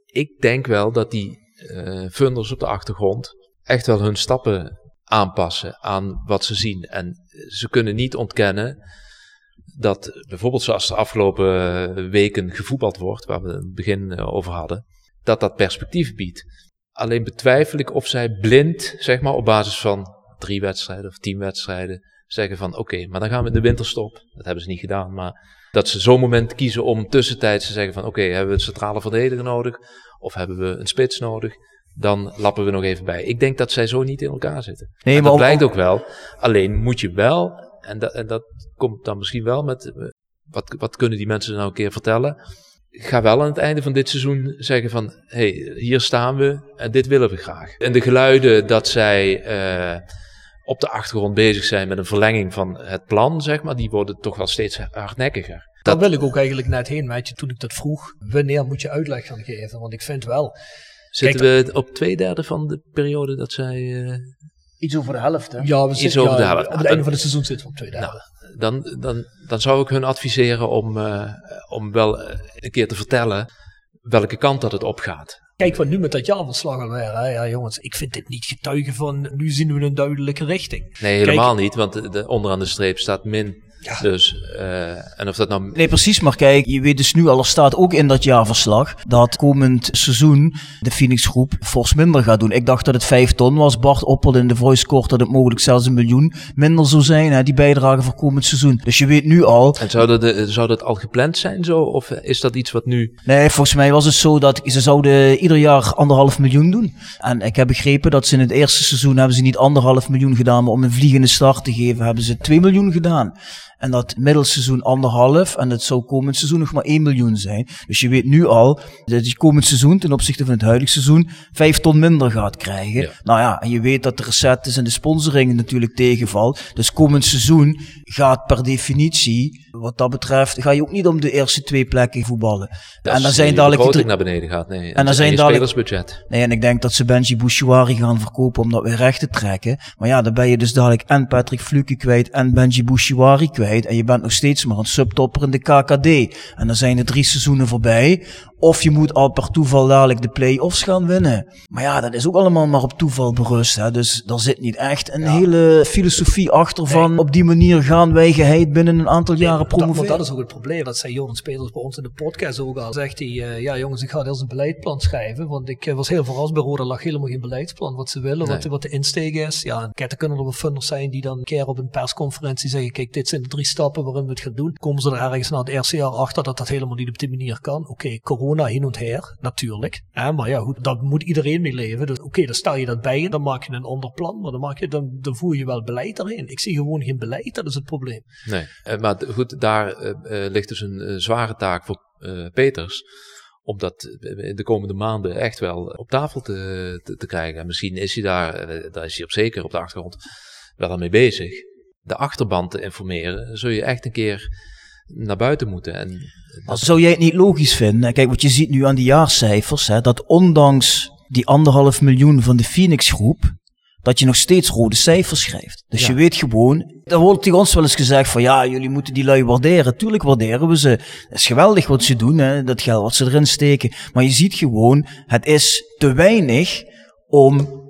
ik denk wel dat die eh funders op de achtergrond echt wel hun stappen aanpassen aan wat ze zien. En ze kunnen niet ontkennen dat bijvoorbeeld zoals de afgelopen eh, weken gevoetbald wordt, waar we het begin eh, over hadden, dat dat perspectief biedt. Alleen betwijfel ik of zij blind, zeg maar, op basis van drie wedstrijden of tien wedstrijden, zeggen van oké, maar dan gaan we in de winterstop. Dat hebben ze niet gedaan, maar dat ze zo'n moment kiezen om tussentijds te zeggen van oké, hebben we een centrale verdediger nodig of hebben we een spits nodig? Dan lappen we nog even bij. Ik denk dat zij zo niet in elkaar zitten. Nee, maar dat om- blijkt ook wel. Alleen moet je wel, en dat, en dat komt dan misschien wel met, eh, wat, wat kunnen die mensen nou een keer vertellen? Ga wel aan het einde van dit seizoen zeggen van, hé, hey, hier staan we en dit willen we graag. En de geluiden dat zij eh, op de achtergrond bezig zijn met een verlenging van het plan, zeg maar, die worden toch wel steeds hardnekkiger. Daar wil ik ook eigenlijk net heen met je toen ik dat vroeg. Wanneer moet je uitleg gaan geven? Want ik vind wel. Zitten we op twee derde van de periode dat zij... eh, Iets over de helft, hè? Ja, we Iets zitten, over de helft. Op Ah, het einde van het seizoen zitten we op twee derde. Nou, dan, dan, dan zou ik hun adviseren om, eh, om wel eh, een keer te vertellen welke kant dat het opgaat. Kijk, wat nu met dat jaarverslag alweer. Hè? Ja, jongens, ik vind dit niet getuigen van. Nu zien we een duidelijke richting. Nee, helemaal niet, want de, de- onderaan de streep staat min Dus, uh, en of dat nou... Nee, precies. Maar kijk, je weet dus nu al, er staat ook in dat jaarverslag dat komend seizoen de Phoenix Groep fors minder gaat doen. Ik dacht dat het 5 ton was. Bart opperde in de voice court dat het mogelijk zelfs een miljoen minder zou zijn, hè, die bijdrage voor komend seizoen. Dus je weet nu al... En zou dat, zou dat al gepland zijn zo? Of is dat iets wat nu... Nee, volgens mij was het zo dat ze zouden ieder jaar anderhalf miljoen doen. En ik heb begrepen dat ze in het eerste seizoen hebben ze niet anderhalf miljoen gedaan, maar om een vliegende start te geven hebben ze 2 miljoen gedaan. En dat middelseizoen anderhalf. En het zou komend seizoen nog maar 1 miljoen zijn. Dus je weet nu al dat je komend seizoen ten opzichte van het huidige seizoen 5 ton minder gaat krijgen. Nou ja, en je weet dat de recettes en de sponsoring natuurlijk tegenvalt. Dus komend seizoen gaat per definitie, wat dat betreft, ga je ook niet om de eerste twee plekken voetballen. en dan zijn dadelijk naar beneden gaat. Nee, en dan zijn dadelijk spelersbudget. Nee, en ik denk dat ze Benji Bouchouari gaan verkopen om dat weer recht te trekken. Maar ja, dan ben je dus dadelijk en Patrick Fluke kwijt en Benji Bouchouari kwijt en je bent nog steeds maar een subtopper in de KKD. En dan zijn er drie seizoenen voorbij. Of je moet al per toeval dadelijk de play-offs gaan winnen. Maar ja, dat is ook allemaal maar op toeval berust. Hè? Dus daar zit niet echt een hele filosofie achter van op die manier gaan wij geheid binnen een aantal jaren promoveren. Dat, dat is ook het probleem. Dat zei Joran Spelers bij ons in de podcast ook al. Zegt hij, uh, ja jongens, ik ga eerst een beleidsplan schrijven. Want ik uh, was heel verrast bij Roda lag helemaal geen beleidsplan. Wat ze willen, wat, wat, de insteek is. Ja, kijk, er kunnen er wel funders zijn die dan een keer op een persconferentie zeggen, kijk, dit zijn de drie stappen waarin we het gaan doen. Komen ze er ergens na het eerste jaar achter dat dat helemaal niet op die manier kan. Oké, okay, corona hin en her, natuurlijk. maar ja, goed, daar moet iedereen mee leven. Dus oké, dan stel je dat bij, dan maak je een ander plan, maar dan, maak je, dan, dan voer je wel beleid erin. Ik zie gewoon geen beleid, dat is het probleem. Nee, eh, maar goed, daar uh, ligt dus een zware taak voor Peters om dat in de komende maanden echt wel op tafel te, te, krijgen. En misschien is hij daar, daar is hij op zeker op de achtergrond wel aan mee bezig. De achterban te informeren, zul je echt een keer naar buiten moeten. En. Zou jij het niet logisch vinden? Kijk, wat je ziet nu aan die jaarcijfers, hè, dat ondanks die anderhalf miljoen van de Phoenix groep, dat je nog steeds rode cijfers schrijft. Dus je weet gewoon, er wordt tegen ons wel eens gezegd van ja, jullie moeten die lui waarderen. Tuurlijk waarderen we ze. Het is geweldig wat ze doen, hè, dat geld wat ze erin steken. Maar je ziet gewoon, het is te weinig om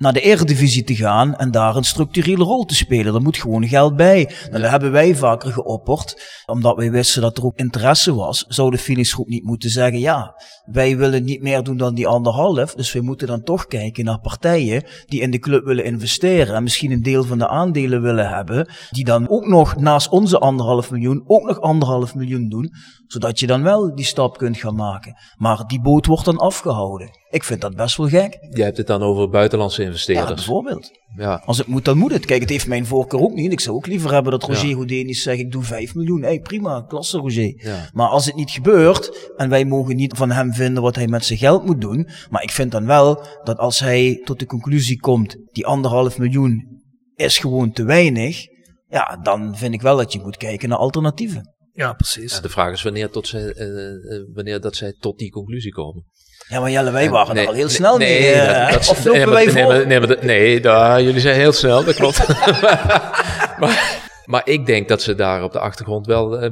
naar de Eredivisie te gaan en daar een structurele rol te spelen. Er moet gewoon geld bij. En dat hebben wij vaker geopperd, omdat wij wisten dat er ook interesse was. Zou de Phoenix Groep niet moeten zeggen, ja, wij willen niet meer doen dan die anderhalf, dus we moeten dan toch kijken naar partijen die in de club willen investeren en misschien een deel van de aandelen willen hebben, die dan ook nog naast onze anderhalf miljoen ook nog anderhalf miljoen doen, zodat je dan wel die stap kunt gaan maken. Maar die boot wordt dan afgehouden. Ik vind dat best wel gek. Je hebt het dan over buitenlandse investeerders. Ja, bijvoorbeeld. Ja. Als het moet, dan moet het. Kijk, het heeft mijn voorkeur ook niet. Ik zou ook liever hebben dat Roger ja. Houdini's zegt, ik doe 5 miljoen. Hey, prima, klasse Roger. Ja. Maar als het niet gebeurt, en wij mogen niet van hem vinden wat hij met zijn geld moet doen. Maar ik vind dan wel dat als hij tot de conclusie komt, die anderhalf miljoen is gewoon te weinig. Ja, dan vind ik wel dat je moet kijken naar alternatieven. Ja, precies. Ja, de vraag is wanneer, tot zij, uh, wanneer dat zij tot die conclusie komen. Ja, maar Jelle, wij waren er al heel snel nee, mee. Uh, dat, of lopen wij voor? Nee, nee, nee daar, jullie zijn heel snel, dat klopt. [laughs] maar, maar, ik denk dat ze daar op de achtergrond wel, uh,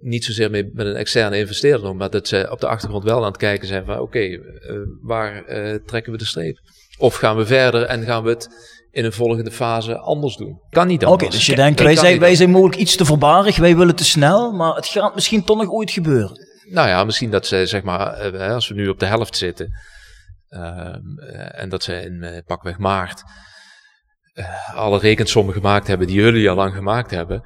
niet zozeer mee, met een externe investeerder, maar dat ze op de achtergrond wel aan het kijken zijn van, oké, okay, waar trekken we de streep? Of gaan we verder en gaan we het in een volgende fase anders doen. Kan niet anders. Oké, dus je denkt, wij zijn, wij zijn mogelijk iets te voorbarig, wij willen te snel, maar het gaat misschien toch nog ooit gebeuren. Nou ja, misschien dat ze, zeg maar, eh, als we nu op de helft zitten ehm, eh, en dat ze in uh, pakweg maart alle rekensommen gemaakt hebben die jullie al lang gemaakt hebben,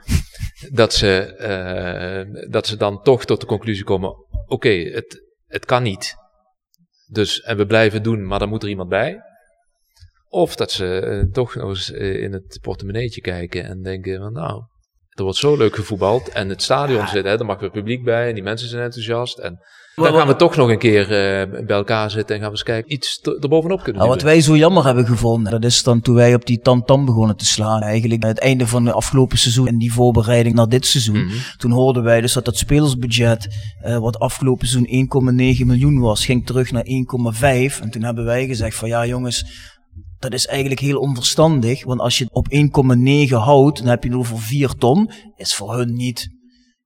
dat ze, dat ze dan toch tot de conclusie komen, oké, het, het kan niet. Dus, en we blijven doen, maar dan moet er iemand bij. Of dat ze toch nog eens in het portemonneetje kijken en denken van nou, er wordt zo leuk gevoetbald en het stadion zit, hè, er mag weer publiek bij en die mensen zijn enthousiast. En dan gaan we toch nog een keer uh, bij elkaar zitten en gaan we eens kijken, iets erbovenop kunnen nou, doen. Wat wij zo jammer hebben gevonden, dat is dan toen wij op die tam-tam begonnen te slaan. Eigenlijk het einde van het afgelopen seizoen en die voorbereiding naar dit seizoen. Mhm. Toen hoorden wij dus dat dat spelersbudget, uh, wat afgelopen seizoen 1,9 miljoen was, ging terug naar 1,5. En toen hebben wij gezegd van ja jongens, dat is eigenlijk heel onverstandig, want als je op 1,9 houdt, dan heb je het over 4 ton. Is voor hun niet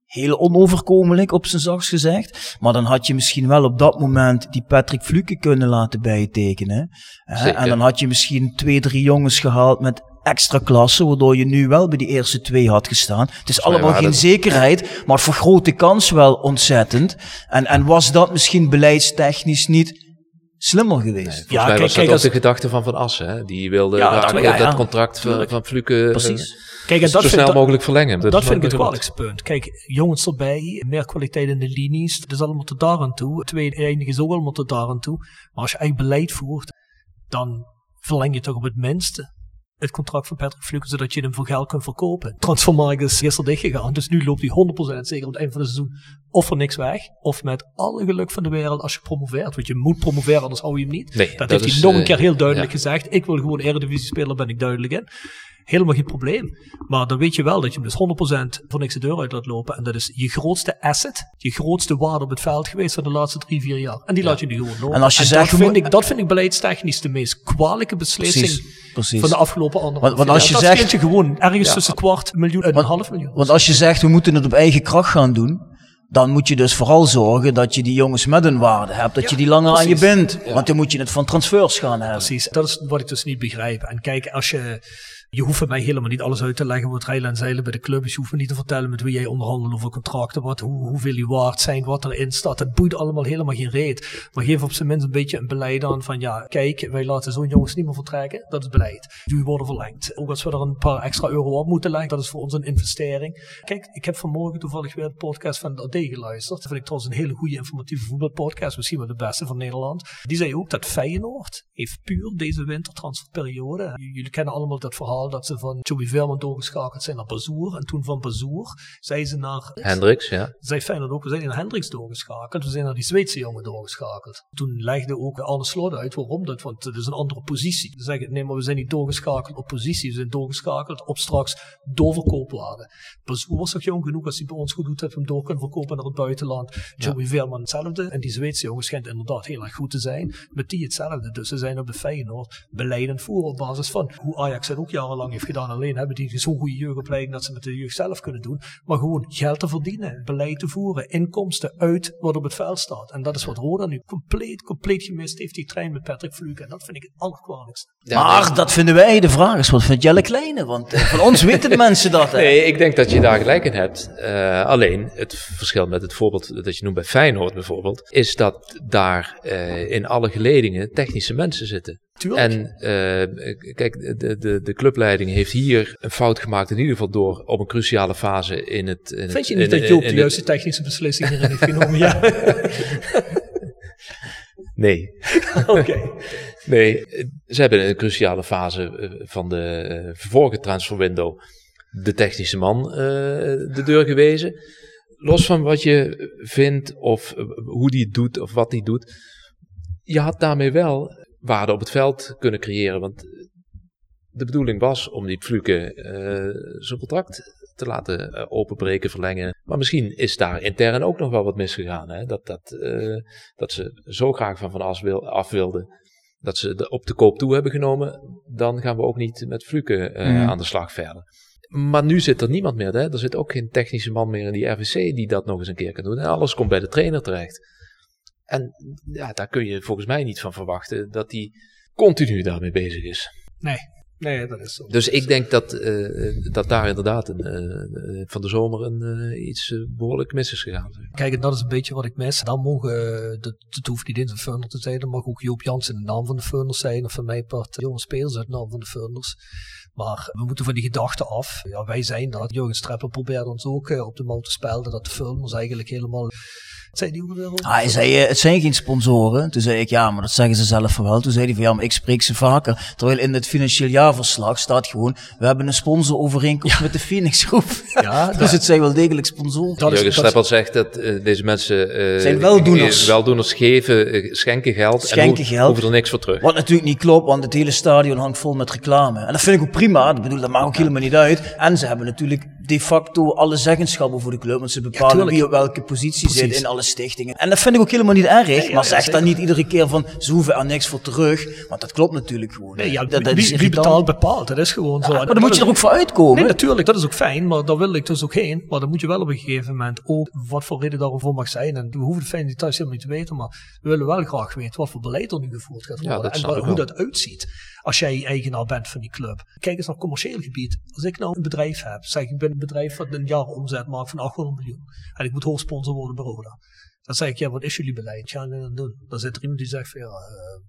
heel onoverkomelijk, op zijn zachts gezegd. Maar dan had je misschien wel op dat moment die Patrick Fluke kunnen laten bijtekenen. En dan had je misschien twee, drie jongens gehaald met extra klasse, waardoor je nu wel bij die eerste twee had gestaan. Het is allemaal geen zekerheid, maar vergroot de kans wel ontzettend. En, en was dat misschien beleidstechnisch niet slimmer geweest? Ja, mij kijk- was kijk, als- de gedachte van Van Assen. Hè? Die wilde Ja, ja, dat ja. contract van, Tuurlijk. van Fluke eh, Precies. Kijk, en zo dat snel vind, mogelijk verlengen. dat is vind ik het kwalijkste punt. Kijk, jongens erbij, meer kwaliteit in de linies, dat is allemaal tot daar aan toe. Tweede eindig is ook allemaal tot daar aan toe. Maar als je eigen beleid voert, dan verleng je toch op het minste het contract van Patrick Fluke, zodat je hem voor geld kunt verkopen. Transfermarkt is gisteren dichtgegaan, dus nu loopt hij 100% zeker op het eind van het seizoen of voor niks weg, of met alle geluk van de wereld als je promoveert. Want je moet promoveren, anders hou je hem niet. Nee, dat, dat heeft is, hij nog een eh, keer heel duidelijk ja. gezegd. Ik wil gewoon Eredivisie speler, ben ik duidelijk in. Helemaal geen probleem. Maar dan weet je wel dat je hem dus 100% voor niks de deur uit laat lopen. En dat is je grootste asset, je grootste waarde op het veld geweest van de laatste drie, vier jaar. En die laat je nu gewoon lopen. En als je zegt, dat, vind ik, dat vind ik beleidstechnisch de meest kwalijke beslissing Precies, precies. van de afgelopen anderhalf Want- want jaar. als je dat zegt- je gewoon ergens Ja. tussen kwart miljoen en een half miljoen. Want als je zegt, we moeten het op eigen kracht gaan doen, dan moet je dus vooral zorgen dat je die jongens met een waarde hebt, dat je die langer aan je bindt. Want dan moet je het van transfers gaan hebben. Precies, dat is wat ik dus niet begrijp. En kijk, als je. Je hoeft mij helemaal niet alles uit te leggen wat rijden en zeilen bij de club is. Je hoeft me niet te vertellen met wie jij onderhandelt over contracten, wat, hoe, hoeveel die waard zijn, wat erin staat. Het boeit allemaal helemaal geen reet. Maar geef op zijn minst een beetje een beleid aan van ja, kijk, wij laten zo'n jongens niet meer vertrekken. Dat is beleid. Die worden verlengd. Ook als we er een paar extra euro op moeten leggen, dat is voor ons een investering. Kijk, ik heb vanmorgen toevallig weer de podcast van de AD geluisterd. Dat vind ik trouwens een hele goede informatieve voetbalpodcast. Misschien wel de beste van Nederland. Die zei ook dat Feyenoord heeft puur deze wintertransferperiode. Jullie kennen allemaal dat verhaal dat ze van Joey Veerman doorgeschakeld zijn naar Bazoer. En toen van Bazoer zijn ze naar... Hendricks, ja. Zei Feyenoord ook, we zijn naar Hendricks doorgeschakeld. We zijn naar die Zweedse jongen doorgeschakeld. Toen legde ook Arne Slot uit waarom dat, want het is een andere positie. Ze zeggen, nee, maar we zijn niet doorgeschakeld op positie. We zijn doorgeschakeld op straks doorverkoopwaarde. Bazoer was nog jong genoeg als hij bij ons goed doet, dat we hem door kunnen verkopen naar het buitenland. Joey Veerman hetzelfde. En die Zweedse jongen schijnt inderdaad heel erg goed te zijn. Met die hetzelfde. Dus ze zijn op de Feyenoord beleidend voor op basis van hoe Ajax het ook jarenlang heeft gedaan. Alleen hebben die zo'n goede jeugdopleiding dat ze met de jeugd zelf kunnen doen. Maar gewoon geld te verdienen, beleid te voeren, inkomsten uit wat op het veld staat. En dat is wat Roda nu compleet, compleet gemist heeft, die trein met Patrick Fluke. En dat vind ik het allerkwalijkste. maar dat vinden wij. De vraag is, wat vindt Jelle Kleine? Want eh, van ons weten de [laughs] mensen dat. hè. Nee, ik denk dat je daar gelijk in hebt. Eh, alleen, het verschil met het voorbeeld dat je noemt bij Feyenoord bijvoorbeeld, is dat daar eh, in alle geledingen technische mensen zitten. Tuurlijk. En eh, kijk, de, de, de clubleiding heeft hier een fout gemaakt, in ieder geval door op een cruciale fase in het. In Vind je niet in- dat Joop in de het- juiste technische beslissing hierin heeft genomen? Ja. [laughs] Nee. [laughs] Oké. Nee, eh, ze hebben in een cruciale fase eh, van de eh, vorige transferwindow de technische man eh, de deur gewezen. Los van wat je vindt of eh, hoe die het doet of wat die doet. Je had daarmee wel waarde op het veld kunnen creëren. Want de bedoeling was om die Fluke eh, zijn contract te laten eh, openbreken, verlengen. Maar misschien is daar intern ook nog wel wat misgegaan. Hè? Dat, dat, eh, dat ze zo graag van Van As wil, af wilden dat ze de, op de koop toe hebben genomen. Dan gaan we ook niet met Fluke Mhm. aan de slag verder. Maar nu zit er niemand meer. Hè? Er zit ook geen technische man meer in die RVC die dat nog eens een keer kan doen. En alles komt bij de trainer terecht. En ja, daar kun je volgens mij niet van verwachten dat hij continu daarmee bezig is. Nee. Nee, dat is zo. Dus ik denk dat, eh, dat daar inderdaad een, eh, van de zomer een, eh, iets eh, behoorlijk mis is gegaan. Kijk, en dat is een beetje wat ik mis. Dan mogen, eh, dat, het hoeft niet in de funder te zijn, dan mag ook Joop Jansen de naam van de funders zijn, of van mij part jonge spelers uit de naam van de funders. Maar we moeten van die gedachte af. Ja, wij zijn dat. Jurgen Streppel probeerde ons ook eh, op de mouw te spelden dat de funders eigenlijk helemaal... Zei die weer? Ah, hij zei, eh, het zijn geen sponsoren. Toen zei ik, ja, maar dat zeggen ze zelf wel. Toen zei hij van, ja, maar ik spreek ze vaker. Terwijl in het financieel jaarverslag staat gewoon, we hebben een sponsorovereenkomst met de Phoenix Groep. Ja, [laughs] dus het zijn wel degelijk sponsoren. Dat is- Jurgen Streppel zegt dat eh, deze mensen eh, Zijn weldoeners. weldoeners geven, schenken geld Schenken en ho- geld. hoeven er niks voor terug. Wat natuurlijk niet klopt, want het hele stadion hangt vol met reclame. En dat vind ik ook prima. Ik bedoel, dat maakt ook helemaal niet uit. En ze hebben natuurlijk de facto alle zeggenschappen voor de club. Want ze bepalen wie op welke positie zit in alle stichtingen. En dat vind ik ook helemaal niet erg. ja, maar zeg dan niet iedere keer van ze hoeven er niks voor terug. Want dat klopt natuurlijk gewoon. Nee, ja, dat, dat wie, is wie irritant. betaalt, bepaalt. Dat is gewoon zo. Maar dan moet je er ook voor uitkomen. Nee, natuurlijk, dat is ook fijn, maar daar wil ik dus ook heen. Maar dan moet je wel op een gegeven moment ook wat voor reden daarvoor mag zijn. En we hoeven de fijne details helemaal niet te weten, maar we willen wel graag weten wat voor beleid er nu gevoerd gaat worden. en hoe dat uitziet. Als jij eigenaar bent van die club. Kijk eens naar commercieel gebied. Als ik nou een bedrijf heb, zeg ik ben een bedrijf wat een jaar omzet maakt van 800 miljoen. En ik moet hoofdsponsor worden bij Roda. Dan zeg ik, ja, wat is jullie beleid? Gaan jullie dan doen? Dan zit er iemand die zegt ja, eh,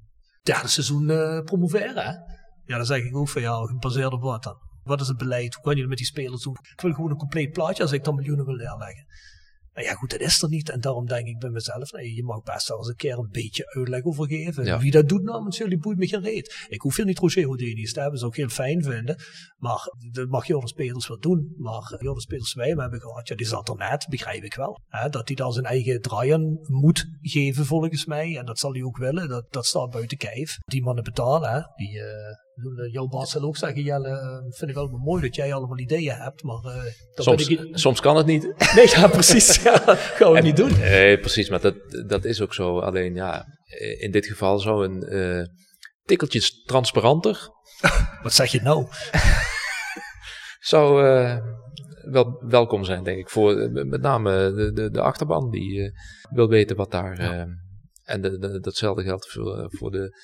derde seizoen eh, promoveren, hè? Ja, dan zeg ik ook van, ja, gebaseerd op wat dan? Wat is het beleid? Hoe je het met die spelers doen? Ik wil gewoon een compleet plaatje als ik dan miljoenen wil neerleggen. Nou ja, goed, dat is er niet. En daarom denk ik bij mezelf, nee, je mag best wel eens een keer een beetje uitleg over geven. Ja. Wie dat doet namens jullie boeit me geen reet. Ik hoef hier niet Roger Houdini's te hebben, zou ik heel fijn vinden. Maar dat mag Joris Spelers wel doen. Maar Joris Spelers wij hem hebben gehad, ja, die zat er net, begrijp ik wel. Hè, dat hij daar zijn eigen draai aan moet geven volgens mij. En dat zal hij ook willen. Dat, dat staat buiten kijf. Die mannen betalen, hè. Die, eh, jouw baas zal ook zeggen, Jelle, eh, vind ik allemaal mooi dat jij allemaal ideeën hebt. Maar eh, Soms, ik... soms kan het niet. [laughs] Nee, ja, precies. [laughs] Ja, gaan we niet doen. Nee, precies, maar dat, dat is ook zo. Alleen ja, in dit geval zo een eh tikkeltje transparanter [laughs] Wat zeg je nou? zou eh, wel welkom zijn, denk ik. Voor eh, met name de, de, de achterban die eh, wil weten wat daar. eh, en de, de- datzelfde geldt voor, eh, voor de,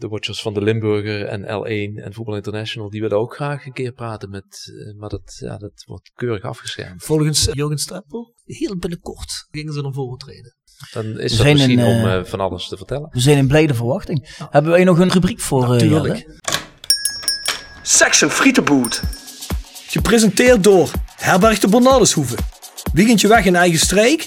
de watchers van de Limburger en L1 en Voetbal International. Die willen ook graag een keer praten met. eh, maar dat, ja, dat wordt keurig afgeschermd. Volgens eh, Jurgen Streppel, heel binnenkort gingen ze naar voren treden. Dan is zijn misschien in, om eh, van alles te vertellen. We zijn in blijde verwachting. Hebben wij nog een rubriek voor? eh, Natuurlijk. Jelle? Section Frietenboot. Gepresenteerd door Herberg de Bernardeshoeve. Weekendje weg in eigen streek?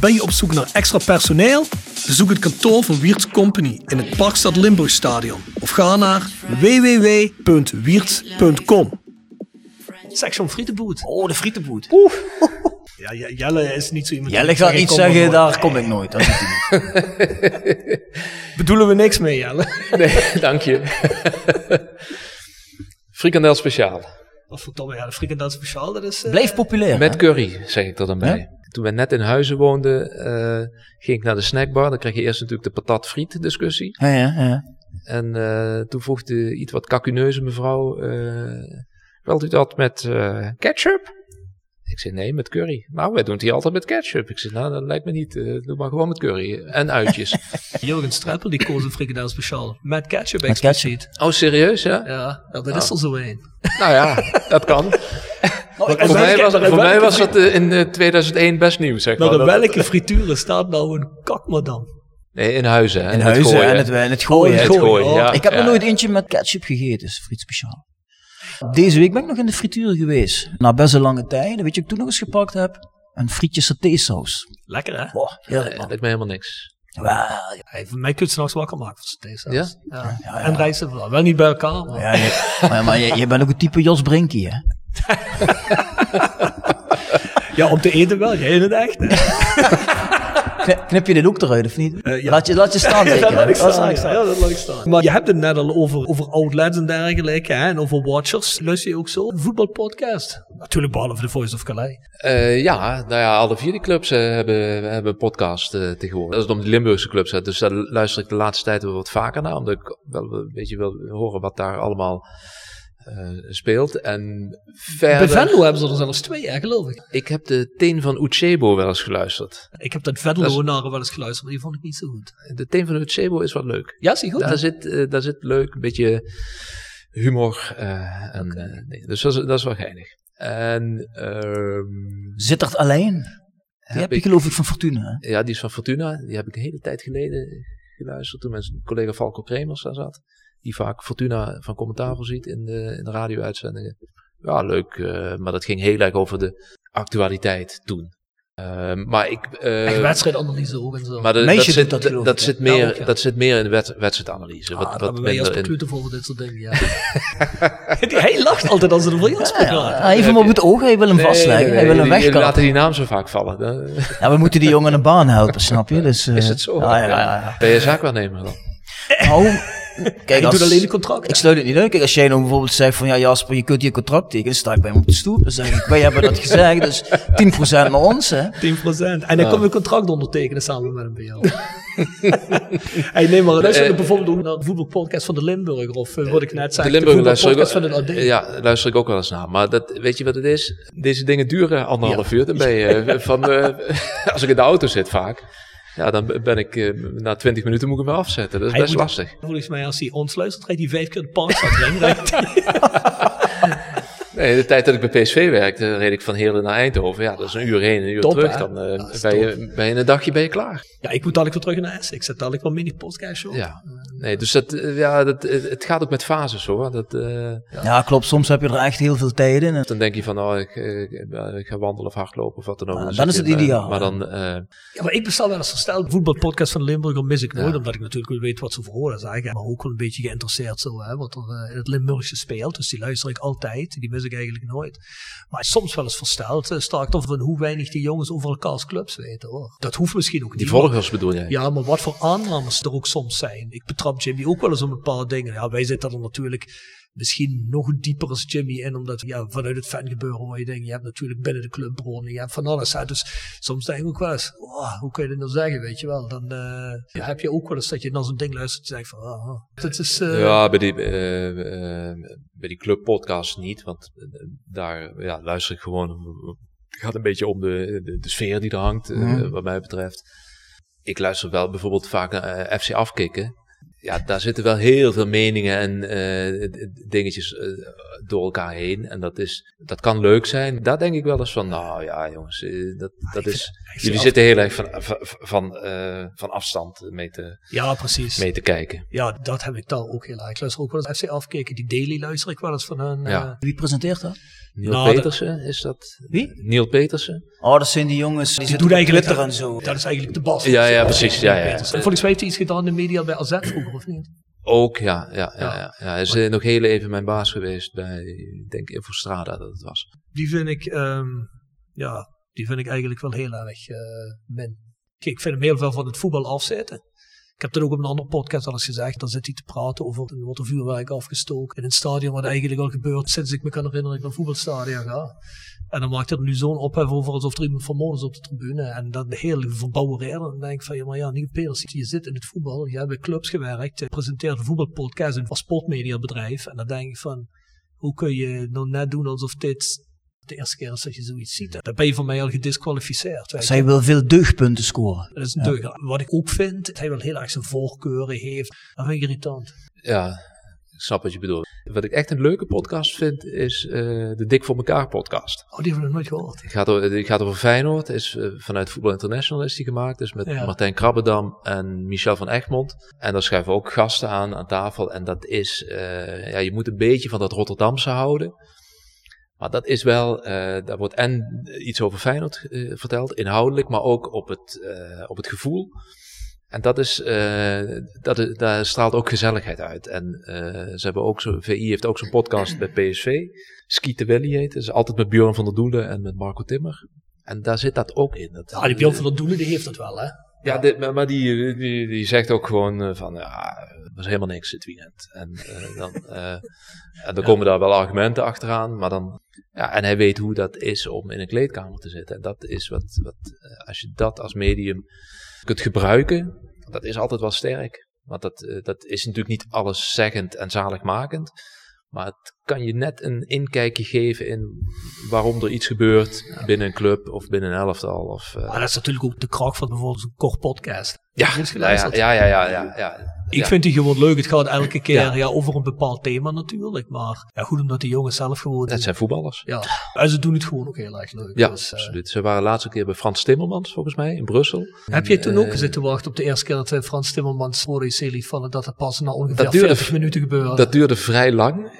Ben je op zoek naar extra personeel? Bezoek het kantoor van Wiert's Company in het Parkstad Limburgstadion of ga naar www.wiertz.com. Section Frietenboet. Oh, de frietenboet. [laughs] Ja, J- Jelle is niet zo iemand. Jelle die gaat er zeggen, nooit. daar kom ik nooit. Dat doet hij niet. [laughs] Bedoelen we niks mee, Jelle. Nee, dank je. [laughs] Frikandel speciaal. Of verdomme, ja, de frikandel speciaal, dat is... eh, Blijf populair. Met hè? curry, zeg ik er dan bij. Toen wij net in Huizen woonden, eh, ging ik naar de snackbar. Dan krijg je eerst natuurlijk de patat-friet discussie. Ja, ja, ja. En eh, toen vroeg de iets wat kakuneuze mevrouw, eh wilt u dat met eh, ketchup? Ik zei nee, met curry. Nou, wij doen het hier altijd met ketchup. Ik zei nou, dat lijkt me niet. eh, doe maar gewoon met curry en uitjes. [laughs] Jurgen Streppel, die koos een frikandel speciaal. Met ketchup Met expliciet. oh, serieus, ja? Ja, dat is er zo een. Nou ja, dat kan. [laughs] Oh, voor mij was, voor mij was dat eh, in eh, 2001 best nieuws, zeg maar. Maar welke frituren staat nou een kakmadam? Nee, in Huizen. hè, in huizen gooien. en het, en het gooien. Oh, Het Gooien, gooien, oh. ja. Ik heb ja. nog nooit eentje met ketchup gegeten, is friet speciaal. Deze week ben ik nog in de frituur geweest. Na best een lange tijd. Weet je wat ik toen nog eens gepakt heb? Een frietje satésaus. Lekker, hè? Boah, heerlijk man. lijkt me helemaal niks. Wel, Hey, voor mij kun je s'nachts wakker maken voor deze. Ja? ja. En reizen wel. Wel niet bij elkaar, maar... Ja, je, maar, maar je, je bent ook een type Jos Brinkie, hè? [laughs] Ja, om te eten wel. Jij in het echt. hè? [laughs] Knip, knip je dit ook eruit, of niet? Eh, ja. laat, je, laat je staan, [laughs] Ja, zeker. dat laat ik Dat staan. is Ja, dat laat ik staan. Maar je hebt het net al over, over outlets en dergelijke. Hè, en over watchers. Luister je ook zo? Een voetbalpodcast. Natuurlijk behalve de Voice of Calais. Eh, ja, nou ja, alle vier die clubs eh, hebben, hebben een podcast eh, tegenwoordig. Dat is om de Limburgse clubs. Hè. Dus daar luister ik de laatste tijd wel wat vaker naar. Omdat ik wel een beetje wil horen wat daar allemaal eh, speelt. En verder... Bij Venlo hebben ze er zelfs twee, hè, geloof ik. Ik heb de Teen van Uchebo wel eens geluisterd. Ik heb dat Dat is- Venlo-naren wel eens geluisterd, maar die vond ik niet zo goed. De Teen van Uchebo is wat leuk. Ja, zie je goed. Daar zit, eh, daar zit leuk, een beetje humor. eh, en, eh, nee, dus dat is, dat is wel geinig. En ehm, Zit er alleen? Die heb, heb je ik, geloof ik van Fortuna, hè? ja, die is van Fortuna. Die heb ik een hele tijd geleden geluisterd. Toen mijn collega Falco Kremers daar zat. Die vaak Fortuna van commentaar voorziet in de, in de radio-uitzendingen. Ja, leuk. eh, maar dat ging heel erg over de actualiteit toen. Ehm, maar ik... eh, Echt wedstrijdanalyse ook en zo. maar de- Meisje dat, zit, dat zit meer, Ja, ook, ja. dat zit meer in de wed- wedstrijdanalyse. Ah, wat, daar wat minder Jasper in... Klute voor dit soort dingen, ja. [laughs] Hij lacht altijd als er een Jasper Ja, hij heeft hem op het oog, hij wil hem vastleggen, hij wil hem jullie wegkappen. laten die naam zo vaak vallen. Ja, we moeten die jongen een baan helpen, snap je? [laughs] Dus, eh, Is het zo? Ja, ja, ja. ja. Ben je zaakwaarnemer dan? Nou, kijk, Ik als, doe alleen de contract. ik sluit het niet uit. Kijk, als jij nou bijvoorbeeld zegt van ja Jasper, je kunt je contract tekenen, dan sta ik bij hem op de stoep. Dan zeg ik, wij hebben dat gezegd, dus 10% naar ons, hè. 10%. En dan komt een contract ondertekenen samen met hem bij jou. hey, nee, maar luister Eh, je bijvoorbeeld ook naar de voetbalpodcast van de Limburger. Of eh, wat ik net zei, de Limburger de luister ik, voetbalpodcast ook, van de AD. ja, luister ik ook wel eens naar. Maar dat, weet je wat het is? Deze dingen duren anderhalf uur. Dan ben je eh, van, eh, [laughs] als ik in de auto zit vaak, ja, dan ben ik eh, na twintig minuten moet ik hem afzetten. Dat is Hij best moet- lastig. Volgens mij, als hij ons luistert, rijdt hij vijf keer de parkstad ring. rijdt hij. Nee, de tijd dat ik bij PSV werkte, reed ik van Heerlen naar Eindhoven. Ja, dat is een uur heen, een uur Top, terug. hè? Dan eh, is ben, je, ben je een dagje ben je klaar. ja, ik moet dadelijk weer terug naar Essen. Ik zet dadelijk wel mini-podcast op. Ja, nee, dus dat, eh, ja, dat, het het gaat ook met fases hoor. Dat, eh, Ja, klopt. Soms heb je er echt heel veel tijd in. En, dan denk je van, oh, ik, eh, ik, ga wandelen of hardlopen of wat dan ook. Dan dan is het eh, ideaal, Maar dan, eh, Ja, maar ik bestel wel eens verstel voetbalpodcast van de Limburger mis ik nooit, Ja. omdat ik natuurlijk wel weet wat ze voor horen zeggen. Maar ook wel een beetje geïnteresseerd zo, hè, wat er eh, in het Limburgse speelt. Dus die luister ik altijd, die mis ik eigenlijk nooit. Maar soms wel eens versteld, uh, sta ik toch van hoe weinig die jongens over elkaars clubs weten hoor. Dat hoeft misschien ook niet. die volgers bedoel jij? Ja, maar wat voor aannames er ook soms zijn. Ik betrap Jimmy ook wel eens op een paar dingen. Ja, wij zitten er natuurlijk misschien nog dieper als Jimmy in, omdat ja, vanuit het fangebeuren waar je denkt, je hebt natuurlijk binnen de club bronnen, je hebt van alles. Hè. Dus soms denk ik ook wel eens, oh, hoe kun je dit nou zeggen, weet je wel. Dan eh, ja, heb je ook wel eens dat je naar zo'n ding luistert en je zegt van, ah, ah. het is... eh, Ja, bij die, eh, bij die clubpodcast niet, want daar ja, luister ik gewoon. Het gaat een beetje om de, de, de sfeer die er hangt, Mhm. wat mij betreft. Ik luister wel bijvoorbeeld vaak naar FC Afkikken. Ja, daar zitten wel heel veel meningen en eh, dingetjes eh, door elkaar heen. En dat, is, dat kan leuk zijn. Daar denk ik wel eens van, nou ja jongens, eh, dat, dat is... Jullie zitten heel erg van, van, van, van afstand mee te, Ja, precies. mee te kijken. Ja, dat heb ik dan ook heel erg. Ik luister ook wel eens FC afkeken. Die daily luister ik wel eens van hun. Ja. wie presenteert dat? Neil Nou, Petersen, is dat? Wie? Neil Petersen? Oh, dat zijn die jongens, die, die zitten doet op eigenlijk Twitter en zo. Dat is eigenlijk de bas. Ja, ja, precies. Ja, ja. En volgens mij heeft hij iets gedaan in de media bij AZ vroeger, of niet? Ook, ja. ja, ja, Ja. ja. ja. Hij is eh, nog heel even mijn baas geweest bij, ik denk Infostrada dat het was. Die vind ik, ehm, ja, die vind ik eigenlijk wel heel erg eh min. Kijk, ik vind hem heel veel van het voetbal afzetten. Ik heb dat ook op een andere podcast al eens gezegd. Dan zit hij te praten over, er wordt er vuurwerk afgestoken in een stadion wat eigenlijk al gebeurt sinds ik me kan herinneren dat ik naar voetbalstadion ga. En dan maakt er nu zo'n ophef over alsof er iemand vermoord is op de tribune. En de hele verbouwereren. Dan denk ik van, ja, maar ja, Nick Peters, je zit in het voetbal. Je hebt bij clubs gewerkt. Je presenteert een voetbalpodcast in een sportmediabedrijf. En dan denk ik van, hoe kun je nou net doen alsof dit de eerste keer is dat je zoiets ziet. Dan ben je voor mij al gedisqualificeerd. Zij wil veel deugdpunten scoren. Dat is een deugd. Wat ik ook vind, dat hij wel heel erg zijn voorkeuren heeft. Dat vind ik irritant. Ja, ik snap wat je bedoelt. Wat ik echt een leuke podcast vind, is eh, de Dik voor elkaar podcast. Oh, die hebben we nog nooit gehoord. Die gaat over, die gaat over Feyenoord. Is, eh, vanuit Voetbal International is die gemaakt. Dus met Ja. Martijn Krabbedam en Michel van Egmond. En daar schuiven ook gasten aan aan tafel. En dat is, eh, ja, je moet een beetje van dat Rotterdamse houden. Maar dat is wel, eh, daar wordt en iets over Feyenoord eh, verteld, inhoudelijk, maar ook op het, eh, op het gevoel. En dat is, dat daar straalt ook gezelligheid uit. En ze hebben ook zo, VI heeft ook zo'n podcast bij PSV. Ski te Willy heet. Dat is altijd met Björn van der Doelen en met Marco Timmer. En daar zit dat ook in. Dat, Ja, die Björn van der Doelen, die heeft dat wel, hè? Ja, dit, maar- die, die, die zegt ook gewoon eh, van, ja, het was helemaal niks dit weekend. En, eh, dan, eh, en dan komen daar wel argumenten achteraan, maar dan, ja, en hij weet hoe dat is om in een kleedkamer te zitten. En dat is wat, wat eh, als je dat als medium kunt gebruiken, dat is altijd wel sterk. Want dat, eh, dat is natuurlijk niet alleszeggend en zaligmakend. Maar het kan je net een inkijkje geven in waarom er iets gebeurt binnen een club of binnen een elftal. Of, eh, Maar dat is natuurlijk ook de kracht van bijvoorbeeld zo'n kort podcast. ja, nou ja, ja, ja, ja, ja, ja. Ik vind die gewoon leuk. Het gaat elke keer Ja. over een bepaald thema natuurlijk. Maar ja, goed omdat die jongens zelf gewoon... Dat zijn voetballers. Ja, en ze doen het gewoon ook heel erg leuk. Ja, Dus, eh, absoluut. Ze waren de laatste keer bij Frans Timmermans, volgens mij, in Brussel. Heb jij toen ook Eh, gezeten wachten op de eerste keer dat Frans Timmermans voor de liet vallen dat het pas na ongeveer Dat duurde- 40 minuten gebeurde? Dat duurde vrij lang.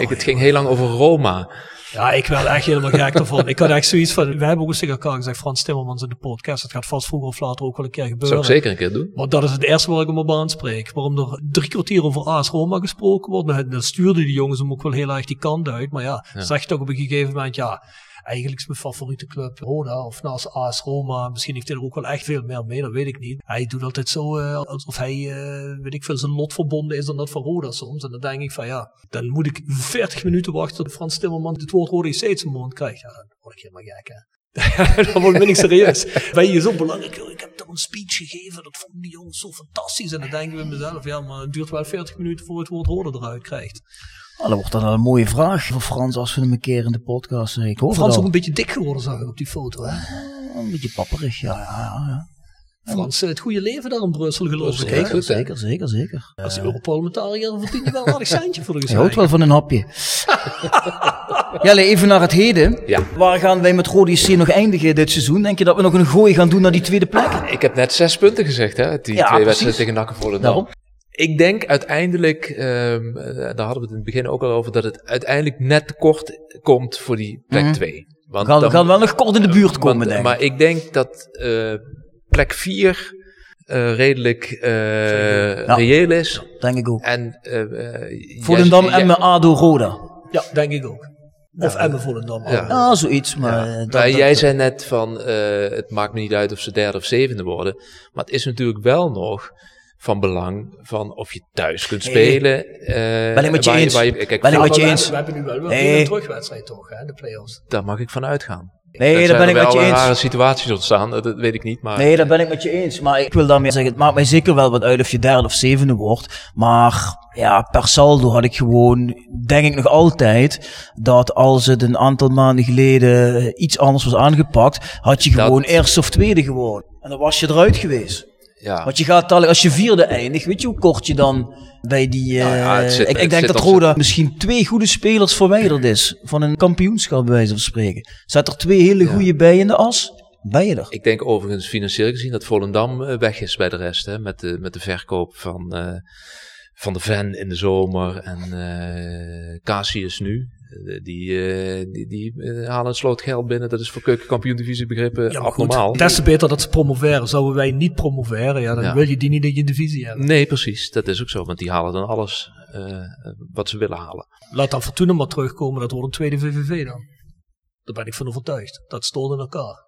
Ik, het ging heel lang over Roma. Ja, ik werd echt helemaal gek ervan. Ik had echt zoiets van, wij hebben ook eens tegen elkaar gezegd, Frans Timmermans in de podcast, het gaat vast vroeger of later ook wel een keer Dat gebeuren. zou ik zeker een keer doen. Want dat is het eerste waar ik hem op aanspreek. Waarom er drie kwartier over AS Roma gesproken wordt. Dan, dan stuurden die jongens hem ook wel heel erg die kant uit. Maar ja, Ja. zeg je toch op een gegeven moment, ja, eigenlijk is mijn favoriete club Roda. Of naast AS Roma. Misschien heeft hij er ook wel echt veel meer mee, dat weet ik niet. Hij doet altijd zo eh, alsof hij, eh, weet ik veel, zijn lot verbonden is dan dat van Roda soms. En dan denk ik van ja, dan moet ik 40 minuten wachten tot Frans Timmerman het woord Roda JC in zijn mond krijgt. Ja, dan word ik helemaal gek hè. [laughs] dan word ik niet serieus. Ben je zo belangrijk? Ik heb toch een speech gegeven. Dat vonden die jongens zo fantastisch. En dan denk ik bij mezelf, ja, maar het duurt wel 40 minuten voor het woord Roda eruit krijgt. Ah, dat wordt dan een mooie vraag voor Frans als we hem een keer in de podcast. Ik hoor Frans al. ook een beetje dik geworden, zag ik op die foto. Hè? Een beetje papperig, ja. ja, ja. Frans, eh, het goede leven daar in Brussel geloof ik. Zeker, zeker, zeker, zeker. Als Europarlementariër verdien je wel een aardig centje voor de [laughs] Je houdt wel van een hapje. Jelle, [laughs] even naar het heden. Ja. Waar gaan wij met Rode JC nog eindigen dit seizoen? Denk je dat we nog een gooi gaan doen naar die tweede plek? Ik heb net zes punten gezegd, hè? Die Ja, twee precies. wedstrijden tegen NAC en Volendam. Daarom. Ik denk uiteindelijk, ehm, eh, daar hadden we het in het begin ook al over, dat het uiteindelijk net tekort komt voor die plek Mhm. 2. We gaan, we gaan wel nog kort in de buurt komen, want, denk ik. Maar ik denk dat eh, plek 4 redelijk eh, Ja. reëel is. Denk ik ook. En, Volendam en mijn ADO Roda. Ja, denk ik ook. Of Emmen Volendam. Ja. Ja, zoiets. Maar, dat- Maar dat- jij zei net van, eh, het maakt me niet uit of ze derde of zevende worden. Maar het is natuurlijk wel nog van belang van of je thuis kunt spelen. eh, Ben ik met je waar eens. kijk, Ben ik met maar je we, eens. hebben- we hebben nu wel weer Nee. een terugwedstrijd toch, hè, de play-offs. Daar mag ik van uitgaan. Nee, daar ben ik met je wel eens. rare situaties ontstaan, dat, dat weet ik niet. Maar Nee, daar ben ik met je eens. Maar ik wil daarmee zeggen, het maakt mij zeker wel wat uit of je derde of zevende wordt. Maar ja, per saldo had ik gewoon, denk ik nog altijd, dat als het een aantal maanden geleden iets anders was aangepakt, had je Dat- gewoon eerste of tweede geworden. En dan was je eruit geweest. Ja, Want je gaat dadelijk, als je vierde eindigt, weet je hoe kort je dan bij die... Nou ja, eh, zit- ik, denk dat Roda misschien twee goede spelers verwijderd is van een kampioenschap, bij wijze van spreken. Zet er twee hele Ja. goede bij in de as, ben je er. ik denk overigens financieel gezien dat Volendam eh, weg is bij de rest. Hè, met, de, met de verkoop van, eh, van de van in de zomer en eh Casius nu. Eh, Die, eh, die, die eh, halen een sloot geld binnen. Dat is voor keukenkampioen-divisie begrippen Ja, maar goed, abnormaal. des te beter dat ze promoveren. Zouden wij niet promoveren, ja, dan Ja. wil je die niet in je divisie hebben. Nee, precies. Dat is ook zo. Want die halen dan alles wat ze willen halen. Laat dan Fortuna maar terugkomen, dat wordt een tweede VVV dan. Daar ben ik van overtuigd. Dat stoort in elkaar.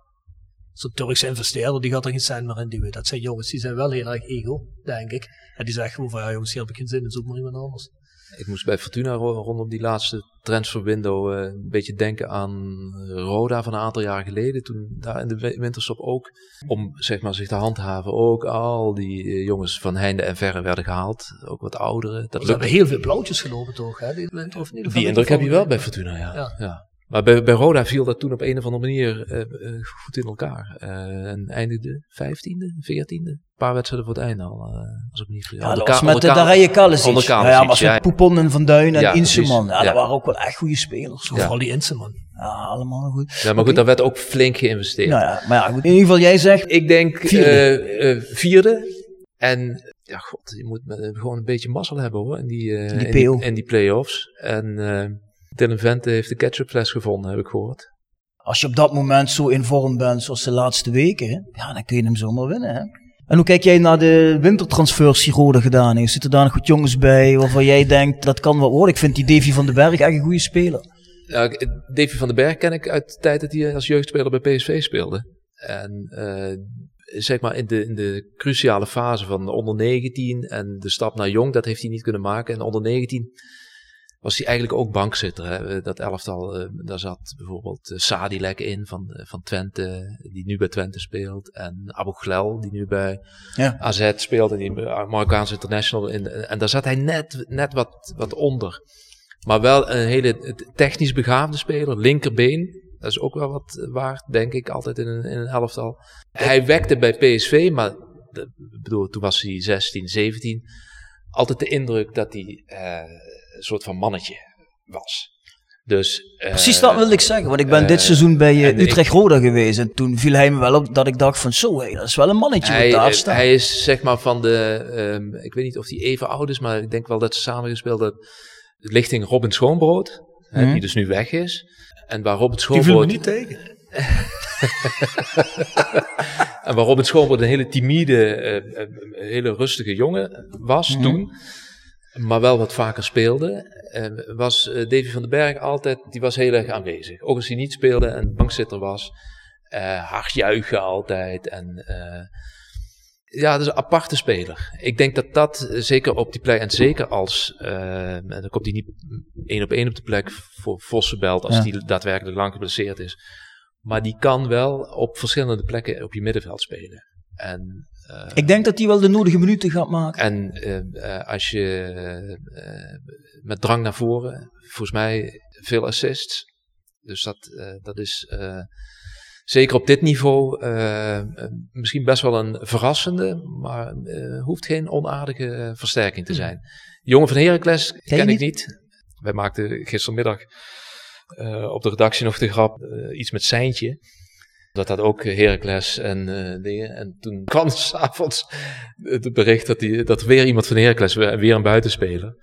Zo'n Turkse investeerder, die gaat er geen cent meer in duwen. Dat zijn jongens, die zijn wel heel erg ego, denk ik. En die zeggen gewoon van, ja jongens, hier heb ik geen zin in, zoek maar iemand anders. Ik moest bij Fortuna ro- rondom die laatste transferwindow eh een beetje denken aan Roda van een aantal jaar geleden. Toen daar in de wi- winterstop ook, om zeg maar zich te handhaven, ook al die eh, jongens van heinde en verre werden gehaald. Ook wat ouderen. Dat lukt. hebben heel veel blauwtjes gelopen toch, hè? Die, of in ieder geval Die indruk heb je wel bij Fortuna, ja. Ja. ja. Maar bij, bij Roda viel dat toen op een of andere manier eh, eh, goed in elkaar. Eh, en eindigde vijftiende, veertiende. Een paar wedstrijden voor het einde al. eh, als ik me niet vergis. Ja, dat was met de Darije Kalesic. onder Ja, ja, maar Poupon en Van Duin en Ja, Inseman. Ja, dat Ja. waren ook wel echt goede spelers. Vooral die Inseman. Ja, allemaal goed. Ja, maar goed, daar werd ook flink geïnvesteerd. Nou ja, maar ja, goed. In ieder geval, jij zegt... Ik denk Vierde. eh, eh, vierde. En ja, god, je moet met- gewoon een beetje mazzel hebben hoor. In die, eh, In die in die, PO. in die play-offs. En Dylan Vente heeft de ketchupfles gevonden, heb ik gehoord. Als je op dat moment zo in vorm bent zoals de laatste weken, ja, dan kun je hem zomaar winnen. Hè? En hoe kijk jij naar de wintertransfers die Rode gedaan heeft? Zitten daar nog goed jongens bij waarvan jij denkt dat kan wat worden? Ik vind die Davy van den Berg echt een goede speler. Ja, Davy van den Berg ken ik uit de tijd dat hij als jeugdspeler bij PSV speelde. En eh, zeg maar in de, in de cruciale fase van de onder 19 en de stap naar jong, dat heeft hij niet kunnen maken. En onder 19 was hij eigenlijk ook bankzitter. Hè? Dat elftal, eh, daar zat bijvoorbeeld uh, Sadilek in van, eh, van Twente, die nu bij Twente speelt. En Abu Glel, die nu bij Ja. AZ speelt en die Marokkaanse International. In, en daar zat hij net, net wat, wat onder. Maar wel een hele technisch begaafde speler, linkerbeen. Dat is ook wel wat waard, denk ik, altijd in een, in een elftal. Hij wekte bij PSV, maar bedoel, toen was hij 16, 17. Altijd de indruk dat hij eh, soort van mannetje was. Dus, eh, Precies dat wilde ik zeggen, want ik ben eh, dit seizoen bij eh, Utrecht Roda geweest. En toen viel hij me wel op dat ik dacht van zo, hé, dat is wel een mannetje wat Hij, daar eh, staat. hij is zeg maar van de, ehm, ik weet niet of hij even oud is, maar ik denk wel dat ze samen gespeeld hebben. Lichting Robin Schoonbrood. hè, Mhm. die dus nu weg is. En waar Robert Die viel me Schoonbrood... niet tegen. [laughs] en waar Robert Schoonbrood een hele timide, eh, eh, hele rustige jongen was Mhm. toen, maar wel wat vaker speelde, eh, was eh, Davy van den Berg altijd, die was heel erg aanwezig. Ook als hij niet speelde en bankzitter was, eh hard juichen altijd en... ja, dat is een aparte speler. Ik denk dat dat zeker op die plek, en zeker als, en dan komt hij niet één op één op de plek voor Vossenbelt, als Ja. die daadwerkelijk lang geblesseerd is. Maar die kan wel op verschillende plekken op je middenveld spelen. En, eh, Ik denk dat hij wel de nodige minuten gaat maken. en eh, eh, als je met drang naar voren, volgens mij veel assists. Dus dat, dat is zeker op dit niveau misschien best wel een verrassende, maar hoeft geen onaardige versterking te zijn. Jongen van Heracles ken ik niet? niet. Wij maakten gistermiddag op de redactie nog de grap iets met Seintje. Dat had ook Heracles en eh, dingen. En toen kwam [laughs] s'avonds het bericht dat, die, dat er weer iemand van Heracles weer, weer een buitenspeler.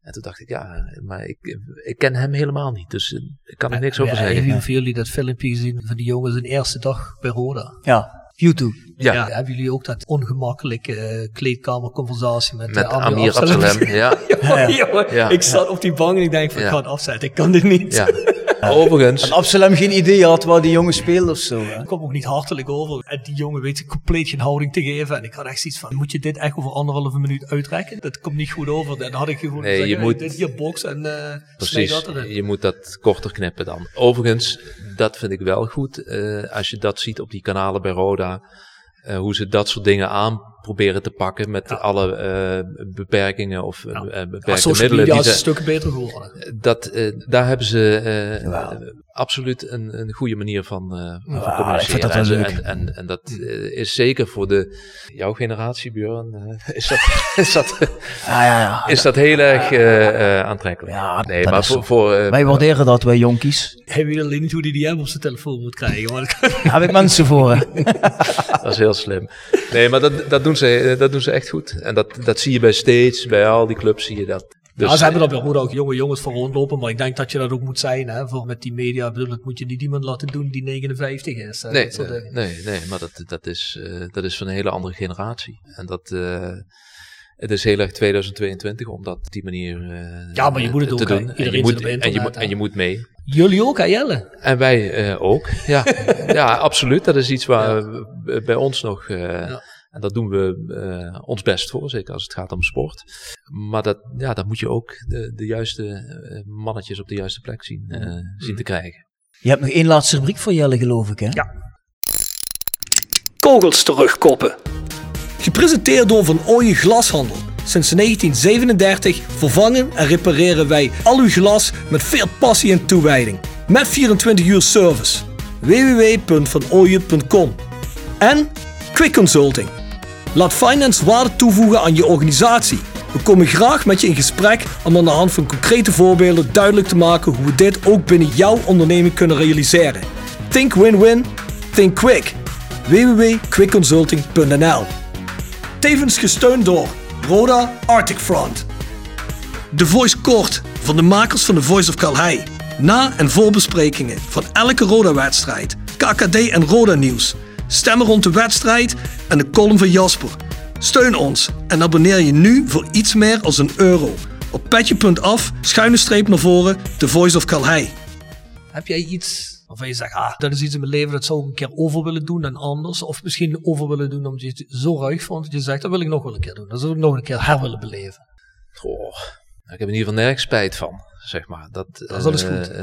En toen dacht ik, ja, maar ik, ik ken hem helemaal niet. Dus eh, ik kan er niks over Ja, zeggen. Hebben jullie dat filmpje gezien van die jongens zijn eerste dag bij Roda? Ja, YouTube. Ja. hebben jullie ook dat ongemakkelijke eh, kleedkamerconversatie met, Met Amir? Absalem, ja. [laughs] Ja, jongen, Ja. Ik zat op die bank en ik denk van, Ja. ik ga het afzetten. Ik kan dit niet. [laughs] [laughs] Overigens, En Absalem geen idee had waar die jongen speelde of zo. Hè? Ik kwam ook niet hartelijk over. En die jongen weet compleet geen houding te geven. En ik had echt zoiets van, moet je dit echt over anderhalve minuut uitrekken? Dat komt niet goed over. Dan had ik gewoon Nee, je moet- dit hier box en eh Precies, dat erin. je moet dat korter knippen dan. Overigens, dat vind ik wel goed. eh, als je dat ziet op die kanalen bij Roda. eh, hoe ze dat soort dingen aan proberen te pakken met alle eh, beperkingen of eh, Ja. beperkte Ja, social middelen. media Die is een ze, stuk beter geworden. dat, eh, daar hebben ze eh, eh, absoluut een, een goede manier van, eh communiceren. ik vind dat wel en. En, en, en dat eh, is zeker voor de, jouw generatie, Björn, eh, [laughs] is, dat, is, dat, Ja, ja, ja. is dat heel erg eh, eh, aantrekkelijk. Ja, nee, dat maar is voor, voor eh, Wij waarderen dat, wij jonkies. Hij weet alleen niet hoe hij die app op zijn telefoon moet krijgen. Maar Daar heb ik mensen voor. [laughs] Dat is heel slim. Nee, maar dat, dat, doen, ze, eh, dat doen ze echt goed. En dat, dat zie je bij States, bij al die clubs zie je dat. Dus, ja, ze hebben dat bij Roda ook jonge jongens voor rondlopen. Maar ik denk dat je dat ook moet zijn. Hè, voor met die media. Ik bedoel, dat moet je niet iemand laten doen die 59 is. hè, nee, dat nee, dingen. nee, nee, maar dat, dat, is, eh, dat is van een hele andere generatie. En dat, eh, het is heel erg 2022 om dat op die manier Ja, maar je moet het ook, doen. En Iedereen je, zit moet, en, je, moet, en je moet mee. Jullie ook, hè Jelle? En wij ook. Ja. [laughs] ja, absoluut. Dat is iets waar bij ons nog. Ja. En dat doen we eh, ons best voor, zeker als het gaat om sport. Maar dat, ja, dan moet je ook de, de juiste eh, mannetjes op de juiste plek zien, eh, zien te krijgen. Je hebt nog één laatste rubriek voor Jelle, geloof ik, hè? Ja. Kogels terugkoppen. Gepresenteerd door Van Ooyen Glashandel. Sinds 1937 vervangen en repareren wij al uw glas met veel passie en toewijding. Met 24 uur service. www.vanooyen.com En Quick Consulting. Laat finance waarde toevoegen aan je organisatie. We komen graag met je in gesprek om aan de hand van concrete voorbeelden duidelijk te maken hoe we dit ook binnen jouw onderneming kunnen realiseren. Think win-win, think quick. www.quickconsulting.nl Tevens gesteund door Roda Arctic Front. De Voice Kort van de makers van The Voice of Calhei. Na- en voorbesprekingen van elke Roda-wedstrijd, KKD en Roda-nieuws. Stemmen rond de wedstrijd en de column van Jasper. Steun ons en abonneer je nu voor iets meer als een euro. Op petje.af, schuine streep naar voren, The Voice of Calhei. Heb jij iets waarvan je zegt, ah, dat is iets in mijn leven, dat zou ik een keer over willen doen en anders? Of misschien over willen doen omdat je het zo ruig vond dat je zegt, dat wil ik nog wel een keer doen. Dat zou ik nog een keer her willen beleven. Goh, ik heb in ieder geval nergens spijt van, zeg maar. Dat, Dat is eh, goed. eh,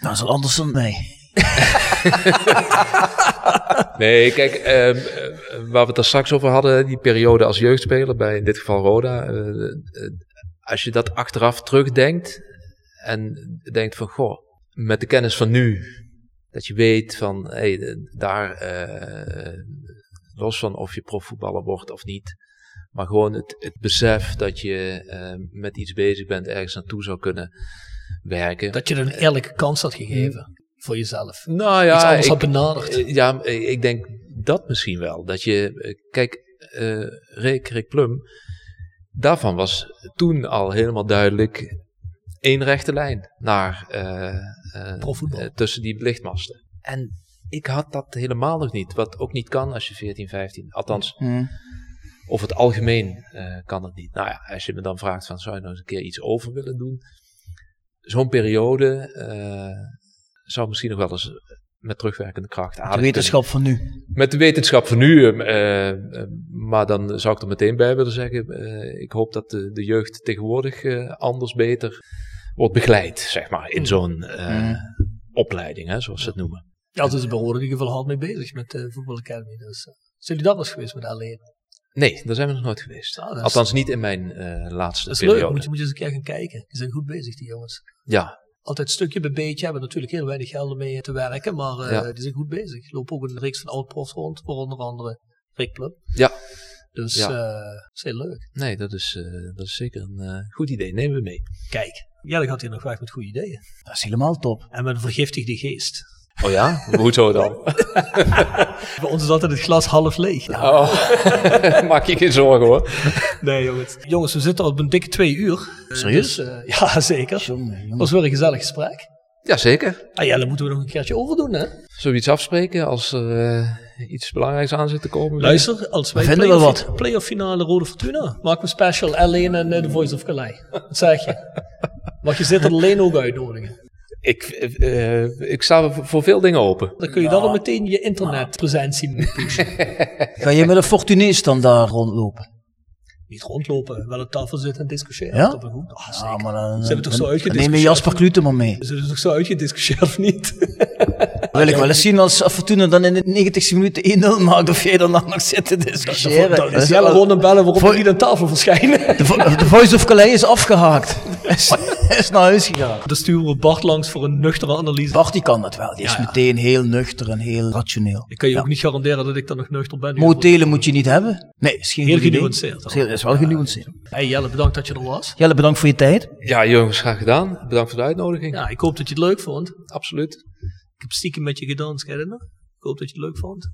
Nou, is wel anders dan mij. [laughs] Nee, kijk, ehm, eh, waar we het er straks over hadden, die periode als jeugdspeler, bij in dit geval Roda. eh, eh, als je dat achteraf terugdenkt en denkt van, goh, met de kennis van nu, dat je weet van, hey, daar, los van of je profvoetballer wordt of niet, maar gewoon het, het besef dat je eh, met iets bezig bent, ergens naartoe zou kunnen werken. Dat je er een eerlijke kans had gegeven voor jezelf. Nou ja, Iets anders ik, had benaderd. eh, Ja, eh, ik denk dat misschien wel. Dat je, eh, kijk, eh Rick, Rick Plum, daarvan was toen al helemaal duidelijk. één rechte lijn naar eh, eh, eh, tussen die lichtmasten. En ik had dat helemaal nog niet. Wat ook niet kan als je 14, 15. Althans, Hmm. over het algemeen eh, kan het niet. Nou ja, als je me dan vraagt van zou je nou eens een keer iets over willen doen? Zo'n periode eh, zou misschien nog wel eens met terugwerkende kracht De aardig wetenschap van nu. Met de wetenschap van nu. eh, eh, maar dan zou ik er meteen bij willen zeggen. eh, ik hoop dat de, de jeugd tegenwoordig eh, anders beter wordt begeleid, zeg maar, in zo'n eh, Mm. opleiding, hè, zoals ze het noemen. Ja, ze zijn behoorlijk in ieder geval hard mee bezig met de Voetbal Academy. Dus, eh, zijn jullie dat eens geweest met alleen? Nee, daar zijn we nog nooit geweest. Ah, is- Althans, niet in mijn eh, laatste Dat is periode. leuk, moet je, moet je eens een keer gaan kijken. Die zijn goed bezig, die jongens. Ja, Altijd stukje bij beetje, hebben natuurlijk heel weinig geld om mee te werken, maar eh, Ja. die zijn goed bezig. Lopen ook een reeks van oud-profs rond, voor onder andere Rick Plum. ja. Dus Ja. eh, dat is heel leuk. Nee, dat is, eh, dat is zeker een goed idee. Nemen we mee. Kijk, Jelle gaat hier nog weg met goede ideeën. Dat is helemaal top. En met een vergiftigde geest. Oh ja? Hoezo dan? [laughs] Bij ons is altijd het glas half leeg. Oh, [laughs] maak je geen zorgen hoor. Nee, jongens. Jongens, we zitten al op een dikke twee uur. Serieus? Dus, eh, ja, zeker. Dat was weer een gezellig gesprek. Jazeker. Ah ja, daar moeten we nog een keertje over doen, hè? Zullen we iets afspreken als er eh, iets belangrijks aan zit te komen? Luister, als wij We vinden wel playoff- wat. playoff finale Rode Fortuna, maken we special alleen en eh, The Voice of Calais. Wat zeg je? [laughs] Mag je zitten alleen ook uitnodigen? Ik, eh, eh, ik sta voor- veel dingen open. Dan kun je dan al meteen je internetpresentie mee pushen. [laughs] Ga je met een Fortunees dan daar rondlopen? Niet rondlopen, wel aan tafel zitten en discussiëren. Ja? Dat is goed. Ah, Ja, maar dan, Ze hebben toch zo dan- uitgediscussieerd? dan neem je Jasper Klute maar mee. Ze hebben toch zo uitgediscussieerd of niet? [laughs] Wil ik wel eens zien als Fortuna dan in de 90ste minuut 1-0 maakt of jij dan nog zit te discussiëren. Dan Dat is Jelle wel- gewoon een bellen we niet aan tafel verschijnen. De, vo- de Voice of Calais is afgehaakt. [laughs] is, is naar huis gegaan. Dan sturen we Bart langs voor een nuchtere analyse. Bart die kan dat wel. Die is Ja, ja. meteen heel nuchter en heel rationeel. Ik kan je Ja. ook niet garanderen dat ik dan nog nuchter ben. Motelen moet je niet hebben. Nee, is geen Heel genuanceerd. Dat is, heel- is wel genuanceerd. Hey Jelle, bedankt dat je er was. Jelle, bedankt voor je tijd. Ja, jongens, graag gedaan. Bedankt voor de uitnodiging. Ja, ik hoop dat je het leuk vond. Absoluut. Ik heb stiekem met je gedanst, ken je dat nog? Ik hoop dat je het leuk vond.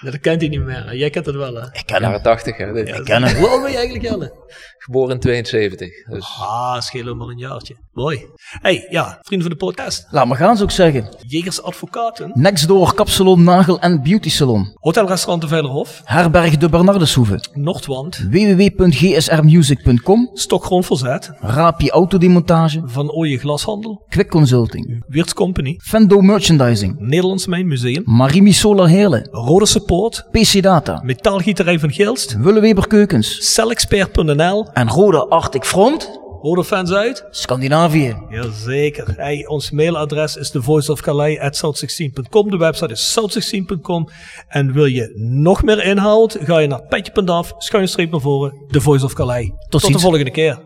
Ja, dat kent hij niet meer. hè? Jij kent het wel, hè? Ik ken hem. Jaren 80, hè. dit. Ik ken hem. Hoe oud ben je eigenlijk, Jelle? Geboren in 72. Dus Ah, schelen maar een jaartje. Mooi. Hey, ja, vrienden van de podcast. Laat maar gaan, zou ik zeggen. Jegers Advocaten. Next door Kapsalon, Nagel en Beauty Salon. Hotelrestaurant de Veilerhof. Herberg de Bernardeshoeve. Noordwand. www.gsrmusic.com. Stokgrond Verzet. Rapi Autodemontage. Van Ooije Glashandel. Quick Consulting. Weerts Company. Fendo Merchandising. Nederlands Mijnmuseum. Marimi Solar Heerlen. Rode Support. PC Data. Metaalgieterij van Gilst. Willeweber Keukens. Celexpert.nl. En Rode Arctic Front. Rode fans uit. Scandinavië. Jazeker. Hey, ons mailadres is thevoiceofcalais.south16.com. De website is south16.com. En wil je nog meer inhoud, ga je naar petje.af, schuine streep naar voren, The Voice of Calais. Tot, de volgende keer.